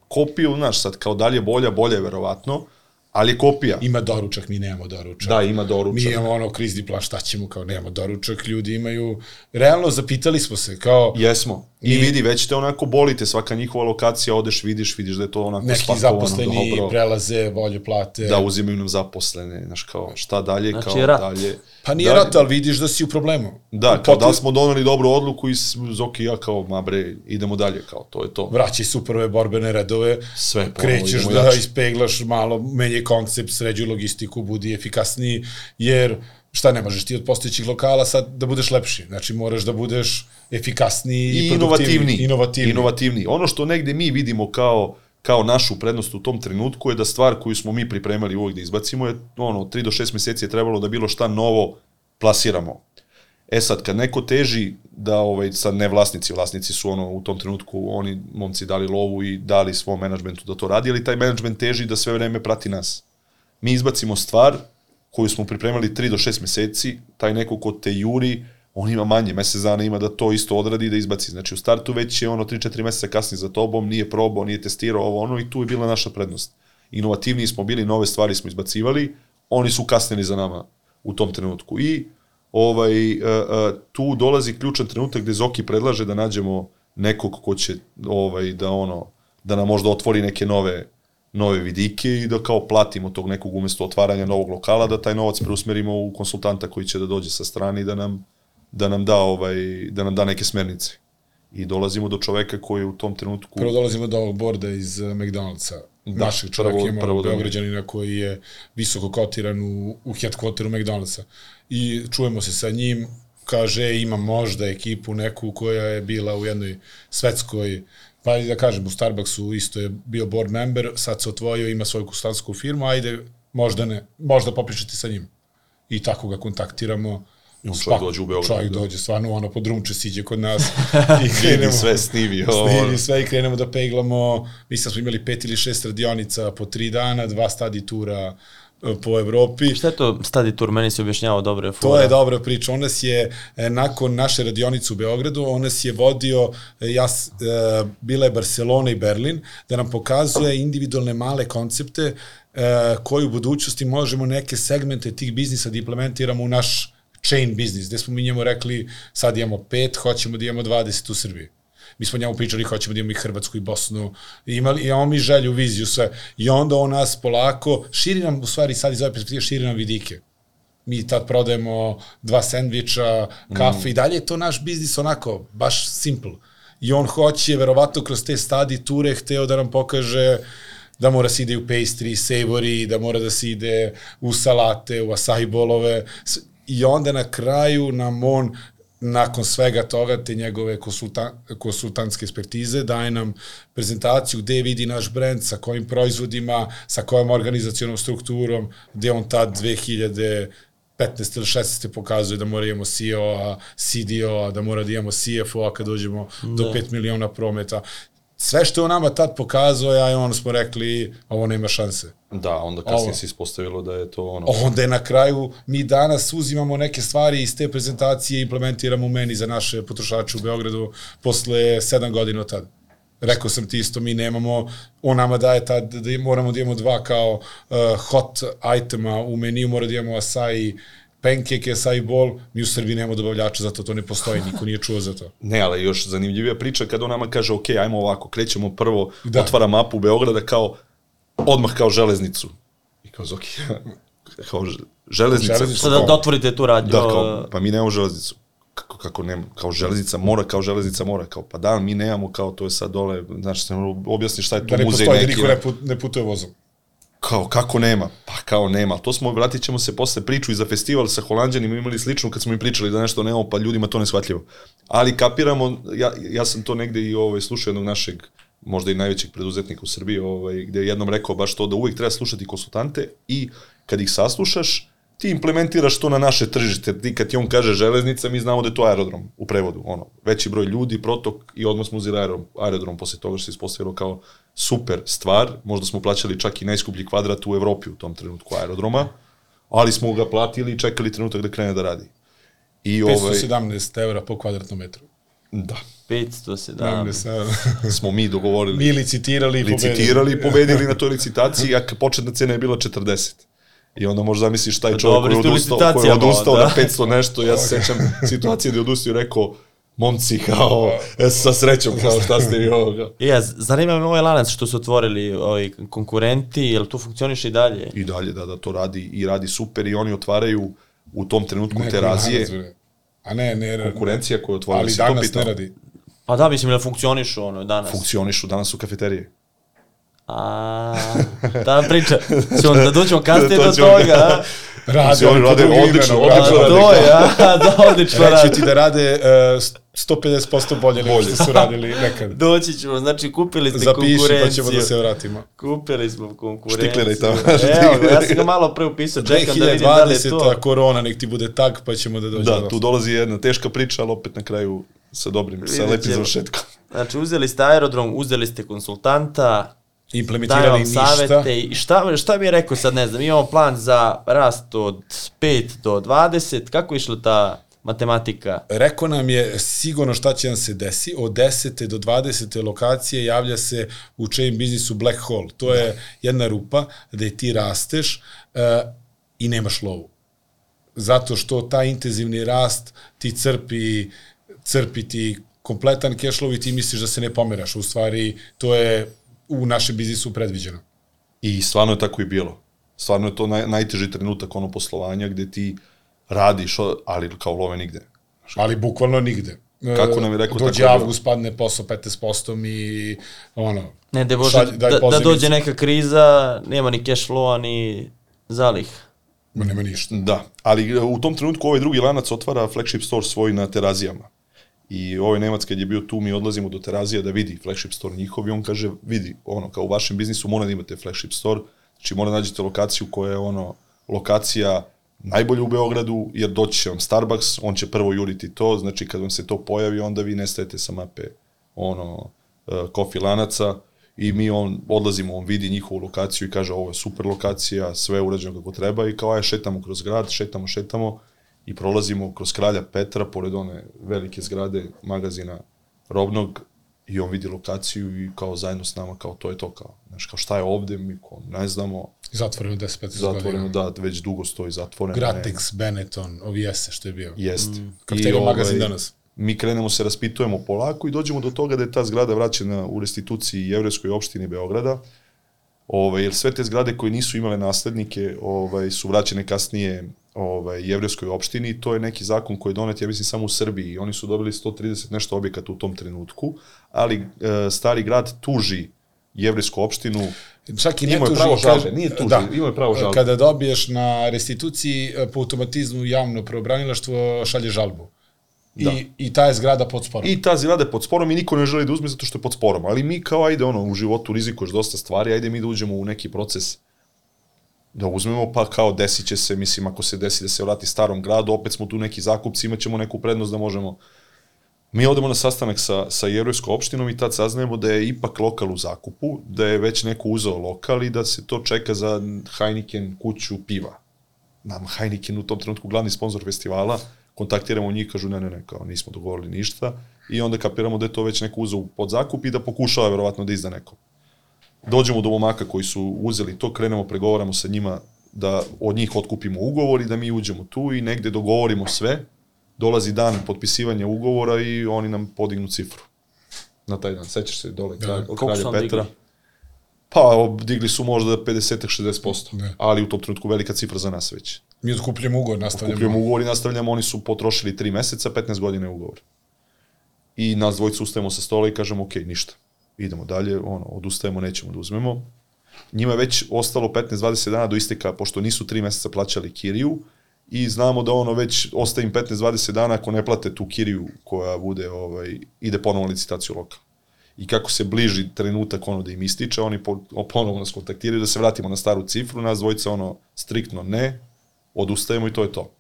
Kopiju naš, sad kao dalje bolja, bolje verovatno, ali je kopija. Ima doručak, mi nemamo doručak. Da, ima doručak. Mi imamo ono krizni plan, šta ćemo, kao nemamo doručak, ljudi imaju... Realno zapitali smo se, kao Jesmo. I I- vidi, već te onako bolite, svaka njihova lokacija, odeš, vidiš, vidiš da je to onako neki spakovano zaposleni dobro. prelaze, bolje plate. Da, uzimaju nam zaposlene, znaš kao, šta dalje, Znači, kao rat. dalje. Pa nije dalje, rat, ali vidiš da si u problemu. Da, U kao da potle- li smo doneli dobru odluku i Zoki ja kao, ma bre, idemo dalje, kao, to je to. Vraćaj se u prve borbene redove, Sve ponovo krećeš da jače. ispeglaš malo, koncept, sređuj logistiku, budi efikasniji, jer šta ne možeš ti od postojećih lokala sad da budeš lepši, znači moraš da budeš efikasniji i, i produktivniji, inovativniji. inovativniji. inovativniji. Ono što negde mi vidimo kao kao našu prednost u tom trenutku je da stvar koju smo mi pripremali uvijek da izbacimo je ono 3 do 6 meseci je trebalo da bilo šta novo plasiramo. E sad, kad neko teži da, ovaj, sad ne vlasnici, vlasnici su ono, u tom trenutku, oni momci dali lovu i dali svom menadžmentu da to radi, ali taj menadžment teži da sve vreme prati nas. Mi izbacimo stvar koju smo pripremali 3 do 6 meseci, taj neko ko te juri, on ima manje, mesec dana ima da to isto odradi da izbaci. Znači u startu već je ono 3-4 meseca kasnije za tobom, nije probao, nije testirao ovo ono i tu je bila naša prednost. Inovativniji smo bili, nove stvari smo izbacivali, oni su kasnili za nama u tom trenutku. I ovaj, uh, uh, tu dolazi ključan trenutak gde Zoki predlaže da nađemo nekog ko će ovaj, da ono da nam možda otvori neke nove nove vidike i da kao platimo tog nekog umesto otvaranja novog lokala, da taj novac preusmerimo u konsultanta koji će da dođe sa strane i da nam, da nam da ovaj da nam da neke smernice. I dolazimo do čoveka koji je u tom trenutku Prvo dolazimo do ovog borda iz uh, McDonald'sa. Da, Našeg čovjeka prvo- imamo prvo da- Beograđanina koji je visoko kotiran u, u headquarteru McDonald'sa. I čujemo se sa njim, kaže ima možda ekipu neku koja je bila u jednoj svetskoj pa da kažem, u Starbucksu isto je bio board member, sad se otvojio, ima svoju kustansku firmu, ajde, možda ne, možda popričati sa njim. I tako ga kontaktiramo. I on čovjek dođe u Beograd, Čovjek da. dođe, stvarno, ono, pod drumče siđe kod nas. [LAUGHS] I krenemo, sve, snivi. [LAUGHS] ovo. snimi sve i krenemo da peglamo. Mislim smo imali pet ili šest radionica po tri dana, dva stadi tura e, po Evropi. Šta je to study tour? Meni se objašnjavao dobro To je dobra priča. On nas je, e, nakon naše radionice u Beogradu, on nas je vodio, e, ja, e, bila je Barcelona i Berlin, da nam pokazuje individualne male koncepte koji u budućnosti možemo neke segmente tih biznisa da implementiramo u naš chain biznis, gde smo mi njemu rekli sad imamo pet, hoćemo da imamo 20 u Srbiji. Mi smo njemu pričali, hoćemo da imamo i Hrvatsku i Bosnu, I imali, imamo mi želju, viziju, sve. I onda on nas polako, širi nam, u stvari sad iz ove perspektive, širi nam vidike mi tad prodajemo dva sendviča, kafe mm. i dalje je to naš biznis onako, baš simple. I on hoće, verovatno, kroz te stadi ture hteo da nam pokaže da mora se ide u pastry, savory, da mora da se ide u salate, u acai bolove. I onda na kraju nam on nakon svega toga, te njegove konsultan, konsultantske ekspertize, daje nam prezentaciju gde vidi naš brend, sa kojim proizvodima, sa kojom organizacionom strukturom, gde on tad 2015. ili 16. pokazuje da mora da imamo CEO-a, CDO-a, da mora da imamo CFO-a kad dođemo do 5 miliona prometa. Sve što je on nama tad pokazao, ja i on smo rekli, ovo nema šanse. Da, onda kasnije Ovo. se ispostavilo da je to ono... Onda je na kraju, mi danas uzimamo neke stvari iz te prezentacije i implementiramo u meni za naše potrošače u Beogradu posle sedam godina od tada. Rekao sam ti isto, mi nemamo, on nama daje tad da moramo da imamo dva kao uh, hot itema u meniju, mora da imamo asai pancake, asai bol, mi u Srbiji nemamo dobavljača, zato to ne postoji, niko nije čuo za to. [LAUGHS] Ne, ali još zanimljivija priča kad on nama kaže, ok, ajmo ovako, krećemo prvo, Da. da. otvara mapu Beograda kao, odmah kao železnicu. I kao, ok, [LAUGHS] kao železnica. Železnica. Da, da otvorite tu radnju? Da, kao, pa mi nemamo železnicu. Kako, kako nema, kao železnica mora, kao železnica mora, kao pa da, mi nemamo, kao to je sad dole, znači se objasni šta je tu Da ne muzej postoji, da neki. niko ne, put, ne putuje vozom. Kao, kako nema? Pa kao nema. To smo, vratit ćemo se posle priču i za festival sa Holandjanima imali slično kad smo im pričali da nešto nemamo, pa ljudima to ne shvatljivo. Ali kapiramo, ja, ja sam to negde i ovaj, slušao jednog našeg možda i najvećeg preduzetnika u Srbiji, ovaj, gde je jednom rekao baš to da uvijek treba slušati konsultante i kad ih saslušaš, ti implementiraš to na naše tržište. Ti kad ti on kaže železnica, mi znamo da je to aerodrom u prevodu. Ono, veći broj ljudi, protok i odmah smo uzeli aerodrom, aerodrom posle toga što se ispostavilo kao super stvar. Možda smo plaćali čak i najskuplji kvadrat u Evropi u tom trenutku aerodroma, ali smo ga platili i čekali trenutak da krene da radi. I ovaj, 517 evra po kvadratnom metru. da, 517. Da. smo mi dogovorili. Mi licitirali i pobedili. licitirali i pobedili na toj licitaciji, a početna cena je bila 40. I onda možda zamisliš taj čovjek Dobri koji je odustao, koji je odustao da. na 500 nešto, ja se sećam situacije gde je odustao i rekao, momci, kao, e, sa srećom, kao, šta ste vi ovo, kao. Ja, zanima me ovaj lanac što su otvorili ovi konkurenti, jel to funkcioniše i dalje? I dalje, da, da, to radi i radi super i oni otvaraju u tom trenutku Ne, terazije. A ne, ne, ne. konkurencija koja je otvorila, Ali si to danas ne radi. Pa da, mislim da funkcionišu ono danas. Funkcionišu danas u kafeterije. A, ta priča. Ćemo da dođemo kasnije To do toga? Rade, oni rade odlično, odlično rade. To je, a, da, odlično Reći radi. ti da rade uh, 150% bolje nego što su radili nekad. [LAUGHS] Doći ćemo, znači kupili ste Zapiši konkurenciju. pa ćemo da se vratimo. Kupili smo konkurenciju. Štikliraj tamo. Evo [LAUGHS] ja sam ga malo pre upisao, čekam da vidim da li je 2020. to. korona, nek ti bude tag, pa ćemo da dođemo. Da, tu dolazi jedna teška priča, ali opet na kraju sa dobrim, sa lepim završetkom. Znači, uzeli ste aerodrom, uzeli ste konsultanta, Implementirali ništa. savete i šta, šta mi je rekao sad, ne znam, imamo plan za rast od 5 do 20, kako je išla ta matematika? Rekao nam je sigurno šta će nam se desi. Od 10. do 20. lokacije javlja se u chain biznisu black hole. To je jedna rupa gde ti rasteš uh, i nemaš lovu. Zato što taj intenzivni rast ti crpi, crpi ti kompletan cash flow i ti misliš da se ne pomeraš. U stvari, to je u našem biznisu predviđeno. I stvarno je tako i bilo. Stvarno je to naj, najteži trenutak ono poslovanja gde ti radiš, ali kao love nigde. Ali bukvalno nigde. Kako nam je rekao, Dođe tako bilo. avgust, padne posao 15% i ono, Ne, da, može, Šalj- da, da dođe neka kriza, nema ni cash flow-a, ni zalih. ma nema ništa. Da, ali e, u tom trenutku ovaj drugi lanac otvara flagship store svoj na terazijama. I ovaj Nemac kad je bio tu, mi odlazimo do terazija da vidi flagship store njihov i on kaže, vidi, ono, kao u vašem biznisu mora da imate flagship store, znači mora da nađete lokaciju koja je ono, lokacija najbolja u Beogradu, jer doći će vam Starbucks, on će prvo juriti to, znači kad vam se to pojavi, onda vi nestajete sa mape ono, kofi lanaca i mi on, odlazimo, on vidi njihovu lokaciju i kaže ovo je super lokacija, sve je urađeno kako treba. I kao aj šetamo kroz grad, šetamo, šetamo i prolazimo kroz Kralja Petra, pored one velike zgrade magazina robnog i on vidi lokaciju i kao zajedno s nama kao to je to kao, znaš, kao šta je ovde, mi kao ne znamo, Zatvoreno 10-15 zatvoreno, godina. da, već dugo stoji zatvoreno. Gratex, Benetton, OVS, što je bio. Jest. Kafeterija I, magazin ovaj, danas. Mi krenemo se raspitujemo polako i dođemo do toga da je ta zgrada vraćena u restituciji Jevreskoj opštini Beograda. Ovaj, jer sve te zgrade koje nisu imale naslednike ovaj, su vraćene kasnije ovaj, Jevreskoj opštini i to je neki zakon koji je donet, ja mislim, samo u Srbiji. Oni su dobili 130 nešto objekata u tom trenutku, ali e, stari grad tuži Jevrejsku opštinu Čak i ne tuži, pravo žalbe, nije tuži, imao je pravo žalbe. Kada dobiješ na restituciji, e, po automatizmu javno pravobranilaštvo šalje žalbu. I, Da. I ta je zgrada pod sporom. I ta zgrada je pod sporom i niko ne želi da uzme zato što je pod sporom. Ali mi kao ajde ono u životu rizikuješ dosta stvari, ajde mi da uđemo u neki proces da uzmemo, pa kao desit će se, mislim, ako se desi da se vrati starom gradu, opet smo tu neki zakupci, imat ćemo neku prednost da možemo Mi odemo na sastanak sa, sa Jevrojskom opštinom i tad saznajemo da je ipak lokal u zakupu, da je već neko uzeo lokal i da se to čeka za Heineken kuću piva. Nam Heineken u tom trenutku glavni sponsor festivala, kontaktiramo njih, kažu ne, ne, ne, kao nismo dogovorili ništa i onda kapiramo da je to već neko uzeo pod zakup i da pokušava verovatno da izda nekom. Dođemo do momaka koji su uzeli to, krenemo, pregovaramo sa njima da od njih otkupimo ugovor i da mi uđemo tu i negde dogovorimo sve, dolazi dan potpisivanja ugovora i oni nam podignu cifru. Na taj dan, sećaš se dole kralj, od Koliko kralja Petra. digli? Pa, digli su možda 50-60%, Ne. ali u tom trenutku velika cifra za nas već. Mi otkupljamo ugovor, nastavljamo. Kupljujemo ugovor i nastavljamo, oni su potrošili 3 meseca, 15 godina je ugovor. I nas dvojica ustajemo sa stola i kažemo, ok, ništa. Idemo dalje, ono, odustajemo, nećemo da uzmemo. njima je već ostalo 15-20 dana do isteka, pošto nisu 3 meseca plaćali kiriju, i znamo da ono već ostaje im 15-20 dana ako ne plate tu kiriju koja bude, ovaj, ide ponovo na licitaciju lokal. I kako se bliži trenutak ono da im ističe, oni po, ponovo nas kontaktiraju da se vratimo na staru cifru, nas dvojica ono striktno ne, odustajemo i to je to.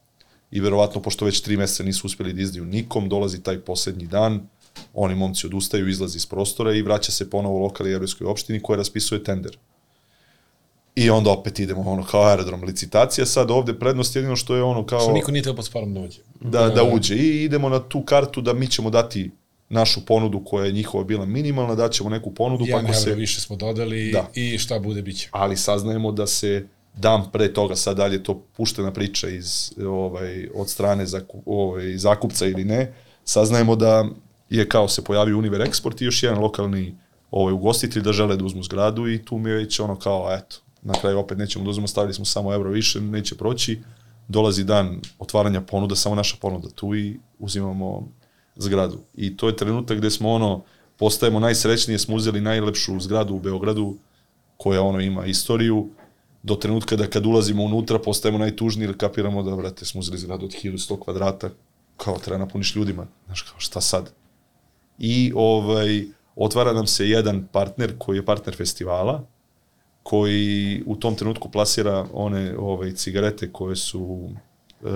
I verovatno, pošto već tri meseca nisu uspeli da izdaju nikom, dolazi taj poslednji dan, oni momci odustaju, izlazi iz prostora i vraća se ponovo lokal i evropskoj opštini koja raspisuje tender. I onda opet idemo ono kao aerodrom licitacija, sad ovde prednost jedino što je ono kao Što niko nije teo pod sparom da uđe. da, da uđe i idemo na tu kartu da mi ćemo dati našu ponudu koja je njihova bila minimalna, daćemo neku ponudu pa Jedan ako euro se više smo dodali Da. i šta bude biće. ali saznajemo da se dan pre toga, sad dalje to puštena priča iz, ovaj, od strane zaku, ovaj, zakupca ili ne, saznajemo da je kao se pojavio Univer Export i još jedan lokalni ovaj, ugostitelj da žele da uzmu zgradu i tu mi je već ono kao, eto, na kraju opet nećemo da uzmemo, stavili smo samo euro više, neće proći, dolazi dan otvaranja ponuda, samo naša ponuda tu i uzimamo zgradu. I to je trenutak gde smo ono, postajemo najsrećniji, jer smo uzeli najlepšu zgradu u Beogradu, koja ono ima istoriju, do trenutka da kad ulazimo unutra postajemo najtužniji jer kapiramo da, brate, smo uzeli zgradu od 1100 kvadrata, kao treba napuniš ljudima, znaš kao šta sad? I ovaj, otvara nam se jedan partner koji je partner festivala, koji u tom trenutku plasira one ovaj, cigarete koje su e,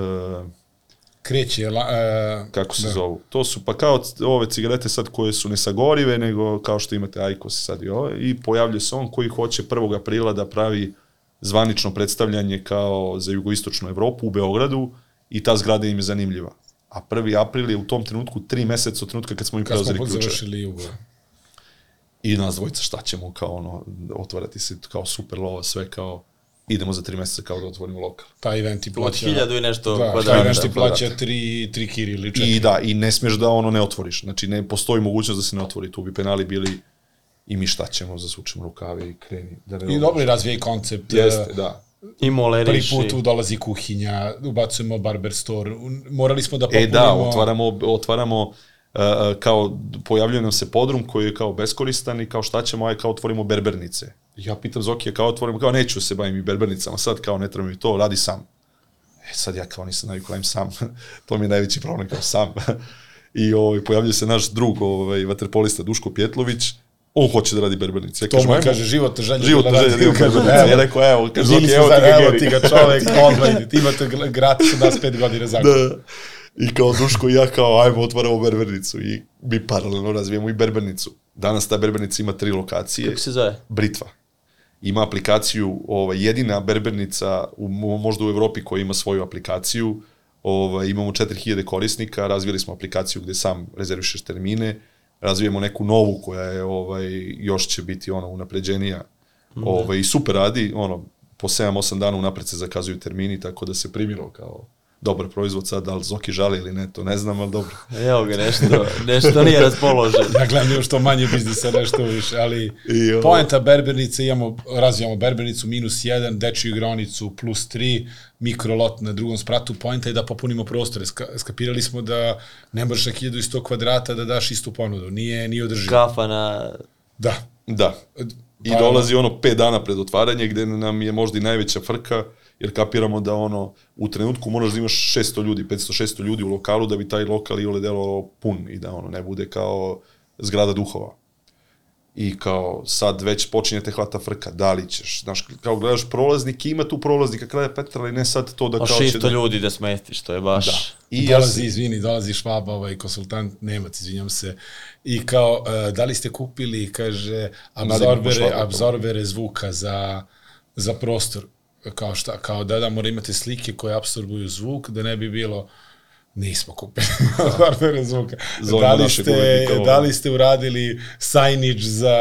Kreće, la, e, kako se da. zovu. To su pa kao ove cigarete sad koje su nesagorive, nego kao što imate Aikos sad i ove, i pojavljuje se on koji hoće 1. aprila da pravi zvanično predstavljanje kao za jugoistočnu Evropu u Beogradu i ta zgrada im je zanimljiva. A 1. april je u tom trenutku tri meseca od trenutka kad smo im Kad smo preuzeli pod ključe. završili ugovor. I nas dvojica šta ćemo kao ono, otvarati se kao super lova, sve kao idemo za tri meseca kao da otvorimo lokal. Taj event ti Od plaća... hiljadu i nešto Da, taj kvadrata. event ti plaća tri, tri kiri ili četiri. I da, i ne smeš da ono ne otvoriš. Znači, ne postoji mogućnost da se ne otvori. Tu bi penali bili i mi šta ćemo, zasučemo rukave i kreni. Da ne I dobro i razvija i koncept. Jeste, e, da. I moleriš. Prvi put tu dolazi kuhinja, ubacujemo barber store, morali smo da E popunimo... da, otvaramo, otvaramo uh, kao, pojavljuje nam se podrum koji je kao beskoristan i kao šta ćemo, aj kao otvorimo berbernice. Ja pitam Zokija kao otvorimo, kao neću se bavim i berbernicama, sad kao ne treba mi to, radi sam. E sad ja kao nisam navikao sam, [LAUGHS] to mi je najveći problem kao sam. [LAUGHS] I ovaj, pojavljuje se naš drug, ovaj, vaterpolista Duško Pjetlović, on hoće da radi berbernice. Ja To kažem, mu kaže životna želja. Životna da želja da berbernice. evo, Ja rekao, evo, kaže, Zoki, evo ti ga, evo ti ga čovek, odmah, imate gl- gratis od nas pet godina zakon. Da. I kao Duško i ja kao, ajmo, otvaramo berbernicu i mi paralelno razvijemo i berbernicu. Danas ta berbernica ima tri lokacije. Kako se zove? Britva. Ima aplikaciju, ovaj, jedina berbernica u, mo- možda u Evropi koja ima svoju aplikaciju. Ovaj, imamo 4000 korisnika, razvili smo aplikaciju gde sam rezervišeš termine, razvijemo neku novu koja je ovaj, još će biti ono unapređenija. Ovaj, I super radi, ono, po 7-8 dana unapred se zakazuju termini, tako da se primilo kao dobar proizvod sad, da li Zoki žali ili ne, to ne znam, ali dobro. [LAUGHS] Evo ga, nešto, nešto nije raspoložen. [LAUGHS] Ja gledam još što manje biznisa, nešto više, ali I ovo- poenta berbernice, imamo, razvijamo berbernicu minus 1, dečju igronicu plus 3, mikrolot na drugom spratu, poenta je da popunimo prostore. Ska, skapirali smo da ne možeš na 1100 kvadrata da daš istu ponudu, nije, nije održivo. Kafa na... Da. Da. I Pa- dolazi ono pet dana pred otvaranje gde nam je možda i najveća frka, jer kapiramo da ono u trenutku moraš da imaš 600 ljudi, 500-600 ljudi u lokalu da bi taj lokal i ole delo pun i da ono ne bude kao zgrada duhova. I kao sad već počinje te hvata frka, da li ćeš, znaš, kao gledaš prolaznik, ima tu prolaznika kraja Petra, ali ne sad to da O kao će 600 da... ljudi da smestiš, to je baš... Da. I ja dolazi, se, izvini, dolazi Švaba, ovaj konsultant, Nemac, izvinjam se, i kao, uh, da li ste kupili, kaže, absorbere, Švaba, absorbere zvuka za, za prostor, kao šta, kao da, da, mora imate slike koje absorbuju zvuk, da ne bi bilo, nismo kupili [LAUGHS] absorbere zvuka. Da li, ste, da li ste uradili signage za,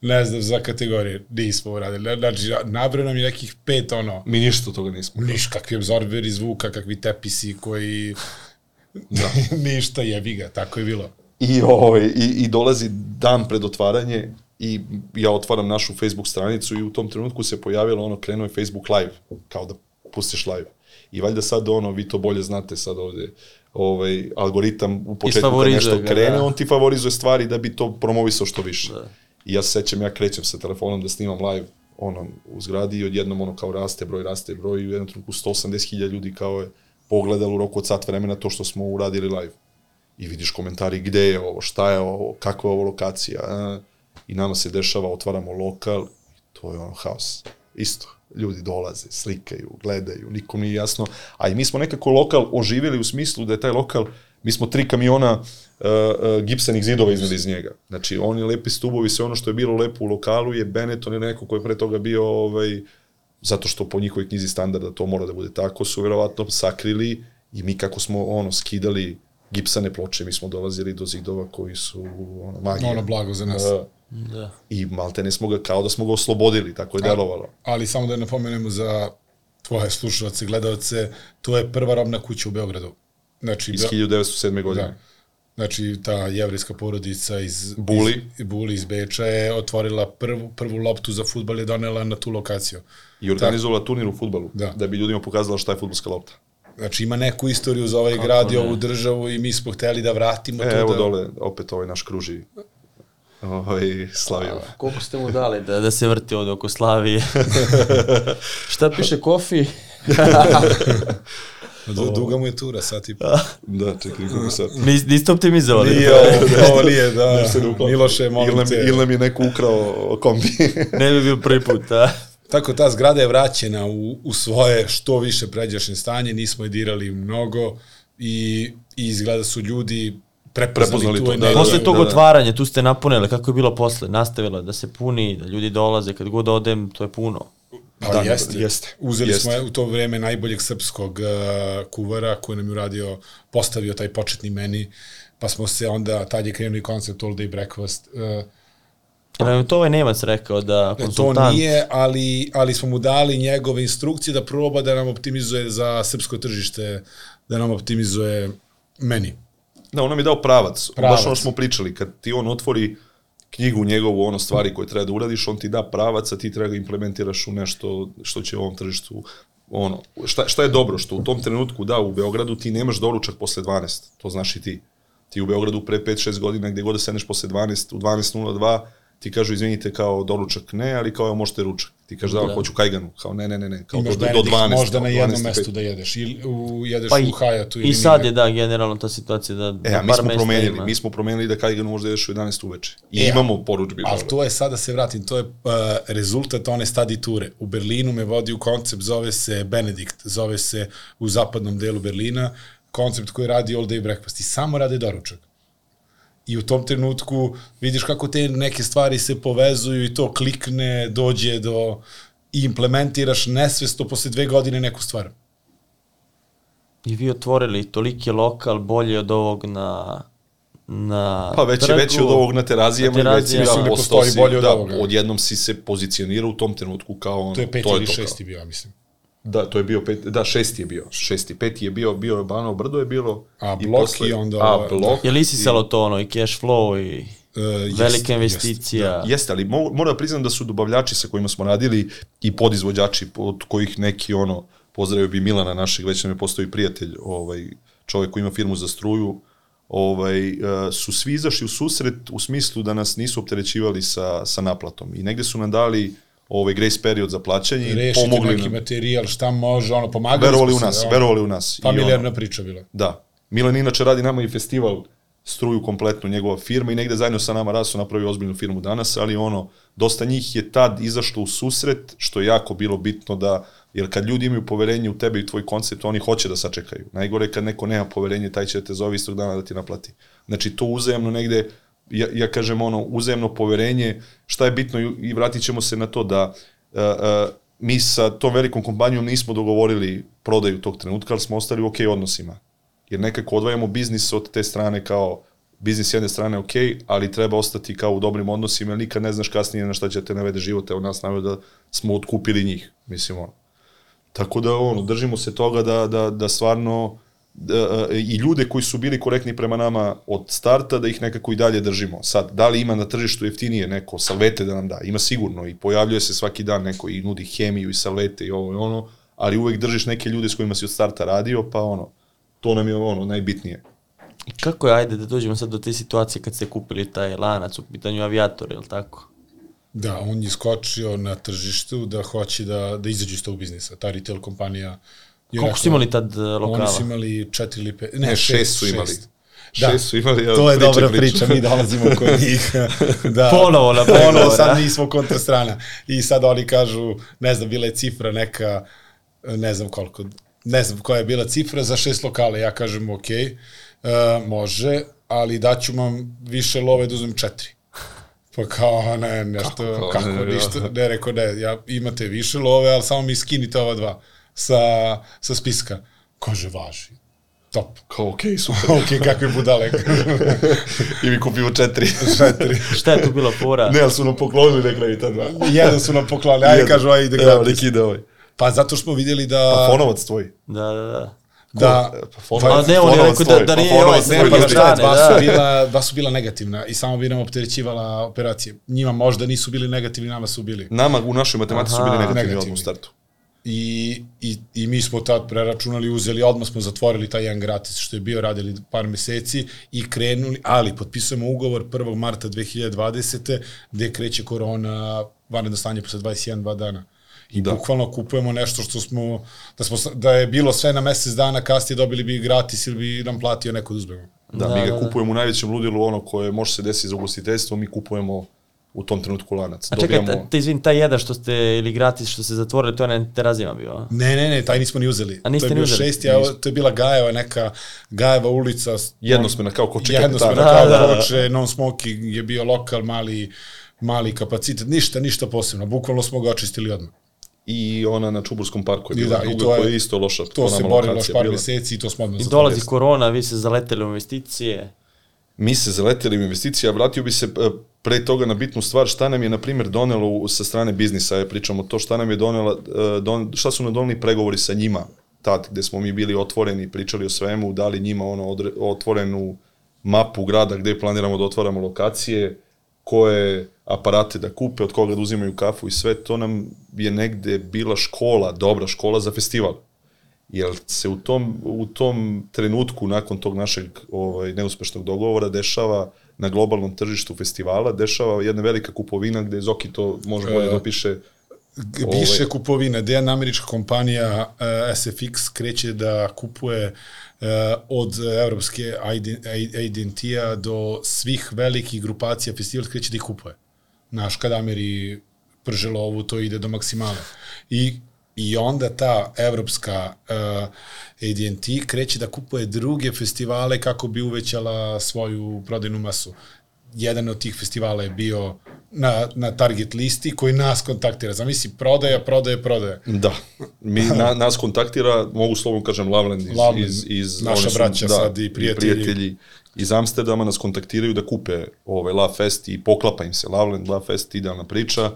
ne znam, za kategorije? Nismo uradili. Znači, nabrao nam je nekih pet, ono, mi ništa toga nismo. Niš, kakvi absorberi zvuka, kakvi tepisi koji... Da. [LAUGHS] Ništa jebi ga, tako je bilo. I, ovaj, i, I dolazi dan pred otvaranje i ja otvaram našu Facebook stranicu i u tom trenutku se pojavilo ono, krenuo je Facebook live, kao da pustiš live. I valjda sad ono, vi to bolje znate sad ovde, ovaj, algoritam u početku kad Isfavorizuje nešto ga, krene, da. on ti favorizuje stvari da bi to promovisao što više. Da. I ja se sećam, ja krećem sa telefonom da snimam live, ono, u zgradi i odjednom ono kao raste broj, raste broj i u jednom trenutku 180.000 ljudi kao je pogledalo u roku od sat vremena to što smo uradili live. I vidiš komentari gde je ovo, šta je ovo, kakva je ovo lokacija. A? I nama se dešava, otvaramo lokal, to je ono haos. Isto, ljudi dolaze, slikaju, gledaju, nikom nije jasno. A i mi smo nekako lokal oživjeli u smislu da je taj lokal, mi smo tri kamiona uh, uh, gipsenih zidova iznad iz njega. Znači, oni lepi stubovi, sve ono što je bilo lepo u lokalu je Benetton ili neko ko je pre toga bio ovaj, zato što po njihovoj knjizi standarda to mora da bude tako, su verovatno sakrili i mi kako smo ono skidali gipsane ploče, mi smo dolazili do zidova koji su ono, magija. Ono blago za nas. Da. Da. I malte ne smo ga, kao da smo ga oslobodili, tako je delovalo. Ali samo da napomenemo za tvoje slušalce, gledalce, to je prva robna kuća u Beogradu. Znači, Iz Be- 1907. godine. Da. Znači, ta jevrijska porodica iz Buli. iz, Buli iz Beča je otvorila prvu, prvu loptu za futbal je donela na tu lokaciju. I organizovala turnir u futbalu, Da. da bi ljudima pokazala šta je futbolska lopta. Znači, ima neku istoriju za ovaj grad i ovu državu i mi smo hteli da vratimo E, to. evo da... dole, opet ovaj naš kruži ovaj, slavio. Koliko ste mu dali da, da se vrti ovde oko Slavije? [LAUGHS] Šta piše kofi? [LAUGHS] Du, duga mu je tura, sad i po. Da, čekaj, kako sad. Nis, niste optimizovali? Nije [LAUGHS] ovo, ovo nije, da. Miloše, Ili molim nam, te. ili nam je neko ukrao kombi. ne bi bio prvi put, a? Tako, ta zgrada je vraćena u, u svoje što više pređašnje stanje, nismo je dirali mnogo i, i izgleda su ljudi prepoznali, to, da, energiju. da, Posle tog da, da. otvaranja, tu ste napunili, kako je bilo posle? Nastavilo da se puni, da ljudi dolaze, kad god odem, to je puno. Pa Da, jeste. jeste. Uzeli Jeste. smo u to vreme najboljeg srpskog uh, kuvara koji nam je uradio, postavio taj početni meni, pa smo se onda, tad je krenuo i koncept all day breakfast. Uh, je to ovaj Nemac rekao da to konsultant... nije, ali, ali smo mu dali njegove instrukcije da proba da nam optimizuje za srpsko tržište, da nam optimizuje meni. Da, on nam je dao pravac. Pravac. Baš ono smo pričali, kad ti on otvori knjigu njegovu, ono stvari koje treba da uradiš, on ti da pravac, a ti treba ga implementiraš u nešto što će u ovom tržištu ono, šta, šta je dobro, što u tom trenutku, da, u Beogradu ti nemaš doručak posle 12, to znaš i ti. Ti u Beogradu pre 5-6 godina, gde god da sedneš posle 12, u 12.02, ti kažu, izvinite, kao doručak ne, ali kao evo možete ručak. Ti kažeš, da, Da. hoću kajganu, kao ne, ne, ne, ne, kao Imaš do, do, do 12. možda na jednom 12 i mestu da jedeš, ili u, jedeš Pa u i, Hayatu ili i sad je da generalno ta situacija da, E, da mi smo mesta promenili, ima. mi smo promenili da kajganu možda jedeš u 11 uveče. I E, imamo poručbi. Ali to je, sada se vratim, to je uh, rezultat one stadi ture. U Berlinu me vodi u koncept, zove se Benedikt, zove se u zapadnom delu Berlina, koncept koji radi all day breakfast i samo rade doručak. I u tom trenutku vidiš kako te neke stvari se povezuju i to klikne, dođe do i implementiraš nesvesto posle dve godine neku stvar. I vi otvorili toliki lokal bolje od ovog na na Pa već je trgu. veći od ovog na terazijama Na i već terazijama. da, postoji bolje od da, ovoga. odjednom si se pozicionirao u tom trenutku kao ono, To je peti to ili to šesti kao. bio, ja mislim. Da, to je bio pet, da, šesti je bio, šesti, peti je bio, bio je Banovo Brdo je bilo. A blok posle- i onda A, ovo- blok. Je li isisalo to ono i cash flow i Uh, jest, velika jest, investicija? Jeste, ali mo, moram da priznam da su dobavljači sa kojima smo radili i podizvođači, od kojih neki ono, pozdravio bi Milana našeg, već nam je postoji prijatelj, ovaj, čovjek koji ima firmu za struju, ovaj, uh, su svi izašli u susret u smislu da nas nisu opterećivali sa, sa naplatom. I negde su nam dali ovaj grace period za plaćanje i pomogli neki materijal, šta može, ono, pomagali Verovali u nas, ono, verovali u nas. I Familijarna ono, priča bila. Da. Milan inače radi nama i festival struju kompletnu njegova firma i negde zajedno sa nama rasu napravio ozbiljnu firmu danas, ali ono, dosta njih je tad izašlo u susret, što je jako bilo bitno da, jer kad ljudi imaju poverenje u tebe i tvoj koncept, oni hoće da sačekaju. Najgore kad neko nema poverenje, taj će te zove istog dana da ti naplati. Znači to uzajemno negde, ja, ja kažem ono, uzajemno poverenje, šta je bitno i, vratit ćemo se na to da uh, uh, mi sa tom velikom kompanijom nismo dogovorili prodaju tog trenutka, ali smo ostali u ok odnosima jer nekako odvajamo biznis od te strane kao biznis jedne strane ok, ali treba ostati kao u dobrim odnosima, jer nikad ne znaš kasnije na šta će te navede život, evo nas navede da smo otkupili njih, mislim ono. Tako da ono, držimo se toga da, da, da stvarno i ljude koji su bili korektni prema nama od starta, da ih nekako i dalje držimo. Sad, da li ima na tržištu jeftinije neko salvete da nam da? Ima sigurno i pojavljuje se svaki dan neko i nudi hemiju i salvete i ovo i ono, ali uvek držiš neke ljude s kojima si od starta radio, pa ono, to nam je ono najbitnije. I kako je, ajde da dođemo sad do te situacije kad ste kupili taj lanac u pitanju avijator, je li tako? Da, on je skočio na tržištu da hoće da, da izađe iz tog biznisa. Ta retail kompanija je Koliko su imali tad e, Oni lokala? su imali četiri ili pet, ne, Ne, šest, šest su imali. Da, Šest su imali, ja to je pričam, dobra pričam. priča, mi dolazimo kod [LAUGHS] njih. da, Ponovo na Ponovo pregovore, sad mi smo kontra strana. I sad oni kažu, ne znam, bila je cifra neka, ne znam koliko, ne znam koja je bila cifra za šest lokala. Ja kažem, ok, uh, može, ali daću vam više love da uzmem četiri. Pa kao, ne, nešto, Kako? kako, Ne, ne, ništa, ne, rekao, ne, ja, imate više love, ali samo mi skinite ova dva sa, sa spiska. Kaže, važi. Top. Kao, okej, [LAUGHS] super. ok, kakve budale. [LAUGHS] I mi kupimo četiri. [LAUGHS] Četiri. Šta je tu bila fora? ne, ali su nam poklonili na kraju ta dva. Jedan su nam poklali, ajde Jedan. kažu, ajde Evo, gratis. nek ide ovaj. Pa zato što smo vidjeli da... A fonovac tvoj. Da, da, da. da Pa fonovac, Pa ne, on je rekao da- da pa nije fonovac ovaj Ne, Druge pa da. strane, dva, da. su bila, dva su bila negativna i samo bi nam opterećivala operacije. Njima možda nisu bili negativni, nama su bili. Nama u našoj matematici su bili Aha. negativni, Negativni. u startu. I, i, I mi smo tad preračunali, uzeli, odmah smo zatvorili taj jedan gratis što je bio, radili par meseci i krenuli, ali potpisujemo ugovor 1. marta 2020. gde kreće korona, vanredno stanje posle 21-2 dana. I Da. da. bukvalno kupujemo nešto što smo, da, smo, da je bilo sve na mesec dana, kasnije dobili bi gratis ili bi nam platio neko da uzmemo. Da, Da, mi ga da, da. kupujemo u najvećem ludilu, ono koje može se desiti za ugostiteljstvo, mi kupujemo u tom trenutku lanac. A čekaj, Dobijamo- ta- te izvin, taj jedan što ste, ili gratis što ste zatvorili, to je na terazima bio, a? Ne, ne, ne, taj nismo ni uzeli. A niste to je ni bio uzeli? šesti, a to je bila Gajeva, neka Gajeva ulica. Jednosmena, kao kod Čeka Jednosmena, kao Da, da, da, da. Koče, non smoking je bio lokal, mali, mali kapacitet, ništa, ništa posebno. Bukvalno smo ga očistili odmah. I ona na Čuburskom parku je bila da, i druga to je- koja je isto loša. To se borilo još par bila. meseci i to smo odmah I dolazi korona, vi se zaleteli u investicije. Mi se zaleteli u investicije, a vratio bi se e, pre toga na bitnu stvar, šta nam je, na primjer, donelo sa strane biznisa, ja pričamo to, šta nam je donela, e, don, šta su nam doneli pregovori sa njima, tad, gde smo mi bili otvoreni, pričali o svemu, dali njima ono odre, otvorenu mapu grada gde planiramo da otvaramo lokacije, koje aparate da kupe, od koga da uzimaju kafu i sve, to nam je negde bila škola, dobra škola za festival. Jer se u tom, u tom trenutku, nakon tog našeg ovaj, neuspešnog dogovora, dešava na globalnom tržištu festivala, dešava jedna velika kupovina gde Zoki to može bolje da opiše. G- Ovaj- Više kupovina, gde jedna američka kompanija uh, SFX kreće da kupuje uh, od evropske AD&T-a do svih velikih grupacija festival kreće da ih kupuje. Znaš, kada Ameri prže lovu, to ide do maksimala. I I onda ta evropska uh, AD&T kreće da kupuje druge festivale kako bi uvećala svoju prodajnu masu. Jedan od tih festivala je bio na, na target listi koji nas kontaktira. Zamisli, prodaja, prodaja, prodaja. Da. Mi, [LAUGHS] na, nas kontaktira, mogu slovno kažem, Lavland iz, Loveland, iz, iz naša su- braća sad i prijatelji. prijatelji iz Amsterdama nas kontaktiraju da kupe ovaj La Fest i poklapa im se Lavland, La Fest, idealna priča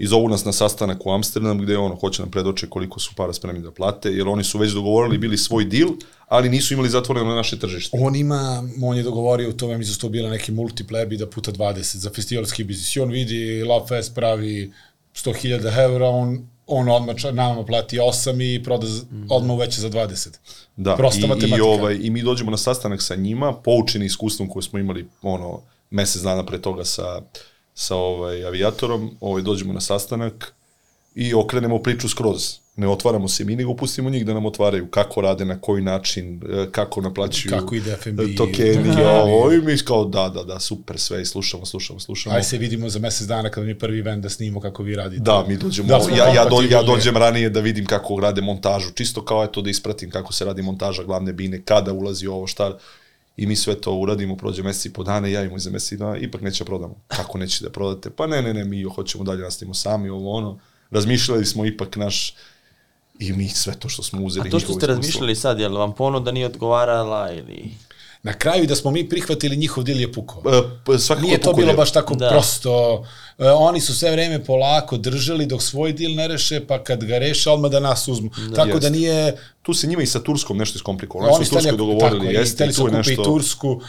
i zovu nas na sastanak u Amsterdam gde ono hoće nam predoče koliko su para spremni da plate, jer oni su već dogovorili bili svoj deal, ali nisu imali zatvoreno na naše tržište. On ima, on je dogovorio, to vam isto bila neki multiplebi da puta 20 za festivalski biznis. I on vidi, Love Fest pravi 100.000 eura, on, on odmah nama plati 8 i proda z- odmah uveća za 20. Da, Prosta i, i, matematika. ovaj, i mi dođemo na sastanak sa njima, poučeni iskustvom koje smo imali ono, mesec dana pre toga sa, sa ovaj, avijatorom, ovaj, dođemo na sastanak i okrenemo priču skroz. Ne otvaramo se mi, nego pustimo njih da nam otvaraju kako rade, na koji način, e, kako naplaćuju Kako ide F&B, tokeni, tokeni. ovo, i mi kao da, da, da, super sve i slušamo, slušamo, slušamo. Aj se vidimo za mesec dana kada mi prvi event da snimimo kako vi radite. Da, mi dođemo, Da da, ja, ja, do, ja kompatibilni. dođem ranije da vidim kako rade montažu, čisto kao eto da ispratim kako se radi montaža glavne bine, kada ulazi ovo, šta, i mi sve to uradimo, prođe mesec i po dana, i javimo iza mesec i dana, ipak neće da prodamo. Kako neće da prodate? Pa ne, ne, ne, mi hoćemo dalje nastavimo sami, ovo ono. Razmišljali smo ipak naš, i mi sve to što smo uzeli. A to što ste razmišljali sad, je li vam ponuda nije odgovarala ili... Na kraju da smo mi prihvatili njihov dil je pukao. E, p- svakako Nije to bilo baš tako Da. da. prosto. E, oni su sve vreme polako držali dok svoj dil ne reše, pa kad ga reše, odmah da nas uzmu. Da, tako Jeste. da nije... Tu se njima i sa Turskom nešto iskomplikovalo. Oni su hteli- Turskoj dogovorili, tako, jeste, i su tu je kupe i nešto... Tursku.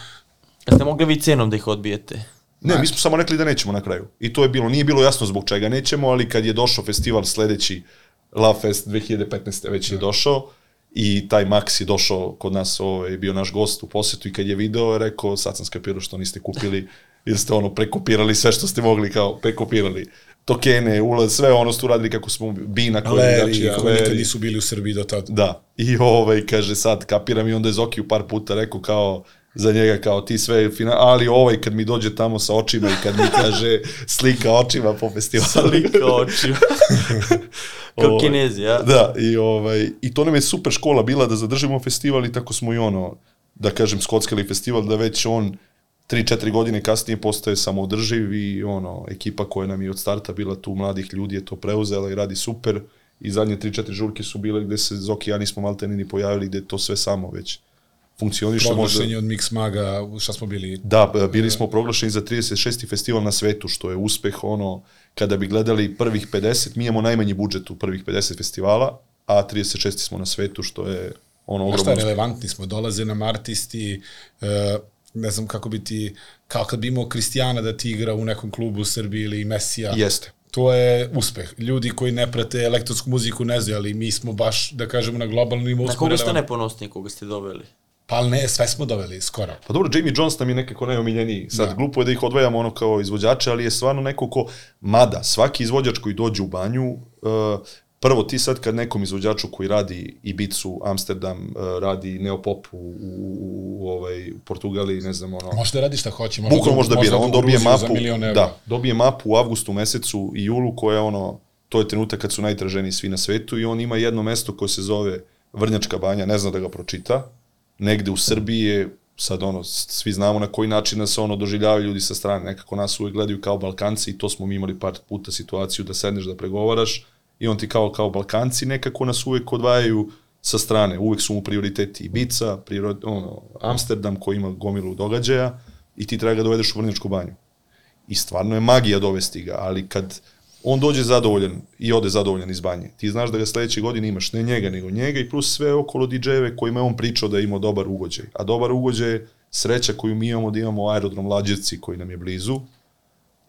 Jeste mogli vi cenom da ih odbijete? Ne, mi smo samo rekli da nećemo na kraju. I to je bilo, nije bilo jasno zbog čega nećemo, ali kad je došao festival sledeći, Love Fest 2015. već je došao, i taj Max je došao kod nas, ovaj, bio naš gost u posetu i kad je video, je rekao, sad sam skapirao što niste kupili, jer ste ono prekopirali sve što ste mogli kao prekopirali. Tokene, ulaz, sve ono ste uradili kako smo Bina koji je Leri, drugačija, koji nikad nisu bili u Srbiji do tada. Da, i ovaj, kaže sad, kapiram. I onda je Zoki u par puta rekao kao, za njega kao ti sve fina, ali ovaj kad mi dođe tamo sa očima i kad mi kaže slika očima po festivalu. Slika očima. [LAUGHS] Kao Ovaj, kinezi, ja? Da, i, ovaj, i to nam je super škola bila da zadržimo festival i tako smo i ono, da kažem, skockali festival, da već on 3-4 godine kasnije postaje samoodrživ i ono, ekipa koja nam je od starta bila tu mladih ljudi je to preuzela i radi super i zadnje 3-4 žurke su bile gde se Zoki i ja nismo malte ni pojavili gde to sve samo već funkcioniše. možda- Proglašenje od Mix Maga, šta smo bili? Da, b- bili smo proglašeni za 36. festival na svetu, što je uspeh, ono, kada bi gledali prvih 50, mi imamo najmanji budžet u prvih 50 festivala, a 36. smo na svetu, što je ono Ogromno. Šta relevantni smo, dolaze nam artisti, e, ne znam kako bi ti, kao kad bi imao Kristijana da ti igra u nekom klubu u Srbiji ili Mesija. Jeste. To je uspeh. Ljudi koji ne prate elektronsku muziku ne znaju, ali mi smo baš, da kažemo, na globalnom nivou Na koga ste relevantni. najponosniji koga ste doveli? Pa ali ne, sve smo doveli, skoro. Pa dobro, Jamie Jones nam je nekako najomiljeniji. Sad, Da. glupo je da ih odvajamo ono kao izvođače, ali je stvarno neko ko, mada, svaki izvođač koji dođe u banju, uh, prvo ti sad kad nekom izvođaču koji radi Ibicu, Amsterdam, uh, radi Neopop u, u, u, u ovaj, Portugaliji, ne znam, ono... Može da radi šta hoće. Može Bukvalno može da bira, on dobije mapu, da, dobije mapu u avgustu mesecu i julu koja je ono, to je trenutak kad su najtraženiji svi na svetu i on ima jedno mesto koje se zove Vrnjačka banja, ne zna da ga pročita, negde u Srbiji je, sad ono, svi znamo na koji način nas ono doživljavaju ljudi sa strane, nekako nas uvek gledaju kao Balkanci i to smo mi imali par puta situaciju da sedneš da pregovaraš i on ti kao kao Balkanci nekako nas uvek odvajaju sa strane, uvek su mu prioriteti Ibiza, priori, ono, Amsterdam koji ima gomilu događaja i ti treba ga dovedeš u Vrnjačku banju. I stvarno je magija dovesti ga, ali kad on dođe zadovoljan i ode zadovoljan iz banje, ti znaš da ga sledeće godine imaš ne njega, nego njega i plus sve okolo DJ-eve kojima je on pričao da je imao dobar ugođaj. A dobar ugođaj je sreća koju mi imamo da imamo aerodrom Lađevci koji nam je blizu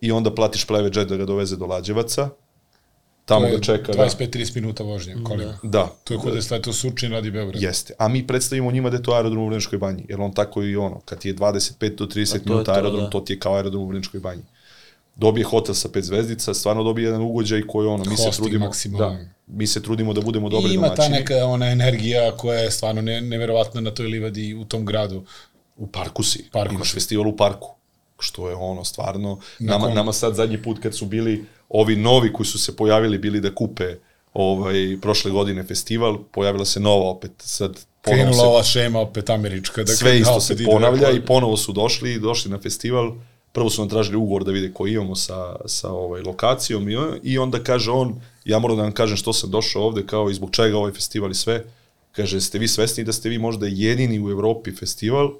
i onda platiš private jet da ga doveze do Lađevaca, tamo ga čeka. Da, 25-30 minuta vožnje, koliko? da, To je kod da je sleto Surčin radi Beograd. Jeste. A mi predstavimo njima da je to aerodrom u Vrnjačkoj banji, jer on tako i ono, kad ti je 25 do 30 to je minuta aerodrom, da. to ti je kao aerodrom u Vrnjačkoj banji. Dobije hotel sa pet zvezdica, stvarno dobije jedan ugođaj koji ono, mi se Hosting trudimo, maksimalan. da, mi se trudimo da budemo dobri I ima domaćini. ta neka ona energija koja je stvarno ne, neverovatna na toj livadi u tom gradu. U parku si, Parku imaš si. festival u parku, što je ono stvarno, Na nama, kom? nama sad zadnji put kad su bili ovi novi koji su se pojavili bili da kupe ovaj, prošle godine festival, pojavila se nova opet, sad Krenula se ova šema opet američka. Da sve isto se ponavlja i ponovo su došli, došli na festival. Prvo su nam tražili ugovor da vide koji imamo sa, sa ovaj, lokacijom i, i onda kaže on, ja moram da vam kažem što sam došao ovde kao i zbog čega ovaj festival i sve. Kaže, ste vi svesni da ste vi možda jedini u Evropi festival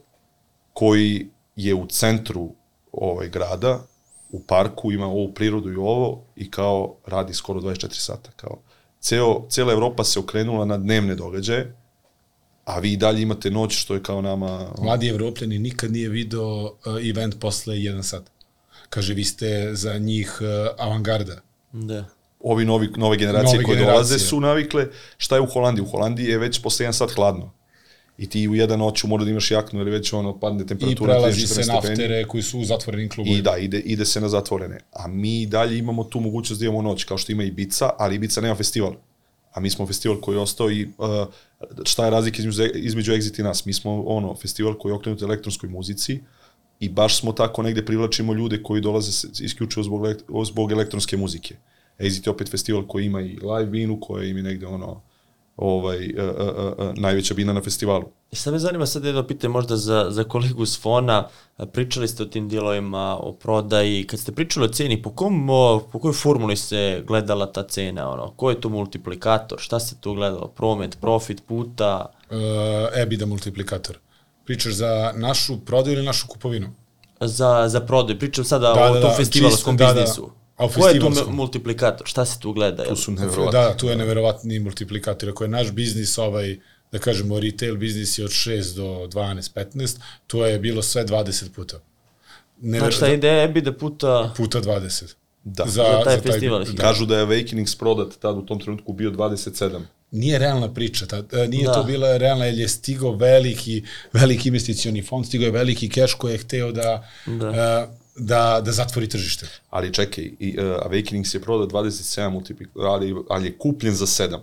koji je u centru ovaj grada, u parku, ima ovu prirodu i ovo i kao radi skoro 24 sata. Kao. Ceo, cela Evropa se okrenula na dnevne događaje, a vi i dalje imate noć što je kao nama... Mladi evropljani nikad nije video uh, event posle jedan sat. Kaže, vi ste za njih uh, avangarda. Da. Ovi novi, nove generacije Nove koje generacije. dolaze su navikle šta je u Holandiji. U Holandiji je već posle jedan sat hladno. I ti u jedan noću mora da imaš jaknu ili već ono padne I temperatura prelazi 30-40 se na aftere koji su u zatvorenim klubovima. I da, ide, ide se na zatvorene. A mi i dalje imamo tu mogućnost da imamo noć, kao što ima Ibiza, ali Ibiza nema festival. A mi smo festival koji je ostao i uh, šta je razlika između, između Exit i nas? Mi smo ono, festival koji je okrenut elektronskoj muzici i baš smo tako negde privlačimo ljude koji dolaze isključivo zbog, zbog elektronske muzike. Exit je opet festival koji ima i live binu, koja im je negde ono, ovaj, uh, uh, uh, uh, najveća bina na festivalu. I sad me zanima sad jedno pitanje možda za, za kolegu s Fona. Pričali ste o tim dijelovima, o prodaji. Kad ste pričali o ceni, po, kom, po kojoj formuli se gledala ta cena? Ono? Ko je to multiplikator? Šta se tu gledalo? Promet, profit, puta? Uh, EBITDA multiplikator. Pričaš za našu prodaju ili našu kupovinu? Za, za prodaju. Pričam sada Da, o da, tom da, festivalskom čisto, da, da. A Ko je tu multiplikator? Šta se tu gleda? Tu su Da, nevjerovatni. da, tu je neverovatni multiplikator. Ako je naš biznis ovaj, da kažemo, retail biznis je od 6 do 12, 15, to je bilo sve 20 puta. Ne, Znači, šta ide EBITDA puta... Puta 20. Da. Za taj festival. da. Kažu da je Awakenings prodat tad u tom trenutku bio 27. Nije realna priča, ta, e, nije Da. to bila realna, jer je stigao veliki, veliki investicioni fond, stigao je veliki keš koji je hteo da, Da. da. Da, da zatvori tržište. Ali čekaj, i, uh, Awakenings je prodao 27 multiplik, ali, ali je kupljen za 7.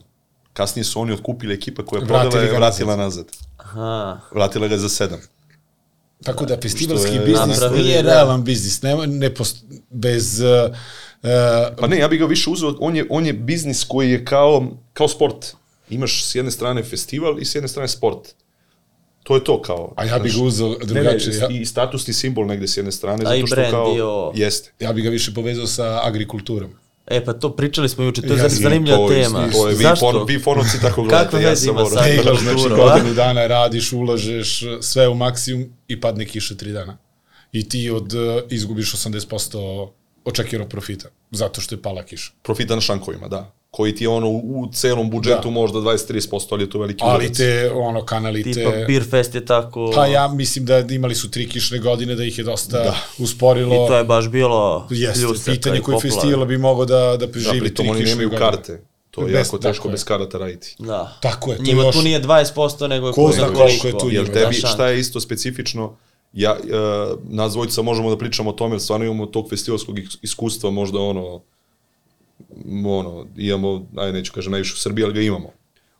Kasnije su oni otkupili ekipa koja je prodala je vratila nazad. nazad. Aha. Vratila ga za 7. Tako da festivalski je biznis napravili, nije da. realan biznis, ne, ne post, bez... Uh, uh, Pa ne, ja bih ga više uzeo, on je, on je biznis koji je kao, kao sport. Imaš s jedne strane festival i s jedne strane sport. To je to kao. a ja bih ga uzeo drugačije. ne, ja, i statusni simbol negde s jedne strane, zato što brand kao, dio- jeste. ja bih ga više povezao sa agrikulturom. E, pa to pričali smo juče, to je Ja, zanimljiva to tema. To je, vi, Zašto? vi fonovci tako [LAUGHS] gledate. Kakve ja veze sam ima morao- sad? Ne, Agrikultura, znači godinu dana radiš, ulažeš sve u maksimum i padne kiša tri dana. I ti od, uh, izgubiš 80% očekivanog profita, zato što je pala kiša. Profita na šankovima, da. Koji ti je ono u, celom budžetu Da. možda 20-30%, ali je to veliki Ali udarac. te, ono, kanali te... Tipa Beer Fest je tako... Pa ja mislim da imali su tri kišne godine, da ih je dosta da. usporilo. I to je baš bilo Jeste, pljusaka pitanje koji poplave. festival bi mogao da, da Da, preživi pritom tri oni kišne nemaju godine. karte. To je Bez- jako teško je. bez karata raditi. Da. Tako je, to Njima još- tu nije 20%, nego je Ko zna koliko je tu Jer tebi, da, šta je isto specifično, ja, uh, nas dvojica možemo da pričamo o tome, jer stvarno imamo tog festivalskog is- iskustva, možda ono, ono, imamo, aj neću kažem najviše u Srbiji, ali ga imamo.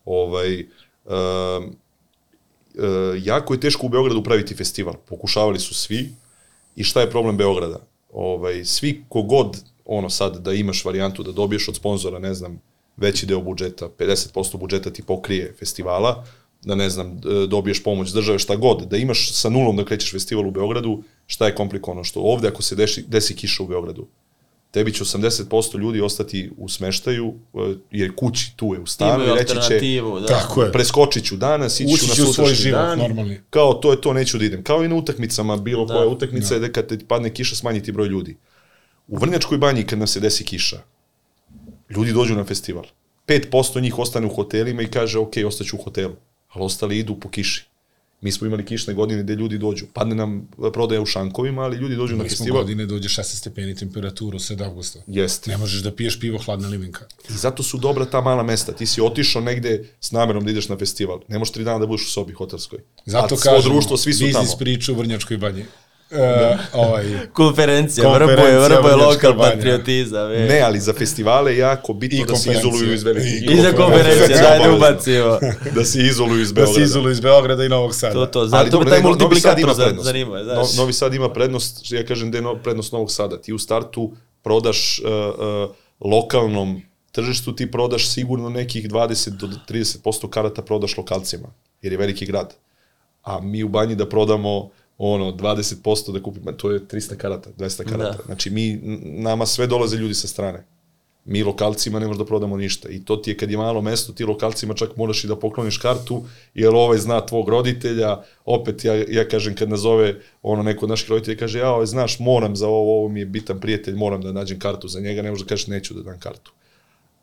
Ovaj, um, uh, jako je teško u Beogradu praviti festival. Pokušavali su svi. I šta je problem Beograda? Ovaj, svi kogod, ono sad, da imaš varijantu da dobiješ od sponzora, ne znam, veći deo budžeta, 50% budžeta ti pokrije festivala, da ne znam, dobiješ pomoć države, šta god, da imaš sa nulom da krećeš festival u Beogradu, šta je komplikovano? Što ovde ako se desi, desi kiša u Beogradu, tebi će 80% ljudi ostati u smeštaju, e, jer kući tu je u stanu i reći će, da. Tako je. preskočit ću danas, ići ću na svoj život, dan, normalni. kao to je to, neću da idem. Kao i na utakmicama, bilo Da. koja utakmica je da kad te padne kiša smanjiti broj ljudi. U Vrnjačkoj banji kad nam se desi kiša, ljudi dođu na festival. 5% njih ostane u hotelima i kaže, ok, ostaću u hotelu, ali ostali idu po kiši. Mi smo imali kišne godine gde ljudi dođu. Padne nam prodaja u šankovima, ali ljudi dođu na Mi smo festival. godine dođe 16 stepeni temperaturu u sred avgusta. Jeste. Ne možeš da piješ pivo hladna limenka. I zato su dobra ta mala mesta. Ti si otišao negde s namerom da ideš na festival. Ne možeš tri dana da budeš u sobi hotelskoj. Zato A kažemo, društvo, svi su tamo. biznis priča u Vrnjačkoj banji. E, ovaj, Konferencija, Konferencija, vrboje, vrboje Vrnjačka lokal banja. patriotizam. E. Ne, ali za festivale je jako bitno I da se izoluju iz velikih. I za konferencije, daj da ubacimo. [LAUGHS] Da se izoluju iz da Beograda. se izoluju iz Beograda i Novog Sada. To, to, Ali zato me dobro, taj ne, Novi Sad multiplikator ima za- prednost. zanima, je, No, znaš. Novi Sad ima prednost, ja kažem da je no, prednost Novog Sada. Ti u startu prodaš uh, uh, lokalnom tržištu, ti prodaš sigurno nekih 20 do 30% karata prodaš lokalcima, jer je veliki grad. A mi u banji da prodamo ono 20% da kupimo, to je 300 karata, 200 karata. Da. Znači mi nama sve dolaze ljudi sa strane. Mi lokalcima ne možemo da prodamo ništa. I to ti je kad je malo mesto, ti lokalcima čak moraš i da pokloniš kartu, jer ovaj zna tvog roditelja. Opet ja, ja kažem kad nazove ono neko od naših roditelja, kaže ja ovaj, znaš moram za ovo, ovo mi je bitan prijatelj, moram da nađem kartu za njega, ne možeš da kažeš neću da dam kartu.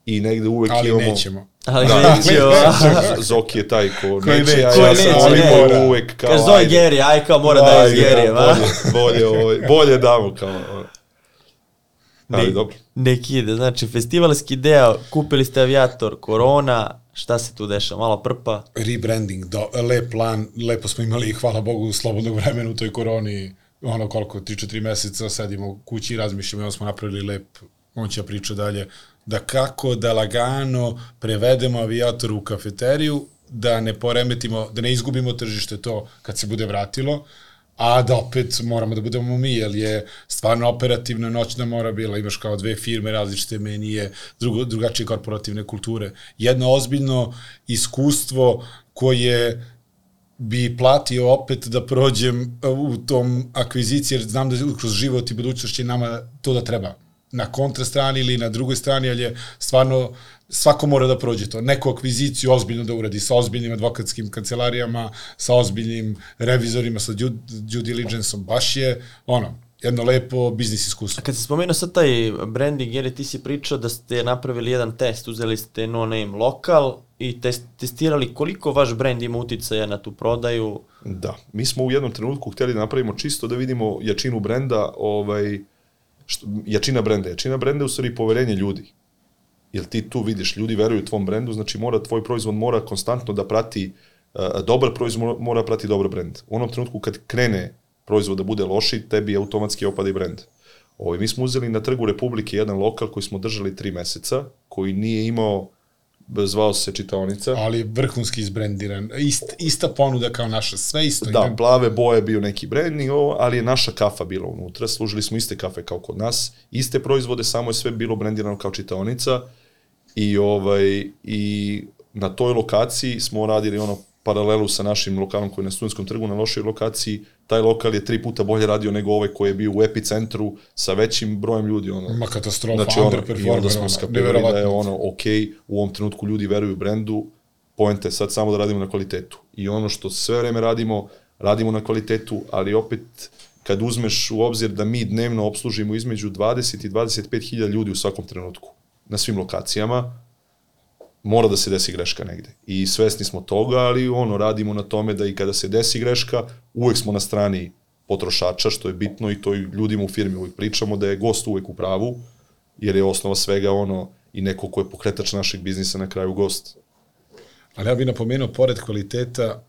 I negde uvek Ali imamo... nećemo. Ali Da, nećemo. [LAUGHS] Zoki [LAUGHS] je taj ko Koji neće, ja neće, sam ali Mora. uvek kao... Kaže, zove. Geri, aj kao mora da je iz Geri, va? bolje, bolje, bolje, bolje damo kao... Ali Ne- dobro. Neki ide, znači festivalski deo, kupili ste avijator, korona, šta se tu deša, malo prpa? Rebranding, do, lep plan, lepo smo imali, hvala Bogu, slobodnog vremena u toj koroni, ono koliko, 3-4 meseca, sedimo u kući i razmišljamo, evo smo napravili lep, on će priča dalje, da kako da lagano prevedemo avijator u kafeteriju, da ne poremetimo, da ne izgubimo tržište to kad se bude vratilo, a da opet moramo da budemo mi, jer je stvarno operativna noćna mora bila, imaš kao dve firme, različite menije, drugo, drugačije korporativne kulture. Jedno ozbiljno iskustvo koje bi platio opet da prođem u tom akviziciji, jer znam da kroz život i budućnost će nama to da treba. Na kontra strani ili na drugoj strani, ali je stvarno svako mora da prođe to. Neku akviziciju ozbiljno da uradi sa ozbiljnim advokatskim kancelarijama, sa ozbiljnim revizorima, sa due, due diligence-om. Baš je, ono, jedno lepo biznis iskustvo. A kad si spomenuo sad taj branding, jer ti si pričao da ste napravili jedan test, uzeli ste no name lokal i test, testirali koliko vaš brand ima uticaja na tu prodaju. Da, mi smo u jednom trenutku hteli da napravimo čisto da vidimo jačinu brenda, ovaj, što, jačina brenda. Jačina brenda je u stvari poverenje ljudi. Jer ti tu vidiš, ljudi veruju tvom brendu, znači mora, tvoj proizvod mora konstantno da prati, uh, dobar proizvod mora prati dobar brend. U onom trenutku kad krene proizvod da bude loši, tebi automatski opada i brend. Ovaj, mi smo uzeli na trgu Republike jedan lokal koji smo držali tri meseca, koji nije imao, zvao se čitaonica. Ali vrhunski izbrendiran. Ist, ista ponuda kao naša, sve isto. Da, Idem- plave boje bio neki brand, i ovo, ali je naša kafa bila unutra, služili smo iste kafe kao kod nas, iste proizvode, samo je sve bilo brendirano kao čitaonica i ovaj i na toj lokaciji smo radili ono paralelu sa našim lokalom koji je na Studentskom trgu na lošoj lokaciji, taj lokal je tri puta bolje radio nego ovaj koji je bio u epicentru sa većim brojem ljudi. Ono. Ma katastrofa, Znači, ono, i underperformer, onda smo skapirali da je ono, ok, u ovom trenutku ljudi veruju brendu, poenta je sad samo da radimo na kvalitetu. I ono što sve vreme radimo, radimo na kvalitetu, ali opet kad uzmeš u obzir da mi dnevno obslužimo između 20 i 25 hiljada ljudi u svakom trenutku, na svim lokacijama, mora da se desi greška negde. I svesni smo toga, ali ono, radimo na tome da i kada se desi greška, uvek smo na strani potrošača, što je bitno i to i ljudima u firmi uvek pričamo, da je gost uvek u pravu, jer je osnova svega ono i neko ko je pokretač našeg biznisa na kraju gost Ali ja bih napomenuo, pored kvaliteta,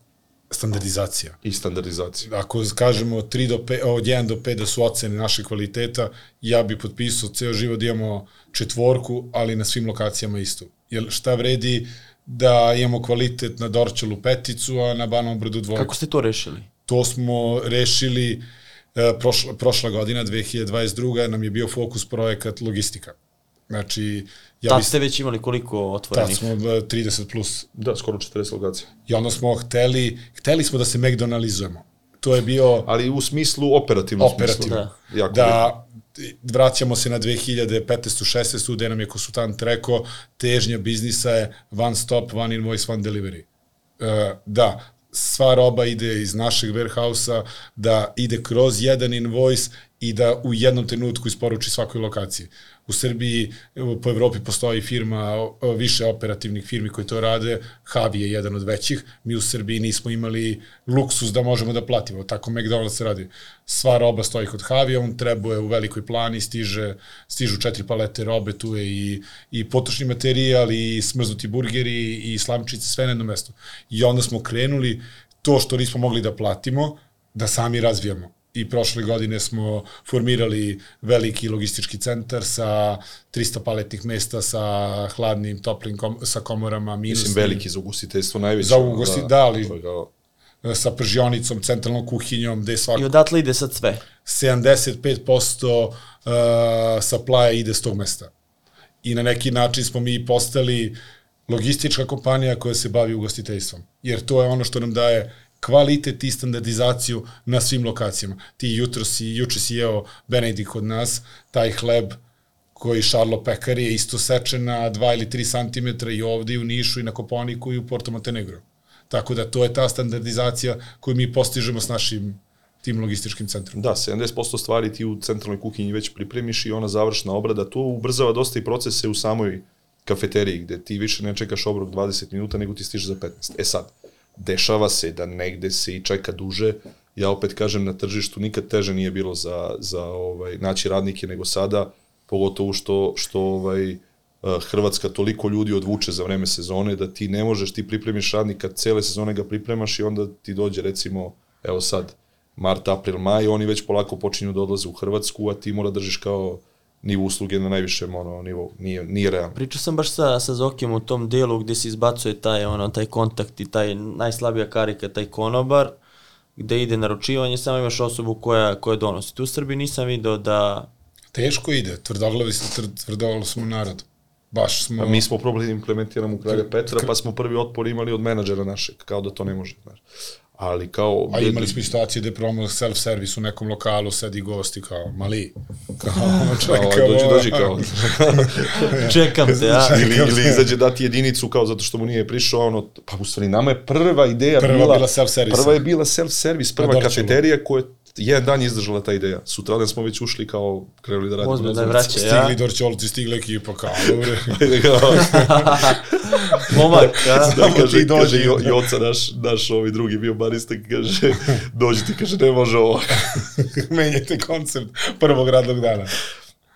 standardizacija. i standardizacija. Ako kažemo 3 do 5, od 1 do 5 da su ocene naše kvaliteta, ja bih potpisao ceo život da imamo četvorku, ali na svim lokacijama isto. Jer šta vredi da imamo kvalitet na Dorčelu peticu, a na Banovom brdu dvojku? Kako ste to rešili? To smo rešili e, prošla, prošla godina, 2022. nam je bio fokus projekat logistika. Znači, ja Tad ste već imali koliko Tad otvorenih? smo e, 30 plus. Da, skoro 40 lokacija. I onda smo hteli, hteli smo da se McDonalizujemo. To je bio Ali u smislu operativnom operativno. smislu. Da. Jako da vraćamo se na 2015. 16. gde nam je konsultant rekao težnja biznisa je one stop, one invoice, one delivery. E, da, sva roba ide iz našeg warehouse-a, da ide kroz jedan invoice i da u jednom trenutku isporuči svakoj lokaciji. U Srbiji, po Evropi postoji firma, više operativnih firmi koji to rade, Havi je jedan od većih, mi u Srbiji nismo imali luksus da možemo da platimo, tako McDonald's radi. Sva roba stoji kod Havi, on trebuje u velikoj plani, stiže, stižu četiri palete robe, tu je i, i potrošni materijal, i smrznuti burgeri, i slamčice, sve na jednom mestu. I onda smo krenuli to što nismo mogli da platimo, da sami razvijamo i prošle godine smo formirali veliki logistički centar sa 300 paletnih mesta sa hladnim, toplim, kom, sa komorama, minusnim. Mislim, veliki za ugostiteljstvo najveći. Za ono, ugosti- da, ali- sa pržionicom, centralnom kuhinjom, gde svako I odatle ide sad sve. 75% uh, supply ide s tog mesta. I na neki način smo mi postali logistička kompanija koja se bavi ugostiteljstvom. Jer to je ono što nam daje kvalitet i standardizaciju na svim lokacijama. Ti jutro si, juče si jeo Benedikt kod nas, taj hleb koji Šarlo Pekar je isto sečen na 2 ili 3 cm i ovde i u Nišu i na Koponiku i u Porto Montenegro. Tako da to je ta standardizacija koju mi postižemo s našim tim logističkim centrom. Da, 70% stvari ti u centralnoj kuhinji već pripremiš i ona završna obrada. To ubrzava dosta i procese u samoj kafeteriji, gde ti više ne čekaš obrok 20 minuta, nego ti stiže za 15. E sad, dešava se da negde se i čeka duže. Ja opet kažem, na tržištu nikad teže nije bilo za, za ovaj, naći radnike nego sada, pogotovo što, što ovaj, eh, Hrvatska toliko ljudi odvuče za vreme sezone da ti ne možeš, ti pripremiš radnika, cele sezone ga pripremaš i onda ti dođe recimo, evo sad, mart, april, maj, oni već polako počinju da odlaze u Hrvatsku, a ti mora držiš kao nivo usluge na najvišem ono, nivou. Nije, nije realno. Pričao sam baš sa, sa Zokijem u tom delu gde se izbacuje taj, ono, taj kontakt i taj najslabija karika, taj konobar, gde ide naručivanje, samo imaš osobu koja, koja donosi. Tu u Srbiji nisam video da... Teško ide, tvrdoglavi smo, tvrd, tvrdoglavi smo narod. Baš smo... A mi smo probali da implementiramo u Kralja Petra, pa smo prvi otpor imali od menadžera našeg, kao da to ne može. Znaš. Ali kao... A imali smo i situacije da je probamo self-service u nekom lokalu, sedi gosti kao, mali, kao, [LAUGHS] Kao, čekamo. dođi, dođi, kao. [LAUGHS] Čekam te, a? ili, ili izađe dati jedinicu kao zato što mu nije prišao, ono, pa u stvari nama je prva ideja Prva bila, bila self-service. Prva je bila self-service, prva Na Dorćolu. kafeterija koja je jedan dan je izdržala ta ideja. Sutradan smo već ušli kao krenuli da radimo. Ozbiljno da je vraća, ja? Stigli Dorčolci, stigla ekipa, kao, dobre. Kao, [LAUGHS] [LAUGHS] Momak, a? [LAUGHS] da, kaže, ti dođi. kaže jo, Joca, naš, naš ovi drugi bio barista, kaže, dođi ti, kaže, ne može ovo. Menjate koncept prvog radnog dana.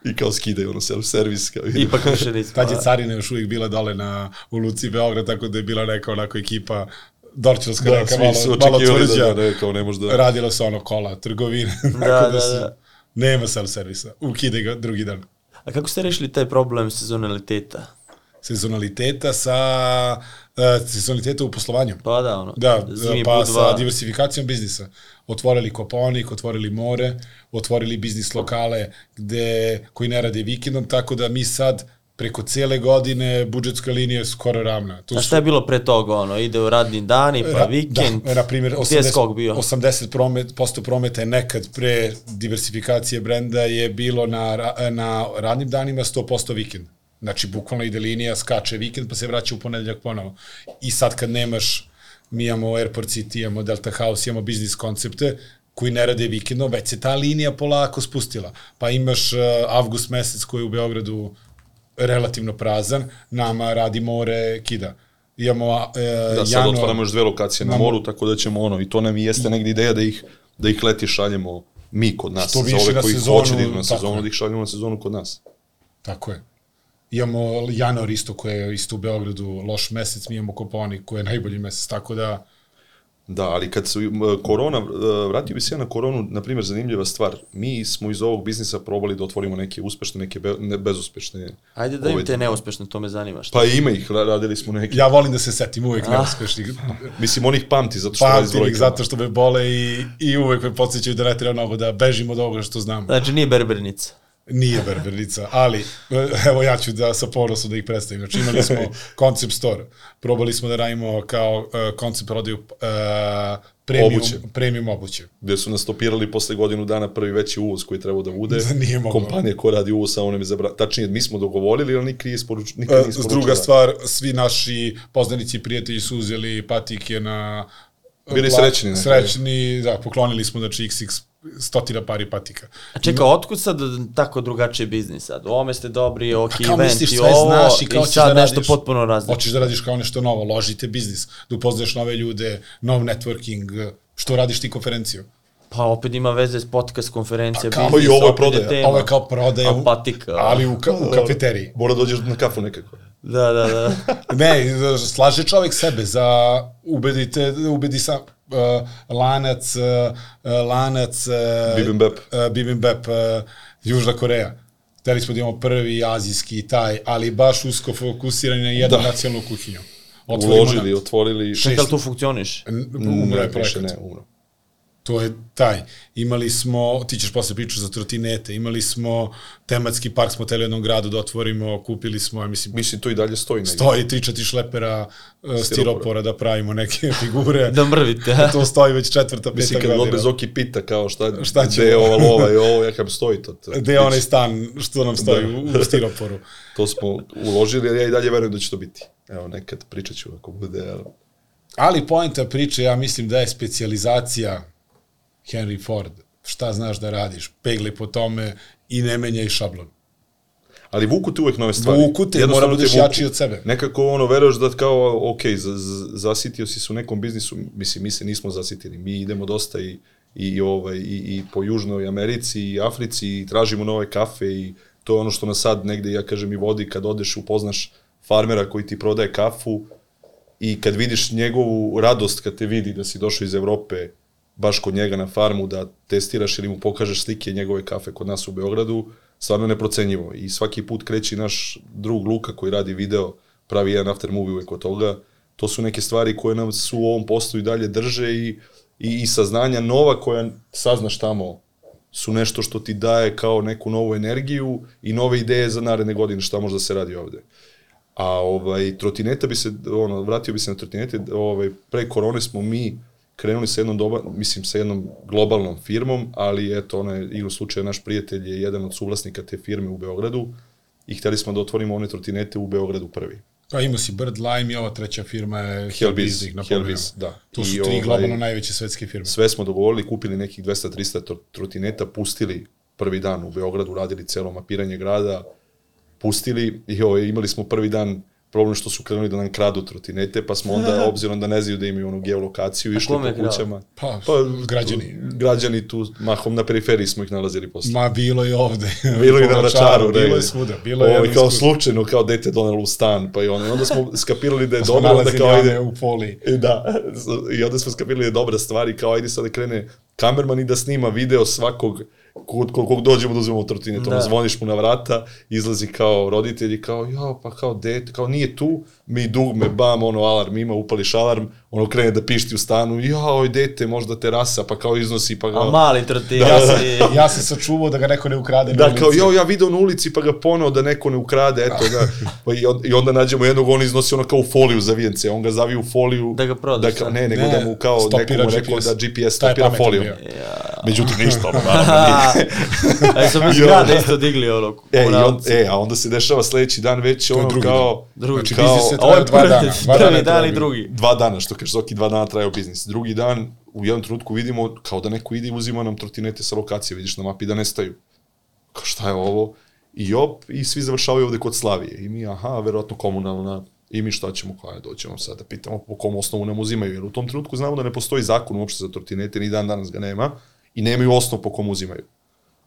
I kao skidaju ono self-service. Kao, Ipak više nismo. Tad je carina još uvijek bila dole na, u Luci Beograd, tako da je bila neka onako ekipa Dorčelska Da, svi malo, malo očekivali tvrđa. da, da, ne, kao ne može da... Radilo se ono kola, trgovine, [LAUGHS] Da, tako da, da, su, da. nema self-servisa, ukide ga drugi dan. A kako ste rešili taj problem sezonaliteta? Sezonaliteta sa, uh, sezonaliteta u poslovanju. Pa da, ono, Da, zimi pa put sa diversifikacijom biznisa. Otvorili Koponik, otvorili more, otvorili biznis lokale gde, koji ne rade vikendom, tako da mi sad preko cele godine budžetska linija je skoro ravna. Tu A šta je bilo pre toga, ono, ide u radni dani, pa Ra- vikend, Da, na primjer, gdje je 80, skok bio? 80 promet, posto prometa je nekad pre diversifikacije brenda je bilo na, na radnim danima 100% vikend. Znači, bukvalno ide linija, skače vikend, pa se vraća u ponedeljak ponovo. I sad kad nemaš, mi imamo Airport City, imamo Delta House, imamo biznis koncepte, koji ne rade vikendom, već se ta linija polako spustila. Pa imaš uh, avgust mesec koji je u Beogradu relativno prazan, nama radi more kida. Imamo uh, Da, sad januar, otvaramo još dve lokacije na Imamo- moru, tako da ćemo ono, i to nam i jeste negdje ideja da ih, da ih leti šaljemo mi kod nas. Što za ove na koji sezonu, hoće da idu na sezonu, je. da ih šaljemo na sezonu kod nas. Tako je. Imamo januar isto koji je isto u Beogradu loš mesec, mi imamo Koponik koji je najbolji mesec, tako da Da, ali kad se korona, e, vratio bi se ja na koronu, na primjer, zanimljiva stvar. Mi smo iz ovog biznisa probali da otvorimo neke uspešne, neke be, ne, bezuspešne. Ajde da im te neuspešne, to me zanima. Šta? Pa ima ih, ra- radili smo neke. ja volim da se setim uvek neuspešnih. Mislim, onih pamti, zato što Pamtim ih zato što me bole i, i uvek me podsjećaju da ne treba mnogo da bežim od ovoga što znam. Znači, nije berbernica. Nije berbernica, ali e, evo ja ću da sa ponosom da ih predstavim. Znači imali smo [LAUGHS] concept store, probali smo da radimo kao uh, koncept prodaju uh, premium, Obuće. premium obuće. gde su nas stopirali posle godinu dana prvi veći uvoz koji je trebao da bude. Da nije moglo. Kompanija koja radi uvoz, samo nam je zabra... Tačnije, mi smo dogovorili, ali nikad nije isporuč... nikad nije isporučila. Druga stvar, svi naši poznanici i prijatelji su uzeli patike na... Bili srećni. Srećni, da, poklonili smo, znači, xx stotina pari patika. A čekaj, otkud sad tako drugačiji biznis sad? U ovome ste dobri, ok, Pa event misliš, i ovo, znaš i kao i sad da nešto radiš. potpuno različno. Hoćeš da radiš kao nešto novo, ložite biznis, da upoznaš nove ljude, nov networking, što radiš ti konferenciju. Pa opet ima veze s podcast, konferencija, Pa kao biznis, i ovo je prodaja. tema. Ovo je kao prodaja, A u- patika. ali u, ka, u kafeteriji. Mora dođeš na kafu nekako. Da, da, da. [LAUGHS] Ne, slaže čovjek sebe za ubedite, ubedi sam lanac, uh, lanac uh, Bibimbap. uh, Bibimbap uh, Južna Koreja. Hteli smo da imamo prvi azijski i taj, ali baš usko fokusirani na jednu Da. nacionalnu kuhinju. Otvorimo Uložili, na- otvorili... Čekaj, ali to funkcioniš? Umro je projekat. ne, umro. To je taj. Imali smo, ti ćeš posle pričati za trotinete, imali smo tematski park, smo teli u jednom gradu da otvorimo, kupili smo, ja mislim, Mislim, to i dalje stoji negdje. stoji tri, četiri šlepera uh, stiropora da pravimo neke [LAUGHS] figure. [LAUGHS] Da mrvite, a? to stoji već četvrta, peta Mislim, kad godina. god bez oki pita kao šta, Šta gde ćemo? je ova lova i [LAUGHS] ovo, ja kam stoji to. to Gde je onaj stan što nam stoji Da. u, stiroporu? To smo uložili, ali ja i dalje verujem da će to biti. Evo, nekad pričat ću ako bude, ali... Ali poenta priče, ja mislim da je specijalizacija Henry Ford. Šta znaš da radiš? Pegli po tome i ne menjaj šablon. Ali vuku te uvek nove stvari. Vuku te, Jednostavno mora budeš te vuku. jači od sebe. Nekako ono, veruješ da kao, ok, zasitio si se u nekom biznisu, mislim, mi se nismo zasitili, mi idemo dosta i, i, ovaj, i, i po Južnoj Americi i Africi i tražimo nove kafe i to je ono što nas sad negde, ja kažem, i vodi kad odeš, upoznaš farmera koji ti prodaje kafu i kad vidiš njegovu radost kad te vidi da si došao iz Evrope baš kod njega na farmu da testiraš ili mu pokažeš slike njegove kafe kod nas u Beogradu, stvarno neprocenjivo. I svaki put kreći naš drug Luka koji radi video, pravi jedan after movie uvek od toga. To su neke stvari koje nam su u ovom poslu i dalje drže i, i, i saznanja nova koja saznaš tamo su nešto što ti daje kao neku novu energiju i nove ideje za naredne godine šta može da se radi ovde. A ovaj trotineta bi se ono vratio bi se na trotinete, ovaj pre korone smo mi krenuli sa jednom doba, mislim sa jednom globalnom firmom, ali eto ona je igrom slučaja naš prijatelj je jedan od suvlasnika te firme u Beogradu i hteli smo da otvorimo one trotinete u Beogradu prvi. Pa imao si Bird Lime i ova treća firma je Hellbiz, Hellbiz, da. To su I tri ovaj- globalno najveće svetske firme. Sve smo dogovorili, kupili nekih 200-300 tro- trotineta, pustili prvi dan u Beogradu, radili celo mapiranje grada, pustili i ovaj, imali smo prvi dan problem što su krenuli da nam kradu trotinete, pa smo onda, [LAUGHS] obzirom da ne znaju da imaju onu geolokaciju, išli po kućama. Pa, građani. Građani tu, mahom na periferiji smo ih nalazili posle. Ma bilo je ovde. Bilo i na vračaru. Bilo je [LAUGHS] svuda. Bilo je Ovo, jedno kao slučajno, kao dete donelo u stan, pa i ono. I onda smo [LAUGHS] skapirali da je Smo dobro, onda nalazili kao ajde, u poli. I Da, i onda smo skapirali da je dobra stvar i kao ajde sad da krene kamerman i da snima video svakog kod kod kog dođemo da uzmemo trotinet, ono, Da. zvoniš mu na vrata, izlazi kao roditelj i kao, ja, pa kao dete, kao nije tu, mi dugme, bam, ono, alarm ima, upališ alarm, ono, krene da pišti u stanu, ja, oj, dete, možda terasa, pa kao iznosi, pa A kao, mali trotin. Da, ja da, sam, Ja sam sačuvao da ga neko ne ukrade na Da, ulici. kao, jo, ja video na ulici pa ga poneo da neko ne ukrade, eto ga. [LAUGHS] Pa i, on, I onda nađemo jednog, on iznosi ono kao u foliju za vijence, on ga zavi u foliju. Da ga prodaš, Da, kao, da? ne, nego Ne, da mu kao stopira neko mu rekao GPS. da GPS stopira foliju. bio. Međutim, ništa, ono, naravno, [LAUGHS] nije. A sam [LAUGHS] iz I onda- grada isto digli ono. E, i on, e, a onda se dešava sledeći dan već ono drugi kao... Drugi. Znači, kao, biznis je Ovo je dva prvi, dana. Prvi dan i drugi. dva dana, što kažeš, Zoki, dva dana trajao biznis. Drugi dan, u jednom trenutku vidimo kao da neko ide i uzima nam trotinete sa lokacije, vidiš na mapi da nestaju. Kao šta je ovo? I op, i svi završavaju ovde kod Slavije. I mi, aha, verovatno komunalna, i mi šta ćemo, kao je, doćemo sad da pitamo po kom osnovu nam uzimaju, jer u tom trenutku znamo da ne postoji zakon uopšte za trotinete, ni dan danas ga nema, i nemaju osnov po kom uzimaju.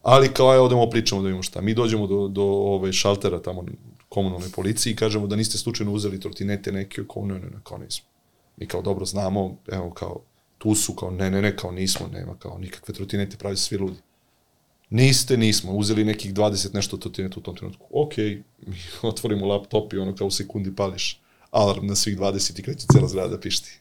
Ali kao je, odemo pričamo da vidimo šta. Mi dođemo do, do ove šaltera tamo komunalne policije i kažemo da niste slučajno uzeli trotinete neke, kao ne, ne, ne, kao nismo. Mi kao dobro znamo, evo kao, tu su, kao ne, ne, ne, kao nismo, nema, kao nikakve trotinete, pravi svi ludi. Niste, nismo, uzeli nekih 20 nešto trotineta u tom trenutku. Ok, mi [LAUGHS] otvorimo laptop i ono kao u sekundi pališ alarm na svih 20 i kreće cela zgrada da pišti.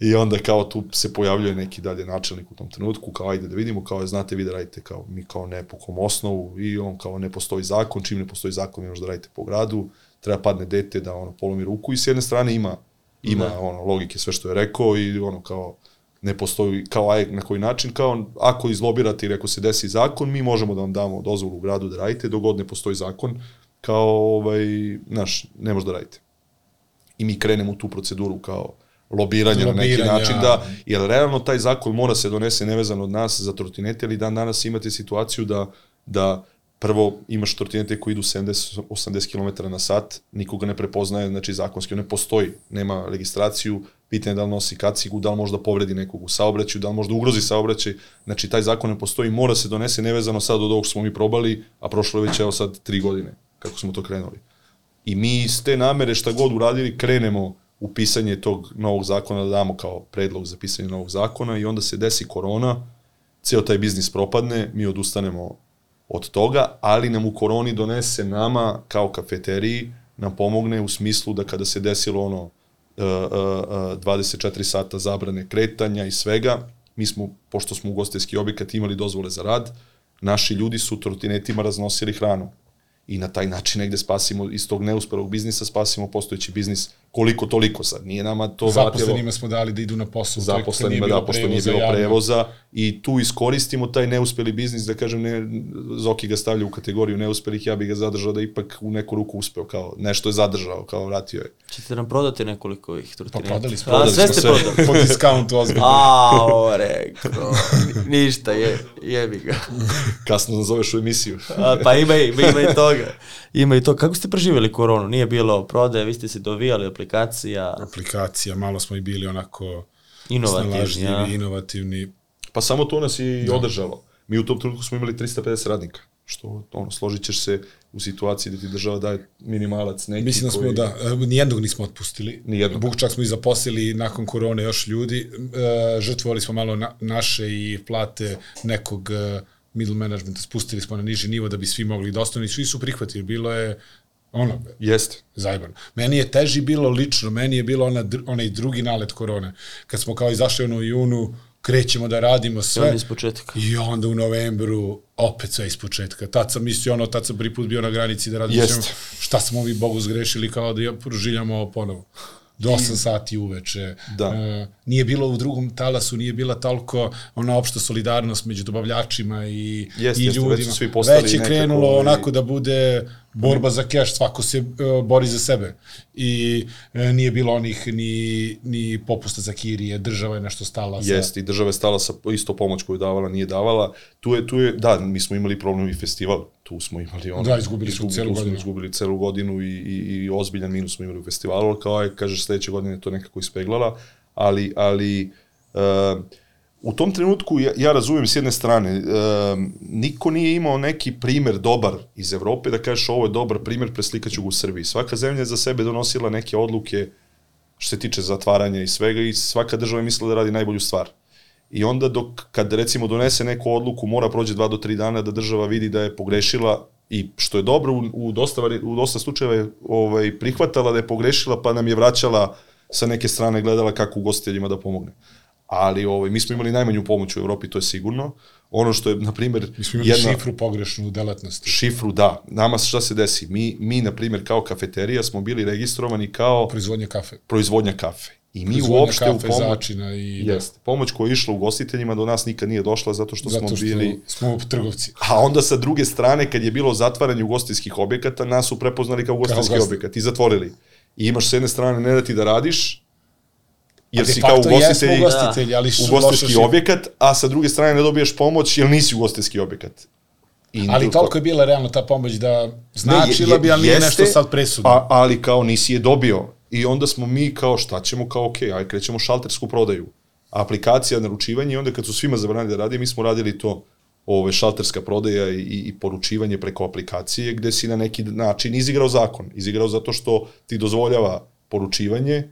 I onda kao tu se pojavljuje neki dalje načelnik u tom trenutku, kao ajde da vidimo, kao znate vi da radite kao mi kao ne po kom osnovu i on kao ne postoji zakon, čim ne postoji zakon ne možeš da radite po gradu, treba padne dete da ono polomi ruku i s jedne strane ima ima da. ono logike sve što je rekao i ono kao ne postoji kao aj na koji način kao ako izlobirate ili ako se desi zakon mi možemo da vam damo dozvolu u gradu da radite dok god ne postoji zakon kao ovaj naš ne može da radite i mi krenemo u tu proceduru kao lobiranja na neki način da jer realno taj zakon mora se donese nevezano od nas za trotinete ali dan danas imate situaciju da da prvo imaš trotinete koji idu 70 80 km na sat nikoga ne prepoznaje znači zakonski on ne postoji nema registraciju pitanje je da li nosi kacigu da li možda povredi nekog u saobraćaju da li možda ugrozi saobraćaj znači taj zakon ne postoji mora se donese nevezano sad od ovog što smo mi probali a prošlo je već evo sad tri godine kako smo to krenuli. I mi iz te namere šta god uradili krenemo u pisanje tog novog zakona da damo kao predlog za pisanje novog zakona i onda se desi korona, ceo taj biznis propadne, mi odustanemo od toga, ali nam u koroni donese nama kao kafeteriji nam pomogne u smislu da kada se desilo ono uh, uh, uh, 24 sata zabrane kretanja i svega, mi smo, pošto smo ugostiteljski objekat imali dozvole za rad, naši ljudi su trotinetima raznosili hranu. I na taj način negde spasimo iz tog neuspelog biznisa spasimo postojeći biznis koliko toliko sad nije nama to vratilo Zaposlenima smo dali da idu na posao. zaposlenima da pošto nije bilo prevoza i tu iskoristimo taj neuspeli biznis da kažem ne Zoki ga stavlja u kategoriju neuspelih ja bih ga zadržao da ipak u neku ruku uspeo kao nešto je zadržao kao vratio je Ćete nam prodati nekoliko ovih Pa trotineta? prodali smo. Prodali sve smo ste sve. prodali. Po discountu ozbiljno. A, ovo rekao. Ništa, je, jebi ga. kasno nazoveš u emisiju A, pa ima, i- ima, ima i toga. Ima i to. Kako ste preživjeli koronu? Nije bilo prodaje, vi ste se dovijali aplikacija, Aplikacija, malo smo i bili onako inovativni, ja. inovativni. Pa samo to nas je i održalo. Mi u tom trenutku smo imali 350 radnika, što ono, složit ćeš se u situaciji da ti država daje minimalac neki Mislim da smo, koji... da, nijednog nismo otpustili. Nijednog. Buk čak smo i zaposlili nakon korone još ljudi. E, žrtvovali smo malo na, naše i plate nekog e, middle managementa, spustili smo na niži nivo da bi svi mogli da ostanu i svi su prihvatili. Bilo je ono, Jeste. zajebano. Meni je teži bilo lično, meni je bilo ona, onaj drugi nalet korone. Kad smo kao izašli ono u junu, krećemo da radimo I sve. onda iz početka. I onda u novembru opet sve iz početka. Tad sam mislio ono, tad sam prvi put bio na granici da radim Jest. šta smo mi Bogu zgrešili kao da je proživljamo ovo ponovo. Do 8 sati uveče. Da. E, nije bilo u drugom talasu, nije bila toliko ona opšta solidarnost među dobavljačima i, Jeste, i već ljudima. su svi postali već je krenulo ovaj, onako da bude borba za keš, svako se uh, bori za sebe. I uh, nije bilo onih ni, ni popusta za kirije, država je nešto stala sa... Jeste, i država je stala sa isto pomoć koju davala, nije davala. Tu je, tu je, da, mi smo imali problem i festival, tu smo imali ono... Da, izgubili smo celu godinu. izgubili celu godinu i, i, i ozbiljan minus smo imali u festivalu, kao je, kažeš, sledeće godine to nekako ispeglala, ali, ali uh, u tom trenutku ja, ja razumem s jedne strane, uh, niko nije imao neki primer dobar iz Evrope da kažeš ovo je dobar primer, preslikaću ga u Srbiji. Svaka zemlja je za sebe donosila neke odluke što se tiče zatvaranja i svega i svaka država je mislila da radi najbolju stvar. I onda dok, kad recimo donese neku odluku, mora prođe dva do tri dana da država vidi da je pogrešila i što je dobro u, u, dosta, u dosta slučajeva je ovaj, prihvatala da je pogrešila pa nam je vraćala sa neke strane gledala kako ugostiteljima da pomogne. Ali ovaj, mi smo imali najmanju pomoć u Evropi, to je sigurno. Ono što je, na primjer, Mi smo imali šifru pogrešnu u delatnosti. šifru, da. Nama šta se desi? Mi, mi na primjer, kao kafeterija smo bili registrovani kao Proizvodnja kafe. proizvodnja kafe. I mi uopšte u kafe, pomoć... začina i... da, Jeste. Pomoć koja je išla ugostiteljima do nas nikad nije došla zato što Zato smo što bili... smo trgovci. A onda sa druge strane, kad je bilo zatvaranje ugostiteljskih objekata, nas su prepoznali kao ugostiteljski gosti. objekat i zatvorili. I imaš s jedne strane ne da ti da radiš, jer si kao ugostitelj, ugostitelji, ali ugostiteljski objekat, a sa druge strane ne dobiješ pomoć jer nisi ugostiteljski objekat. I Ali to- toliko je bila realno ta pomoć da Ne, značila je- bi, ali nije jeste, nešto sad presudno. A, ali kao nisi je dobio. I onda smo mi kao šta ćemo, kao ok, aj krećemo šaltersku prodaju. Aplikacija, naručivanje i onda kad su svima zabranili da radi, mi smo radili to ove šalterska prodaja i, i poručivanje preko aplikacije gde si na neki način izigrao zakon. Izigrao zato što ti dozvoljava poručivanje,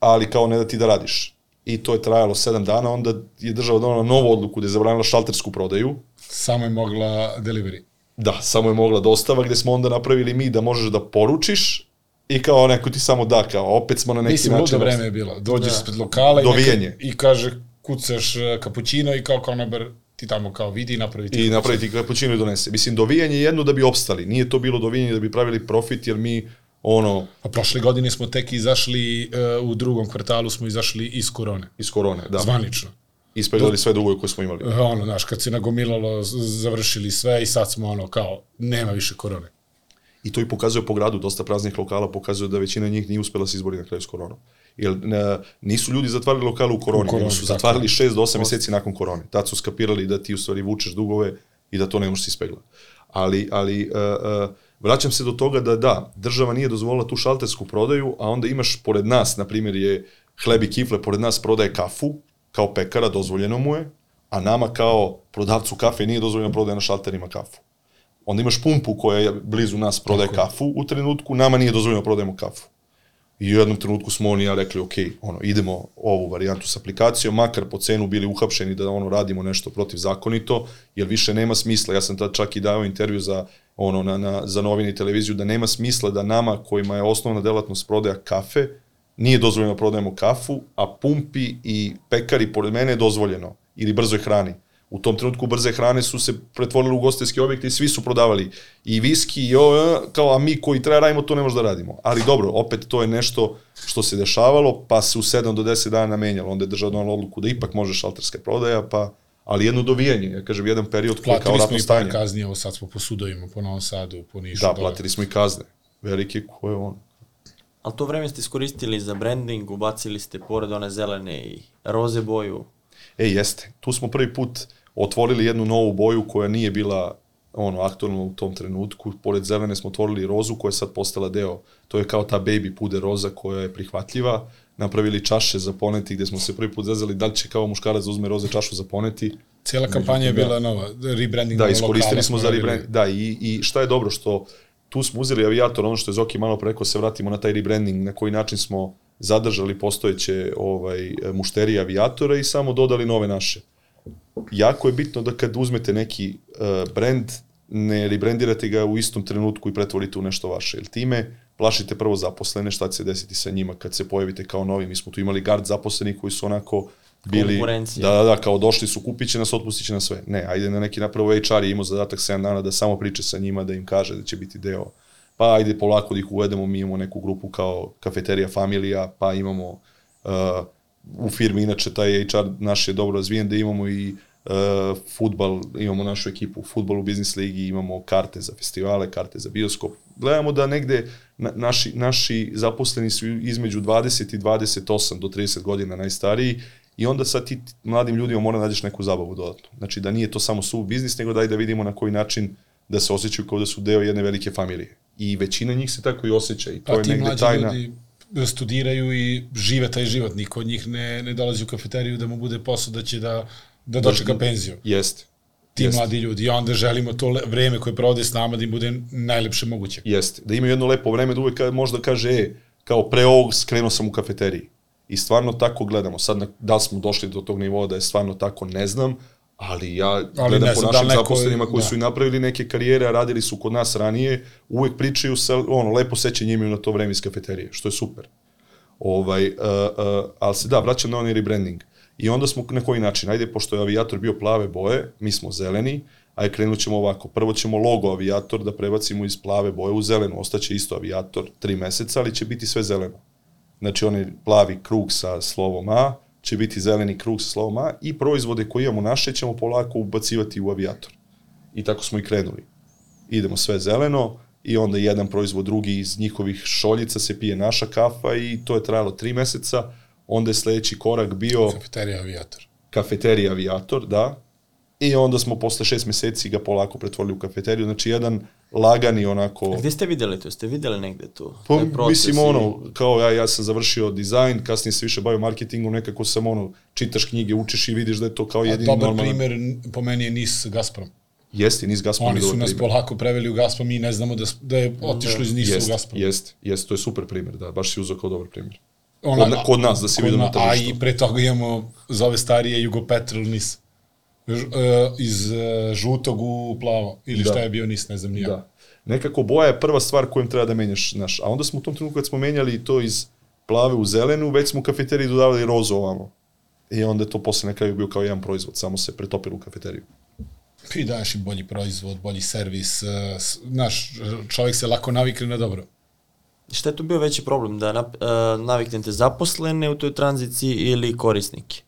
ali kao ne da ti da radiš. I to je trajalo sedam dana, onda je država donala novu odluku da je zabranila šaltersku prodaju, Samo je mogla delivery. Da, samo je mogla dostava gde smo onda napravili mi da možeš da poručiš i kao neko ti samo da, kao opet smo na neki Mislim, način... ludo vreme je bilo. Dođeš da. ispred lokala i, neka, i kaže, kucaš e, kapućino i kao konobar ti tamo kao vidi i napravi ti I kapućino. napraviti kapućino i donese. Mislim, dovijanje je jedno da bi opstali. Nije to bilo dovijanje da bi pravili profit, jer mi, ono, A prošle godine smo tek izašli, uh, u drugom kvartalu smo izašli iz korone. iz korone, da, Zvanično. ispeglali sve dugove koje smo imali. Uh, ono, znaš, kad se nagomilalo, završili sve i sad smo ono, kao, nema više korone. I to i pokazuje po gradu, dosta praznih lokala pokazuje da većina njih nije uspela se izbori na kraju s koronom. Jer ne, nisu ljudi zatvarali lokale u koroni, U koroni, nego su zatvarali 6 do 8 meseci nakon korone. Tad su skapirali da ti u stvari vučeš dugove i da to ne možeš ispegla. Ali, ali uh, uh, vraćam se do toga da da, država nije dozvolila tu šaltersku prodaju, a onda imaš pored nas, na primjer je hleb i kifle, pored nas prodaje kafu, kao pekara, dozvoljeno mu je, a nama kao prodavcu kafe nije dozvoljeno prodaje na šalterima kafu onda imaš pumpu koja je blizu nas prodaje kafu u trenutku, nama nije dozvoljeno da prodajemo kafu. I u jednom trenutku smo oni ja rekli, ok, ono, idemo ovu varijantu s aplikacijom, makar po cenu bili uhapšeni da ono radimo nešto protivzakonito, jer više nema smisla. Ja sam tad čak i dao intervju za ono na, na, za novine i televiziju da nema smisla da nama kojima je osnovna delatnost prodaja kafe, nije dozvoljeno da prodajemo kafu, a pumpi i pekari pored mene je dozvoljeno ili brzoj hrani. U tom trenutku brze hrane su se pretvorile u gostinske objekte i svi su prodavali i viski i ovo, kao a mi koji treba radimo to ne možemo da radimo. Ali dobro, opet to je nešto što se dešavalo, pa se u 7 do 10 dana menjalo. Onda je država donala odluku da ipak može šalterska prodaja, pa ali jedno dovijanje, ja kažem, jedan period koji je kao Platili smo ratno i stanje. kazni, evo sad smo po sudovima, po Novom Sadu, po Nišu. Da, dole. platili smo i kazne. Velike koje on. Ali to vreme ste iskoristili za branding, ubacili ste pored one zelene i roze boju. E, jeste. Tu smo prvi put otvorili jednu novu boju koja nije bila ono aktualna u tom trenutku. Pored zelene smo otvorili rozu koja je sad postala deo. To je kao ta baby puder roza koja je prihvatljiva. Napravili čaše za poneti gde smo se prvi put zezali da li će kao muškarac da uzme roze čašu za poneti. Cijela kampanja je bila nova, rebranding Da, iskoristili smo za radili. rebrand. Da, i, i šta je dobro što tu smo uzeli avijator, ono što je Zoki malo preko, se vratimo na taj rebranding, na koji način smo zadržali postojeće ovaj, mušterije avijatora i samo dodali nove naše. Jako je bitno da kad uzmete neki uh, brand, ne rebrandirate ga u istom trenutku i pretvorite u nešto vaše. Jer time plašite prvo zaposlene, šta će se desiti sa njima kad se pojavite kao novi. Mi smo tu imali gard zaposlenih koji su onako bili... Da, da, da, kao došli su, kupit će nas, otpustit će nas sve. Ne, ajde na neki napravo HR je imao zadatak 7 dana da samo priča sa njima, da im kaže da će biti deo. Pa ajde polako da ih uvedemo, mi imamo neku grupu kao kafeterija familija, pa imamo uh, u firmi, inače taj HR naš je dobro razvijen, da imamo i uh, futbal, imamo našu ekipu u futbolu, biznis ligi, imamo karte za festivale, karte za bioskop. Gledamo da negde na, naši, naši zaposleni su između 20 i 28 do 30 godina najstariji i onda sad ti mladim ljudima mora nađeš neku zabavu dodatno. Znači da nije to samo su biznis, nego daj da vidimo na koji način da se osjećaju kao da su deo jedne velike familije. I većina njih se tako i osjeća i to Pa je negde tajna. ljudi studiraju i žive taj život. Niko od njih ne, ne dolazi u kafeteriju da mu bude posao da će da, da dočeka penziju. Jeste. Ti Jeste. mladi ljudi. I onda želimo to vreme koje provode s nama da im bude najlepše moguće. Jeste. Da imaju jedno lepo vreme da uvek možda kaže, e, kao pre ovog skrenuo sam u kafeteriji. I stvarno tako gledamo. Sad, na, da li smo došli do tog nivoa da je stvarno tako, ne znam, ali ja Ali gledam po da našim li neko- zaposlenima koji da. su i napravili neke karijere, a radili su kod nas ranije, uvek pričaju sa, ono, lepo sećanje imaju na to vreme iz kafeterije, što je super. Ovaj, uh, uh, ali se da, vraćam na onaj rebranding. I onda smo na koji način? Ajde, pošto je avijator bio plave boje, mi smo zeleni, ajde krenut ćemo ovako. Prvo ćemo logo avijator da prebacimo iz plave boje u zelenu. Ostaće isto avijator tri meseca, ali će biti sve zeleno. Znači onaj plavi krug sa slovom A, će biti zeleni krug sa slovom A i proizvode koje imamo naše ćemo polako ubacivati u avijator. I tako smo i krenuli. Idemo sve zeleno i onda jedan proizvod drugi iz njihovih šoljica se pije naša kafa i to je trajalo tri meseca. Onda je sledeći korak bio Kafeterija avijator. kafeterija avijator, da. I onda smo posle šest meseci ga polako pretvorili u kafeteriju. Znači jedan lagani onako... A gde ste videli to? Ste videli negde tu? Pa, mislim, i- ono, kao ja, ja sam završio dizajn, kasnije se više bavio marketingom, nekako sam, ono, čitaš knjige, učiš i vidiš da je to kao A jedini dobar normalan... primer po meni je NIS Gazprom. Jeste, niz Gazprom Oni su nas primer. polako preveli u Gazprom, mi ne znamo da, da je otišlo iz NIS-a u Jeste, Gazprom. jeste, jeste, to je super primer, da, baš si uzeo kao dobar primer. Ona- Kod kod nas, da si kod vidio na A tržištu. i pre toga imamo za ove starije Jugopetrol NIS. Ž, uh, iz uh, žutog u plavo. Ili Da. šta je bio NIS, ne znam nija. Da. Nekako boja je prva stvar kojom treba da menjaš, naš. A onda smo u tom trenutku kad smo menjali to iz plave u zelenu, već smo u kafeteriji dodavali rozu ovamo. I onda je to posle na kraju bio kao jedan proizvod, samo se pretopilo u kafeteriju. I daješ im bolji proizvod, bolji servis. S- znaš, čovjek se lako navikne na dobro. Šta je tu bio veći problem? Da nap, uh, naviknete zaposlene u toj tranziciji ili korisnike?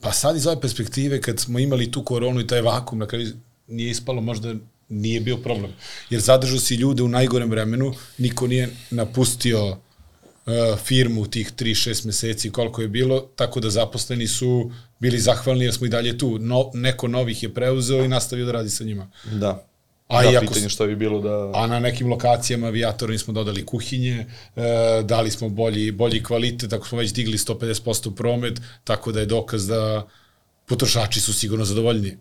Pa sad iz ove perspektive, kad smo imali tu koronu i taj vakum, na kraju nije ispalo, možda nije bio problem. Jer zadržao si ljude u najgorem vremenu, niko nije napustio uh, firmu tih 3-6 meseci koliko je bilo, tako da zaposleni su bili zahvalni jer smo i dalje tu. No, neko novih je preuzeo i nastavio da radi sa njima. Da. A da, i ako pitanje šta bi bilo da... A na nekim lokacijama avijatorima smo dodali kuhinje, e, dali smo bolji, bolji kvalitet, ako smo već digli 150% promet, tako da je dokaz da potrošači su sigurno zadovoljni.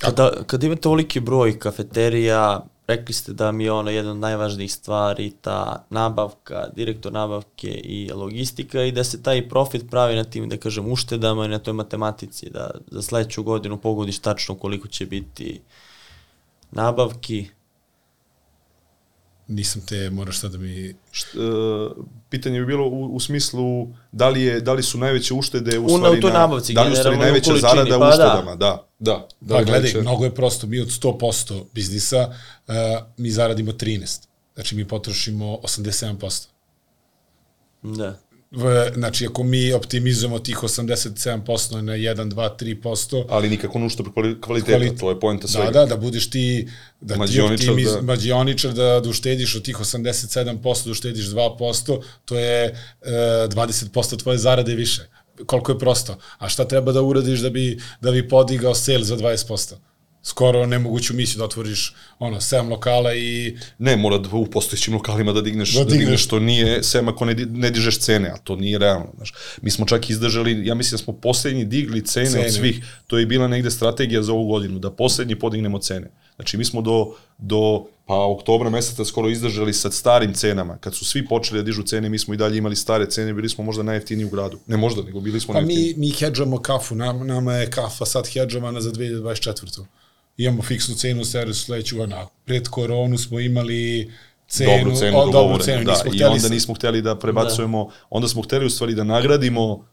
Kada, kada imate ovoliki broj kafeterija, rekli ste da mi je ono jedna od najvažnijih stvari ta nabavka, direktor nabavke i logistika i da se taj profit pravi na tim, da kažem, uštedama i na toj matematici, da za sledeću godinu pogodiš tačno koliko će biti nabavki. Nisam te, moraš sad da mi... Št, uh, pitanje bi bilo u, u smislu da li, je, da li su najveće uštede u U- stvari u toj na, nabavci, da li u stvari u najveća količini, zarada pa u da. uštedama, da, da. da. Pa li gledaj, najveća- mnogo je prosto, mi od 100% biznisa, uh, mi zaradimo 13. Znači mi potrošimo 87%. Da. V, znači, ako mi optimizujemo tih 87% na 1, 2, 3%, ali nikako nušta kvaliteta, Kvalitet. to je poenta svega. Da, da, da budeš ti, da ti Mađioničar, optimiz, da. da. mađioničar, da, da uštediš od tih 87%, da uštediš 2%, to je e, 20% tvoje zarade više. Koliko je prosto. A šta treba da uradiš da bi, da bi podigao sale za 20%? Skoro nemoguću misiju da otvoriš ono, 7 lokala i Ne, mora da u postojećim lokalima da digneš, Da da, digneš. digneš. što nije, sem ako ne, ne dižeš cene, a to nije realno. Znaš. Mi smo čak izdržali, ja mislim da smo poslednji digli cene. Cene. od svih, to je bila negde strategija za ovu godinu, da poslednji podignemo cene. Znači mi smo do, do pa oktobra meseca skoro izdržali sa starim cenama. Kad su svi počeli da dižu cene, mi smo i dalje imali stare cene, bili smo možda najjeftiniji u gradu. Ne možda, nego bili smo Pa najjeftiniji. mi, mi hedžamo kafu, nam, nama je kafa sad hedžovana za 2024. Imamo fiksnu cenu servisu sledeću godinu. Pred koronu smo imali cenu, dobru cenu, o, dobru cenu. da, nismo i onda nismo hteli da prebacujemo, da. onda smo hteli u stvari da nagradimo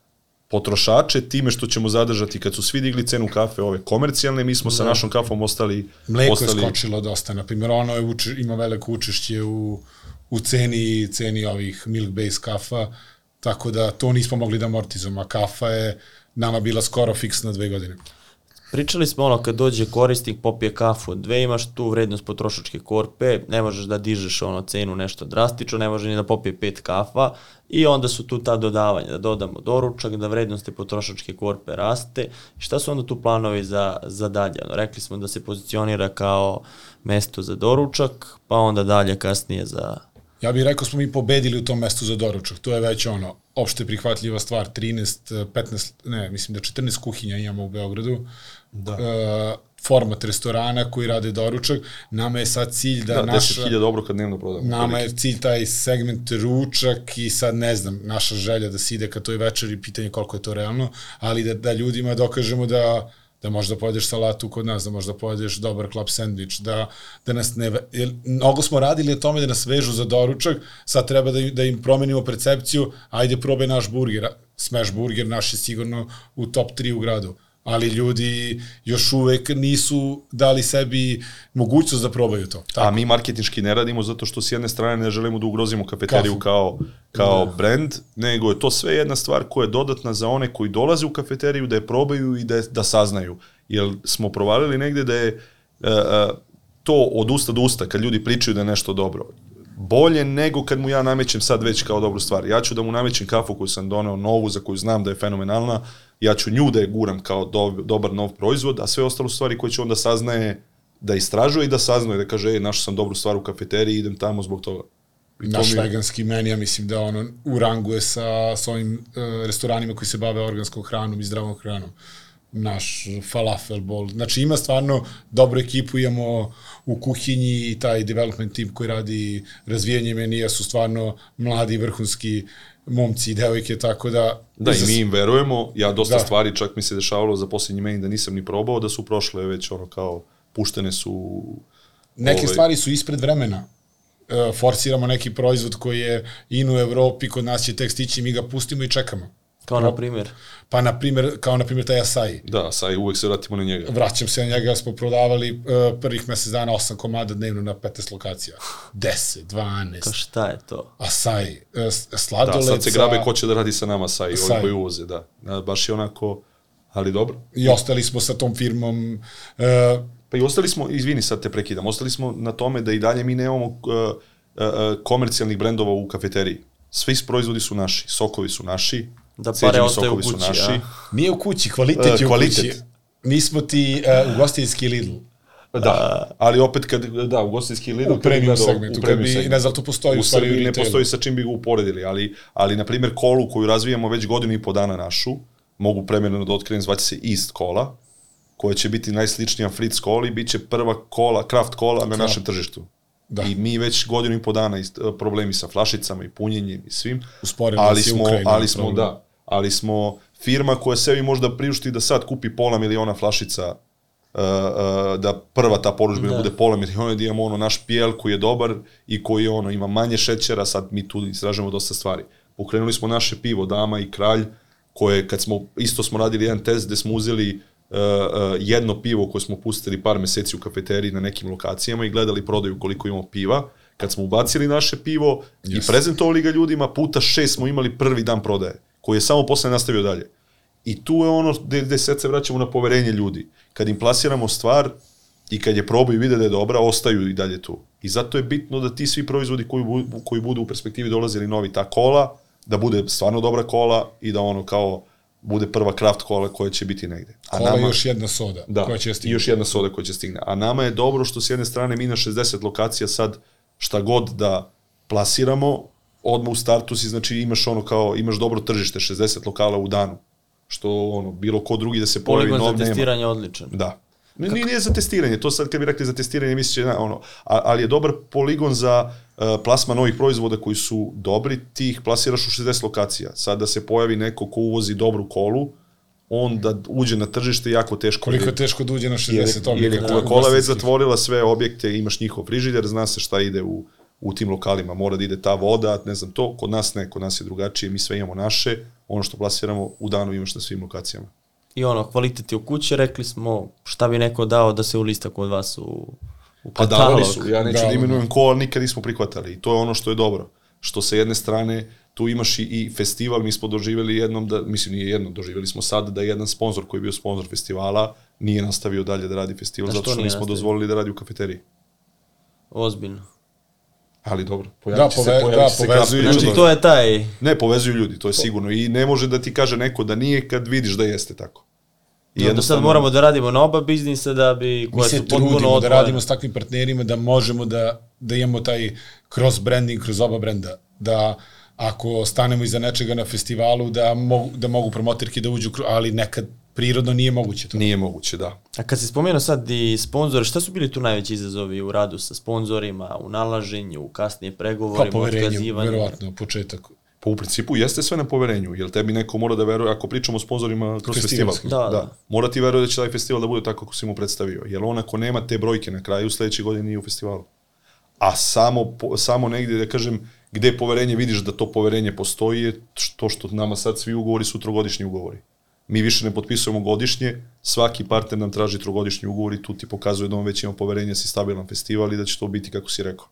potrošače time što ćemo zadržati kad su svi digli cenu kafe ove komercijalne, mi smo da. sa našom kafom ostali Mleko ostali, je skočilo dosta, na primjer, ono je uče, ima veliko učešće u, u ceni, ceni ovih milk base kafa, tako da to nismo mogli da amortizujemo, a kafa je nama bila skoro fiksna dve godine. Pričali smo ono kad dođe korisnik popije kafu dve, imaš tu vrednost potrošačke korpe, ne možeš da dižeš ono cenu nešto drastično, ne može ni da popije pet kafa i onda su tu ta dodavanja, da dodamo doručak, da vrednost potrošačke korpe raste. Šta su onda tu planovi za, za dalje? Ono, rekli smo da se pozicionira kao mesto za doručak, pa onda dalje kasnije za Ja bih rekao smo mi pobedili u tom mestu za doručak. To je već ono, opšte prihvatljiva stvar. 13, 15, ne, mislim da 14 kuhinja imamo u Beogradu. Da. Uh, format restorana koji rade doručak. Nama je sad cilj da, Da, naša... 10.000 obroka dnevno prodamo. Nama je cilj taj segment ručak i sad ne znam, naša želja da se ide ka toj večeri, pitanje koliko je to realno, ali da, da ljudima dokažemo da da možda pojedeš salatu kod nas, da možda pojedeš dobar klap sandvič, da, da nas ne... Jer mnogo smo radili o tome da nas vežu za doručak, sad treba da, da im promenimo percepciju, ajde probaj naš burger, smash burger naš je sigurno u top 3 u gradu ali ljudi još uvek nisu dali sebi mogućnost da probaju to. A mi marketinški ne radimo zato što s jedne strane ne želimo da ugrozimo kafeteriju Kafu. kao, kao brand, nego je to sve jedna stvar koja je dodatna za one koji dolaze u kafeteriju, da je probaju i da, je, da saznaju. Jer smo provalili negde da je uh, to od usta do usta, kad ljudi pričaju da je nešto dobro, bolje nego kad mu ja namećem sad već kao dobru stvar. Ja ću da mu namećem kafu koju sam doneo novu, za koju znam da je fenomenalna, ja ću nju da je guram kao do, dobar nov proizvod, a sve ostalo stvari koje će onda saznaje da istražuje i da saznaje, da kaže, ej, našao sam dobru stvar u kafeteriji, idem tamo zbog toga. I to Naš mi je- veganski meni, ja mislim da ono u rangu je sa, sa ovim uh, restoranima koji se bave organskom hranom i zdravom hranom. Naš falafel bol. Znači ima stvarno dobru ekipu, imamo u kuhinji i taj development team koji radi razvijanje menija su stvarno mladi vrhunski momci i devojke, tako da... Da, i mi im verujemo, ja dosta Da. stvari, čak mi se dešavalo za posljednji meni da nisam ni probao, da su prošle već ono kao, puštene su... Neke ovaj, stvari su ispred vremena. E, forsiramo neki proizvod koji je in u Evropi, kod nas će tek stići, mi ga pustimo i čekamo. Kao na primjer. Pa, na primjer, kao na primjer taj Asai. Da, sad uvek se vratimo na njega. Vraćam se na njega, smo prodavali uh, prvih mesec dana 8 komada dnevno na 15 lokacija. 10, 12, Kao šta je to? Asai, uh, Da, sladoled sad se grabe ko će da radi sa nama, sa i Sa- ovi koji uvoze, da. da. Baš je onako, ali dobro. I ostali smo sa tom firmom. Uh, Pa i ostali smo, izvini sad te prekidam, ostali smo na tome da i dalje mi nemamo uh, uh, uh, komercijalnih brendova u kafeteriji. Svi proizvodi su naši, sokovi su naši, Da pare ostaju u kući, naši. a? nije u kući, kvalitet E, je u kvalitet. kući. Mi smo ti uh, ugostiteljski Lidl. Da, ali opet kad, da, ugostiteljski Lidl... U premium segmentu, u premium segmentu. ne znam, to postoji u u stvari ne retailu. postoji sa čim bi ga uporedili, ali, ali na primjer kolu koju razvijamo već godinu i po dana našu, mogu premjerno da otkrenem, zvaće se East kola, koja će biti najsličnija Fritz koli, bit će prva kola, kraft kola na našem tržištu. Da. I mi već godinu i po dana ist- problemi sa flašicama i punjenjem i svim. Usporila ali smo, Ukrajina, ali smo problem. da, ali smo firma koja sebi možda priušti da sad kupi pola miliona flašica uh, uh, da prva ta poručbina da. bude pola miliona, da imamo ono naš pijel koji je dobar i koji ono ima manje šećera, sad mi tu istražujemo dosta stvari. Pokrenuli smo naše pivo Dama i Kralj, koje kad smo, isto smo radili jedan test gde smo uzeli uh, uh, jedno pivo koje smo pustili par meseci u kafeteriji na nekim lokacijama i gledali prodaju koliko imamo piva. Kad smo ubacili naše pivo yes. i prezentovali ga ljudima, puta šest smo imali prvi dan prodaje, koji je samo posle nastavio dalje. I tu je ono gde, gde sad se vraćamo na poverenje ljudi. Kad im plasiramo stvar i kad je probaju i vide da je dobra, ostaju i dalje tu. I zato je bitno da ti svi proizvodi koji, bu, koji budu u perspektivi dolazili novi, ta kola, da bude stvarno dobra kola i da ono kao bude prva kraft kola koja će biti negde. A Kola je još jedna soda da, koja će stići. još jedna soda koja će stigne. A nama je dobro što s jedne strane mi na 60 lokacija sad šta god da plasiramo, odmah u startu si, znači imaš ono kao, imaš dobro tržište, 60 lokala u danu. Što ono, bilo ko drugi da se pojavi Poligon nov za nema. testiranje odličan. Da. Ne, nije, nije za testiranje, to sad kad bi rekli za testiranje misliće, na, ono, a, ali je dobar poligon za uh, plasma novih proizvoda koji su dobri, ti ih plasiraš u 60 lokacija. Sad da se pojavi neko ko uvozi dobru kolu, on da uđe na tržište jako teško. Koliko je teško da uđe na 60 jer, objekata. jer je Coca-Cola već ugostiteljskih. zatvorila sve objekte, imaš njihov frižider, zna se šta ide u, u tim lokalima, mora da ide ta voda, ne znam to, kod nas ne, kod nas je drugačije, mi sve imamo naše, ono što plasiramo u danu imaš na svim lokacijama. I ono, kvalitet je u kući, rekli smo šta bi neko dao da se ulista kod vas u, u Pa katalog. davali su, ja neću da, Da, da imenujem ko, ali nikad nismo prihvatali i to je ono što je dobro. Što sa jedne strane tu imaš i, i festival, mi smo doživjeli jednom, da, mislim nije jednom, doživjeli smo sad da jedan sponsor koji je bio sponsor festivala nije nastavio dalje da radi festival, A što zato što nismo nastavio? dozvolili da radi u kafeteriji. Ozbiljno. Ali dobro, Da, pojavit će se, pove- pojavit da, će se povezuju ljudi. Znači, to je taj... Ne, povezuju ljudi, to je sigurno. I ne može da ti kaže neko da nije kad vidiš da jeste tako. I I onda sad moramo da radimo na oba biznisa da bi... Mi se trudimo da radimo s takvim partnerima da možemo da, da imamo taj cross branding kroz oba brenda. Da ako stanemo iza nečega na festivalu da mogu, da mogu promoterke da uđu, ali nekad prirodno nije moguće to. Nije moguće, da. A kad si spomenuo sad i sponzore, šta su bili tu najveći izazovi u radu sa sponzorima, u nalaženju, u kasnije Pa pregovorima, poverenje, otkazivanju? verovatno, početak. Pa u principu jeste sve na poverenju, jer tebi neko mora da veruje, ako pričamo o sponzorima kroz festival, Festivalski. Da, da. mora ti veruje da će taj festival da bude tako kako si mu predstavio, jer on ako nema te brojke na kraju, sledeće godine nije u festivalu. A samo, po- samo negdje, da kažem, gde poverenje vidiš da to poverenje postoji je to što nama sad svi ugovori su trogodišnji ugovori. Mi više ne potpisujemo godišnje, svaki partner nam traži trogodišnji ugovor i tu ti pokazuje da on već ima poverenje da si stabilan festival i da će to biti kako si rekao.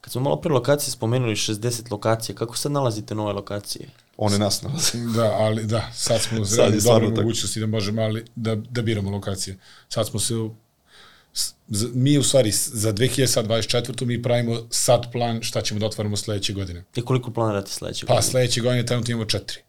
Kad smo malo pre lokacije spomenuli 60 lokacija, kako sad nalazite nove lokacije? One nas nalaze. [LAUGHS] Da, ali da, sad smo Sad je dobre mogućnosti da možemo ali da, da biramo lokacije. Sad smo se mi u stvari za 2024. mi pravimo sad plan šta ćemo da otvaramo sledeće godine. I koliko planirate sledeće Pa godine? sledeće godine trenutno imamo četiri.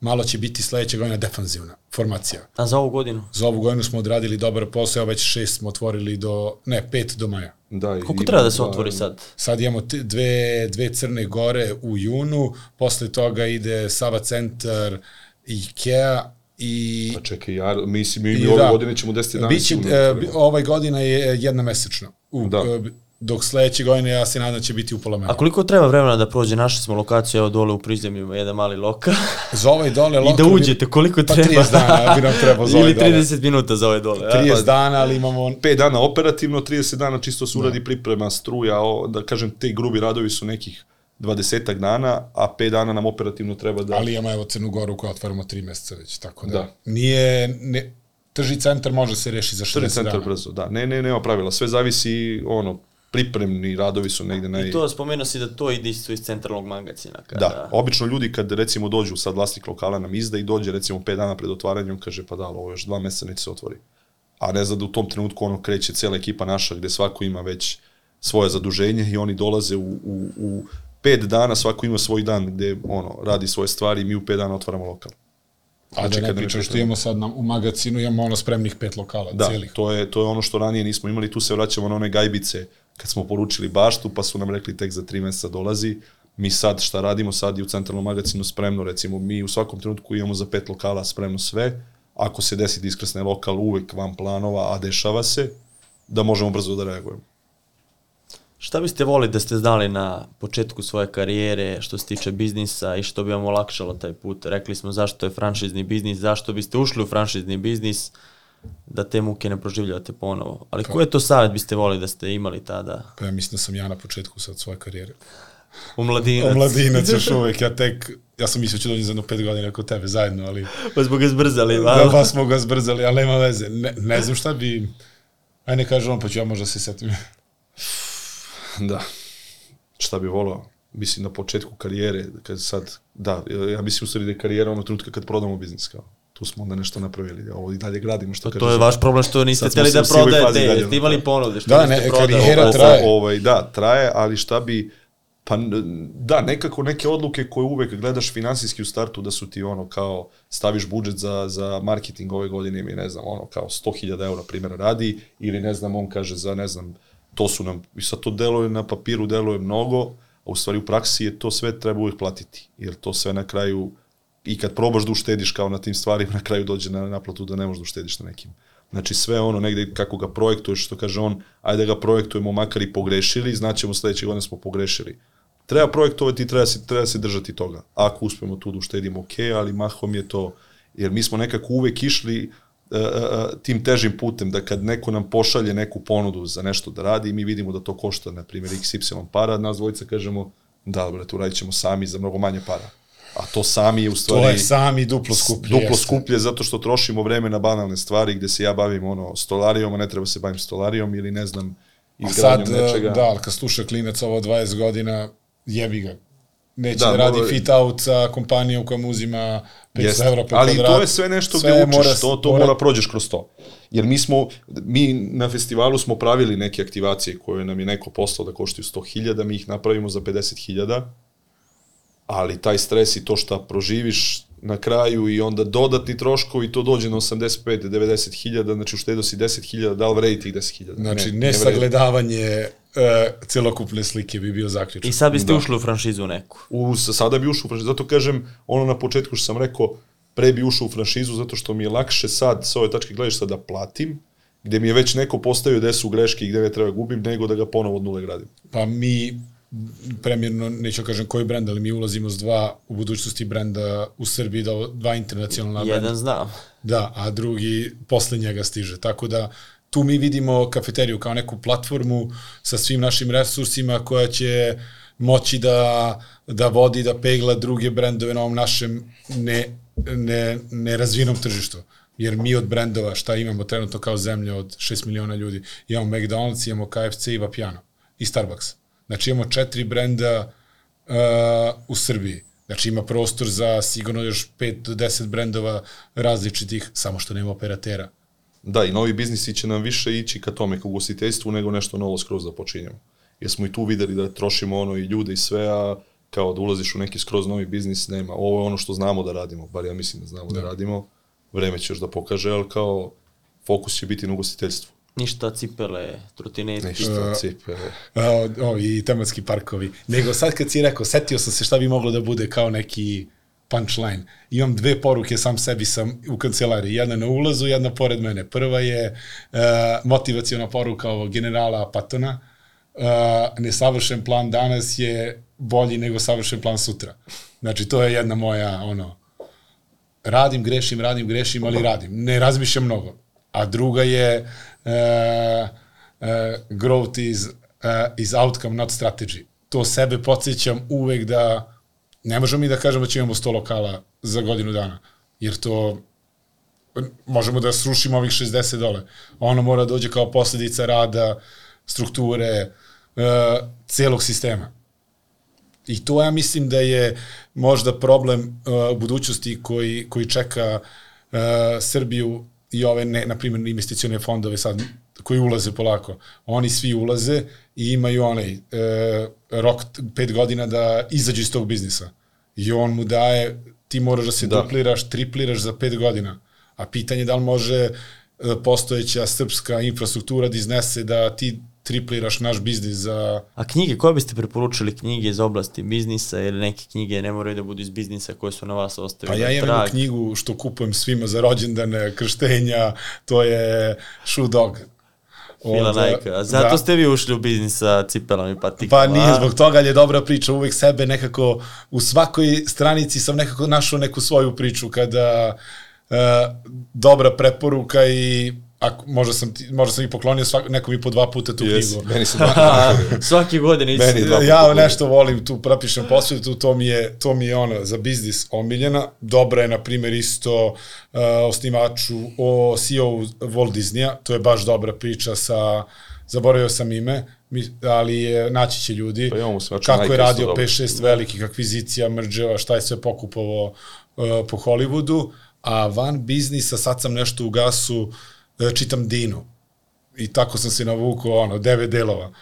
Malo će biti sledeće godine defanzivna formacija. A za ovu godinu? Za ovu godinu smo odradili dobar posao, već šest smo otvorili do, ne, pet do maja. Da, i- Koliko treba da se otvori sad? Sad imamo dve, dve crne gore u junu, posle toga ide Sava centar, Ikea i... Pa čekaj, ja, mislim, mi, mi i ove godine ćemo 10 dana Biće, e, ovaj godina je jedna mesečna. U, Da. Dok sledeće godine ja se nadam da će biti u pola maja. A koliko treba vremena da prođe? Našli smo lokaciju, evo dole u prizemljima, jedan mali lokal. Za ovaj dole I lokal... da uđete, koliko pa treba? 30 dana bi nam trebao za [LAUGHS] ovaj Ili dole. 30 minuta za ove dole. a? 30 dana, ali imamo... 5 dana operativno, 30 dana čisto se uradi priprema struja, o, da kažem, te grubi radovi su nekih 20 dana, a 5 dana nam operativno treba da... Ali imamo evo Crnu Goru koja otvaramo 3 meseca već, tako da... Da. Nije... Ne, trži centar može se reši za 60 Trni centar dana. brzo, da. Ne, ne, nema pravila. Sve zavisi, ono, pripremni radovi su negde naj... I to spomenuo si da to ide isto iz centralnog magazina. Kada... Da, obično ljudi kad recimo dođu, sad vlasnik lokala nam izda i dođe recimo 5 dana pred otvaranjem, kaže pa da, ali ovo još dva meseca neće se otvori. A ne zna da u tom trenutku ono kreće cela ekipa naša gde svako ima već svoje zaduženje i oni dolaze u, u, u pet dana, svako ima svoj dan gde ono, radi svoje stvari i mi u pet dana otvaramo lokal. A da Znači, ne kad ne pričam što imamo sad na, u magazinu, imamo ono spremnih pet lokala, Da, celih. to je, to je ono što ranije nismo imali, tu se vraćamo na one gajbice kad smo poručili baštu, pa su nam rekli tek za tri meseca dolazi. Mi sad šta radimo, sad je u centralnom magazinu spremno, recimo mi u svakom trenutku imamo za pet lokala spremno sve, ako se desi iskrsne lokal uvek van planova, a dešava se, da možemo brzo da reagujemo. Šta biste volili da ste znali na početku svoje karijere što se tiče biznisa i što bi vam olakšalo taj put? Rekli smo zašto je franšizni biznis, zašto biste ušli u franšizni biznis, da te muke ne proživljavate ponovo. Ali koji je to savjet biste volili da ste imali tada? Pa ja mislim da sam ja na početku sad svoje karijere. U mladinac. Omladinac još [LAUGHS] uvek, ja tek, ja sam mislio da ću dođem za jedno pet godina kod tebe zajedno, ali Pa zbog ga zbrzali, da, malo. pa smo ga zbrzali, ali nema veze. Ne, ne znam šta bi, aj ne kaže on, pa ću ja možda se setim. Da. Šta bi volao? Mislim na početku karijere, kad sad, da, ja mislim u stvari da je karijera ono trenutka kad prodamo biznis, kao. Tu smo onda nešto napravili, ovo i dalje gradimo, što Pa to je vaš problem što niste hteli da fazi prodajete, dalje, jeste imali ponude, što Da, niste ne, prodali. karijera traje. Ovaj, da, traje, ali šta bi, pa da, nekako neke odluke koje uvek gledaš finansijski u startu da su ti ono kao staviš budžet za, za marketing ove godine ili ne znam, ono kao 100.000 eura primjera radi ili ne znam, on kaže za ne znam, to su nam, i sad to deluje na papiru, deluje mnogo, a u stvari u praksi je to sve treba uvek platiti, jer to sve na kraju i kad probaš da uštediš kao na tim stvarima, na kraju dođe na naplatu da ne možeš da uštediš na nekim. Znači sve ono negde kako ga projektuješ, što kaže on, ajde da ga projektujemo makar i pogrešili, znaćemo sledeće godine smo pogrešili. Treba projektovati i treba se, treba se držati toga. Ako uspemo tu da uštedimo, ok, ali mahom je to, jer mi smo nekako uvek išli uh, uh, tim težim putem, da kad neko nam pošalje neku ponudu za nešto da radi, mi vidimo da to košta, na primjer, XY para, nas dvojica kažemo, da, bre, tu radit ćemo sami za mnogo manje para. A to sami je u stvari... To je sami duplo skuplje. Duplo jeste. skuplje zato što trošimo vreme na banalne stvari gde se ja bavim ono stolarijom, a ne treba se bavim stolarijom ili ne znam izgradnjom sad, nečega. da, ali kad sluša klinac ovo 20 godina, jebi ga. neće Da, da, radi mora- fit out sa kompanijom koja mu uzima 500 Jeste. evra po Ali kvadratu. to je sve nešto Sve gde učiš, mora- to, to mora... prođeš kroz to. Jer mi smo, mi na festivalu smo pravili neke aktivacije koje nam je neko poslao da koštaju 100.000, mi ih napravimo za 50.000, ali taj stres i to šta proživiš na kraju i onda dodatni troškovi, to dođe na 85-90 hiljada, znači uštedo si 10 hiljada, da li vredi tih 10 hiljada? Znači, ne, vredi. sagledavanje uh, celokupne slike bi bio zaključak. I sad biste Da. ušli u franšizu neku. U, sa- sada bi ušao u franšizu, zato kažem, ono na početku što sam rekao, pre bi ušao u franšizu zato što mi je lakše sad sa ove tačke gledišta da platim, gde mi je već neko postavio gde su greške i gde ne treba gubim, nego da ga ponovo od nule gradim. Pa mi premjerno, neću kažem koji brend, ali mi ulazimo s dva u budućnosti brenda u Srbiji, da, dva internacionalna brenda. Jedan znam. Da, a drugi posle njega stiže. Tako da tu mi vidimo kafeteriju kao neku platformu sa svim našim resursima koja će moći da, da vodi, da pegla druge brendove na ovom našem ne, ne, nerazvijenom tržištu. Jer mi od brendova, šta imamo trenutno kao zemlja od 6 miliona ljudi, imamo McDonald's, imamo KFC i Vapiano i Starbucks. Znači imamo četiri brenda uh, u Srbiji. Znači ima prostor za sigurno još 5 do 10 brendova različitih, samo što nema operatera. Da, i novi biznisi će nam više ići ka tome, ka ugostiteljstvu, nego nešto novo skroz da počinjemo. Jer smo i tu videli da trošimo ono i ljude i sve, a kao da ulaziš u neki skroz novi biznis, nema. Ovo je ono što znamo da radimo, bar ja mislim da znamo da, da radimo. Vreme će još da pokaže, ali kao fokus će biti na ugostiteljstvu. Ništa cipele, trotineti. Ništa, cipe. O, o, I tematski parkovi. Nego sad kad si rekao, setio sam se šta bi moglo da bude kao neki punchline. Imam dve poruke sam sebi sam u kancelariji. Jedna na ulazu, jedna pored mene. Prva je uh, motivacijona poruka ovog generala Patona. Uh, nesavršen plan danas je bolji nego savršen plan sutra. Znači, to je jedna moja, ono, radim, grešim, radim, grešim, ali radim. Ne razmišljam mnogo. A druga je uh, uh, growth is, uh, is outcome, not strategy. To sebe podsjećam uvek da ne možemo mi da kažemo da ćemo imamo 100 lokala za godinu dana, jer to možemo da srušimo ovih 60 dole. Ono mora da dođe kao posledica rada, strukture, uh, celog sistema. I to ja mislim da je možda problem uh, budućnosti koji, koji čeka uh, Srbiju i ove, ne, na primjer, investicione fondove sad, koji ulaze polako. Oni svi ulaze i imaju onaj uh, rok pet godina da izađu iz tog biznisa. I on mu daje, ti moraš da se da. dupliraš, tripliraš za pet godina. A pitanje je da li može uh, postojeća srpska infrastruktura da iznese da ti tripliraš naš biznis za... A knjige, koje biste preporučili knjige iz oblasti biznisa ili neke knjige ne moraju da budu iz biznisa koje su na vas ostavili? Pa ja imam jednu knjigu što kupujem svima za rođendane, krštenja, to je Shoe Dog. Fila Nike. Zato da. ste vi ušli u biznis sa cipelama i patikama. Pa nije zbog toga, ali je dobra priča. Uvek sebe nekako, u svakoj stranici sam nekako našao neku svoju priču kada uh, dobra preporuka i ako možda sam ti, možda sam i poklonio svak, nekom i po dva puta tu yes, knjigu. Meni se dva [LAUGHS] Svaki godine ići. Meni dva Ja nešto volim, tu propišem posvetu, to mi je, to mi je ono, za biznis omiljena. Dobra je, na primjer, isto uh, osnivaču, o CEO Walt Disneya, to je baš dobra priča sa, zaboravio sam ime, mi, ali je, naći će ljudi pa imamo kako je radio 5-6 velikih akvizicija, mrđeva, šta je sve pokupovao uh, po Hollywoodu, a van biznisa, sad sam nešto u gasu, čitam Dinu. I tako sam se navukao, ono, devet delova.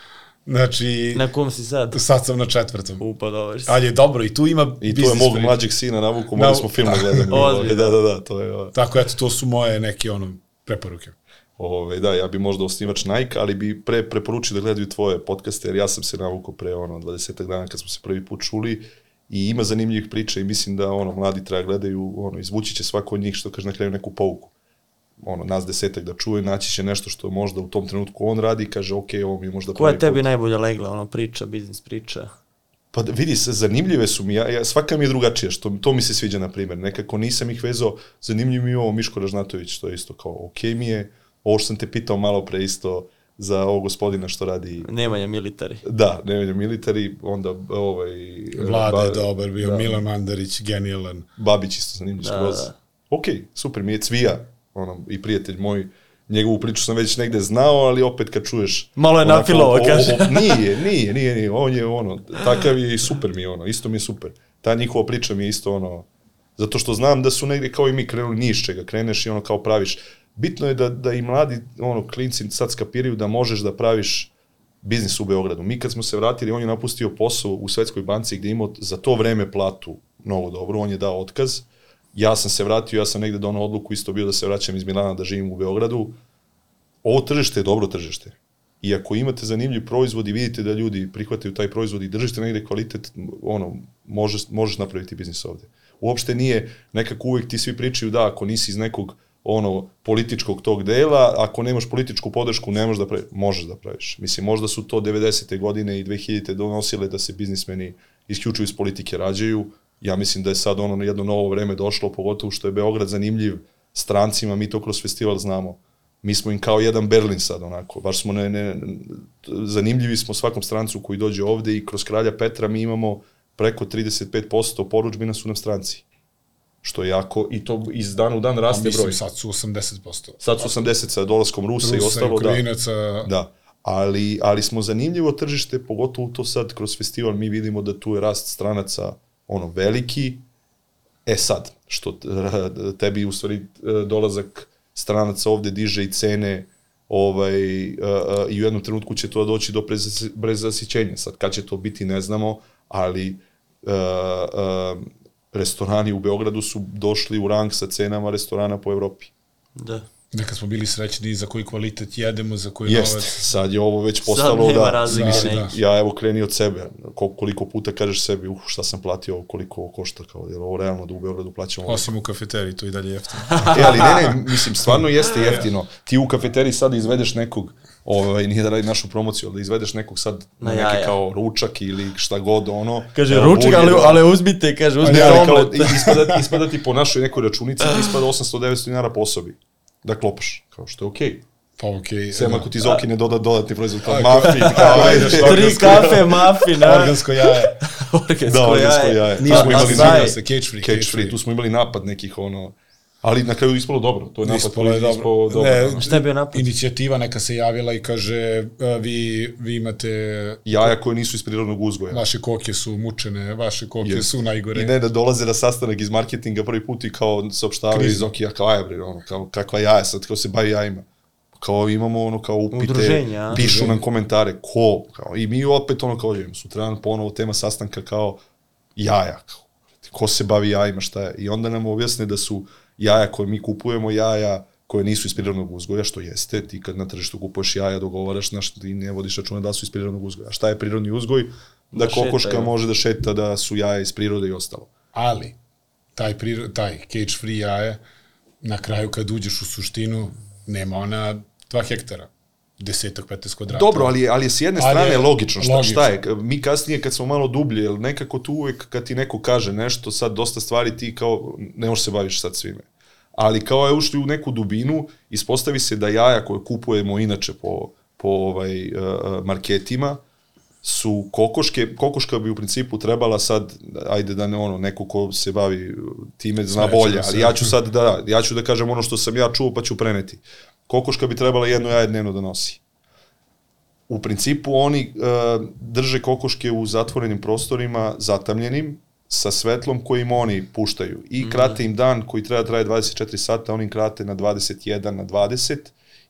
Znači... Na kom si sad? Sad sam na četvrtom. Upa, dobro si. Ali je dobro, i tu ima I tu je mog mlađeg sina navuku, morali smo film da gledamo. [LAUGHS] Ozbiljno. da, da, da, to je... Ovo. Tako, eto, to su moje neke, ono, preporuke. Ove, da, ja bi možda osnivač Nike, ali bi pre preporučio da gledaju tvoje podcaste, jer ja sam se navukao pre ono 20 dana kad smo se prvi put čuli i ima zanimljivih priča i mislim da ono mladi treba gledaju, ono izvući će svako od njih što kaže na kraju neku pouku ono, nas desetak da čuje, naći će nešto što možda u tom trenutku on radi i kaže, ok, ovo mi je možda Koja je tebi put. najbolja legla, ono, priča, biznis priča? Pa vidi se, zanimljive su mi, ja, ja, svaka mi je drugačija, što to mi se sviđa, na primjer. Nekako nisam ih vezao, zanimljiv mi je ovo Miško Ražnatović, što je isto kao, ok mi je, ovo što sam te pitao malo pre isto, za ovog gospodina što radi... Nemanja Militari. Da, Nemanja Militari, onda ovaj... Vlada je dobar bio, da, Milan Mandarić, genijalan. Babić isto zanimljiv da, skroz. Da. Ok, super, mi je Cvija, ono, i prijatelj moj, njegovu priču sam već negde znao, ali opet kad čuješ... Malo je onako, nafilovo, o- o- kaže. o- Nije, nije, nije, nije, on je ono, takav je i super mi je ono, isto mi je super. Ta njihova priča mi je isto ono, zato što znam da su negde kao i mi krenuli ni iz čega, kreneš i ono kao praviš. Bitno je da, da i mladi ono, klinci sad skapiraju da možeš da praviš biznis u Beogradu. Mi kad smo se vratili, on je napustio posao u Svetskoj banci gde je imao za to vreme platu mnogo dobro, on je dao otkaz. Ja sam se vratio, ja sam negde donao odluku isto bio da se vraćam iz Milana da živim u Beogradu. Ovo tržište je dobro tržište. I ako imate zanimljiv proizvod i vidite da ljudi prihvataju taj proizvod i držite negde kvalitet, ono, možeš, možeš napraviti biznis ovde. Uopšte nije, nekako uvek ti svi pričaju da ako nisi iz nekog ono političkog tog dela, ako nemaš političku podršku, ne možeš da praviš. Možeš da praviš. Mislim, možda su to 90. godine i 2000. donosile da se biznismeni isključivo iz politike rađaju. Ja mislim da je sad ono jedno novo vreme došlo, pogotovo što je Beograd zanimljiv strancima, mi to kroz festival znamo. Mi smo im kao jedan Berlin sad, onako. Baš smo ne, ne, zanimljivi smo svakom strancu koji dođe ovde i kroz Kralja Petra mi imamo preko 35% poručbina su nam stranci. Što je jako, i to iz dana u dan raste mislim, broj. sad su 80%. Sad su 80 sa dolaskom Rusa, i Rusa ostalo, da. Ukrajinaca, Da. Ali, ali smo zanimljivo tržište, pogotovo to sad kroz festival mi vidimo da tu je rast stranaca ono veliki. E sad, što tebi u stvari e, dolazak stranaca ovde diže i cene ovaj, e, e, i u jednom trenutku će to doći do prezasi- prezasićenja. Sad, kad će to biti, ne znamo, ali restorani u Beogradu su došli u rang sa cenama restorana po Evropi. Da. Neka smo bili srećni za koji kvalitet jedemo, za koji Jeste, novac. sad je ovo već postalo da, razlike Da, neke. da. ja evo kreni od sebe, Ko, koliko puta kažeš sebi, uh, šta sam platio, koliko ovo košta, kao, jer ovo realno da u Beogradu plaćamo. Osim u kafeteriji, to i dalje jeftino. e, ali ne, ne, mislim, stvarno jeste jeftino. Ti u kafeteriji sad izvedeš nekog, ovaj, nije da radi našu promociju, ali da izvedeš nekog sad na neki jaja. kao ručak ili šta god, ono. Kaže, evo, ručak, ali, ali uzmite, kaže, Ne, uzmite ali kao, omlet. ispada, ispada ti po našoj nekoj računici, ti ispada 800-900 dinara po osobi. Da klopaš, kao što je okej. Okay. Pa okej. Okay, Sem ako ti Zoki ne doda dodatni proizvod kao mafin, [LAUGHS] kao ajde, Tri kafe, mafin, a? Organsko jaje. [LAUGHS] Organsko Da, organsko jaje. Nije Pa, smo pa imali znaj. se, free. Cage free, tu smo imali napad nekih ono, ali na kraju je ispalo dobro, to je napad Ispalo je je dobro. dobro. Ne, ono. Šta je bio napad? Inicijativa neka se javila i kaže a, vi, vi imate Jaja koje nisu iz prirodnog uzgoja. vaše koke su mučene, vaše koke Jest. su najgore. I ne da dolaze na sastanak iz marketinga prvi put i kao saopštavaju iz Zokija kao jaja, bre, ono, kao kakva jaja sad, kao se bavi jajima. Kao imamo ono kao upite, Udruženja, pišu nam komentare, ko, kao, i mi opet ono kao, sutradan ponovo tema sastanka kao jaja, kao, ko se bavi jajima, šta je, i onda nam objasne da su jaja koje mi kupujemo, jaja koje nisu iz prirodnog uzgoja, što jeste, ti kad na tržištu kupuješ jaja, dogovaraš, znaš, ti ne vodiš računa da su iz prirodnog uzgoja. A šta je prirodni uzgoj? Da, Da kokoška šetaju. može da šeta, da su jaja iz prirode i ostalo. Ali, taj, priro, taj cage free jaje, na kraju kad uđeš u suštinu, nema ona dva hektara, desetak, 15 kvadrata. Dobro, ali, ali je s jedne Ali strane je logično. Šta, logično. šta je? Mi kasnije kad smo malo dublje, jer nekako tu uvek kad ti neko kaže nešto, sad dosta stvari ti kao ne možeš se baviš sad svime. Ali kao je ušli u neku dubinu, ispostavi se da jaja koje kupujemo inače po, po ovaj, uh, marketima, su kokoške, kokoška bi u principu trebala sad, ajde da ne ono, neko ko se bavi time zna bolje, se. ali ja ću sad da, ja ću da kažem ono što sam ja čuo pa ću preneti. Kokoška bi trebala jedno jaje dnevno da nosi u principu oni uh, drže kokoške u zatvorenim prostorima, zatamljenim, sa svetlom kojim oni puštaju. I krate im dan koji treba da traje 24 sata, oni krate na 21, na 20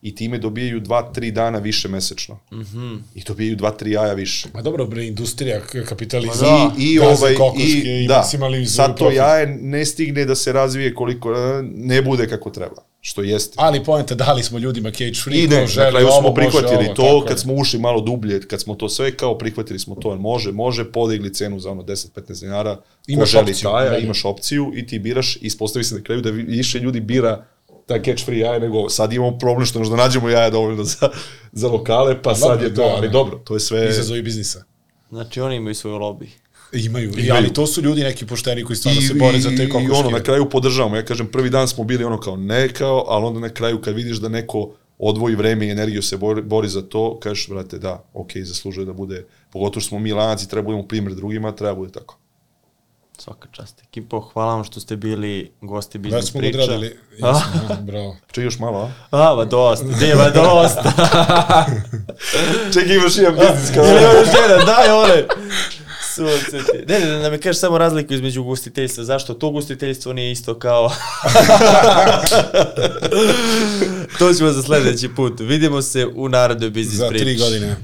i time dobijaju 2-3 dana više mesečno. Mm -hmm. I dobijaju 2-3 jaja više. Ma dobro, bre, industrija, k- kapitalizam, Da. I, i gaze ovaj i, i da, maksimalizuju sad to profit. jaje ne stigne da se razvije koliko e, ne bude kako treba, što jeste. Ali poenta, dali smo ljudima cage free, I ko ne, želi ovo, smo može prihvatili ovo, to, kad je. smo ušli malo dublje, kad smo to sve kao prihvatili smo to, može, može, podigli cenu za ono 10-15 dinara, ko Imaš želi opciju, taja, da. imaš opciju i ti biraš, i ispostavi se na kraju da vi- više ljudi bira ta catch free jaje nego sad imamo problem što možda nađemo jaja dovoljno za, za lokale, pa sad dobro, je to, da, ali da. dobro, to je sve... Izazovi biznisa. Znači, oni imaju svoj lobby. Imaju, I, Imaju. ali to su ljudi neki pošteni koji stvarno se bore za te i, kokoške. I ono, na kraju podržavamo. Ja kažem, prvi dan smo bili ono kao ne kao, ali onda na kraju kad vidiš da neko odvoji vreme i energiju se bori, bori za to, kažeš, brate, da, ok, zaslužuje da bude, pogotovo što smo mi lanac i treba budemo primjer drugima, treba bude tako. Svaka čast. Ekipo, hvala vam što ste bili gosti biznis smo ga priča. odradili. [LAUGHS] Jesmo, a, bravo. Čekaj još malo, a? A, ma dosta, djeva dosta. [LAUGHS] Čekaj, imaš jedan biznis kao... Ili još jedan, daj one. Sunce ti. Ne, ne, da mi kažeš samo razliku između ugostiteljstva. Zašto to ugostiteljstvo nije isto kao... [LAUGHS] to ćemo za sledeći put. Vidimo se u narodnoj biznis Za priči. tri godine.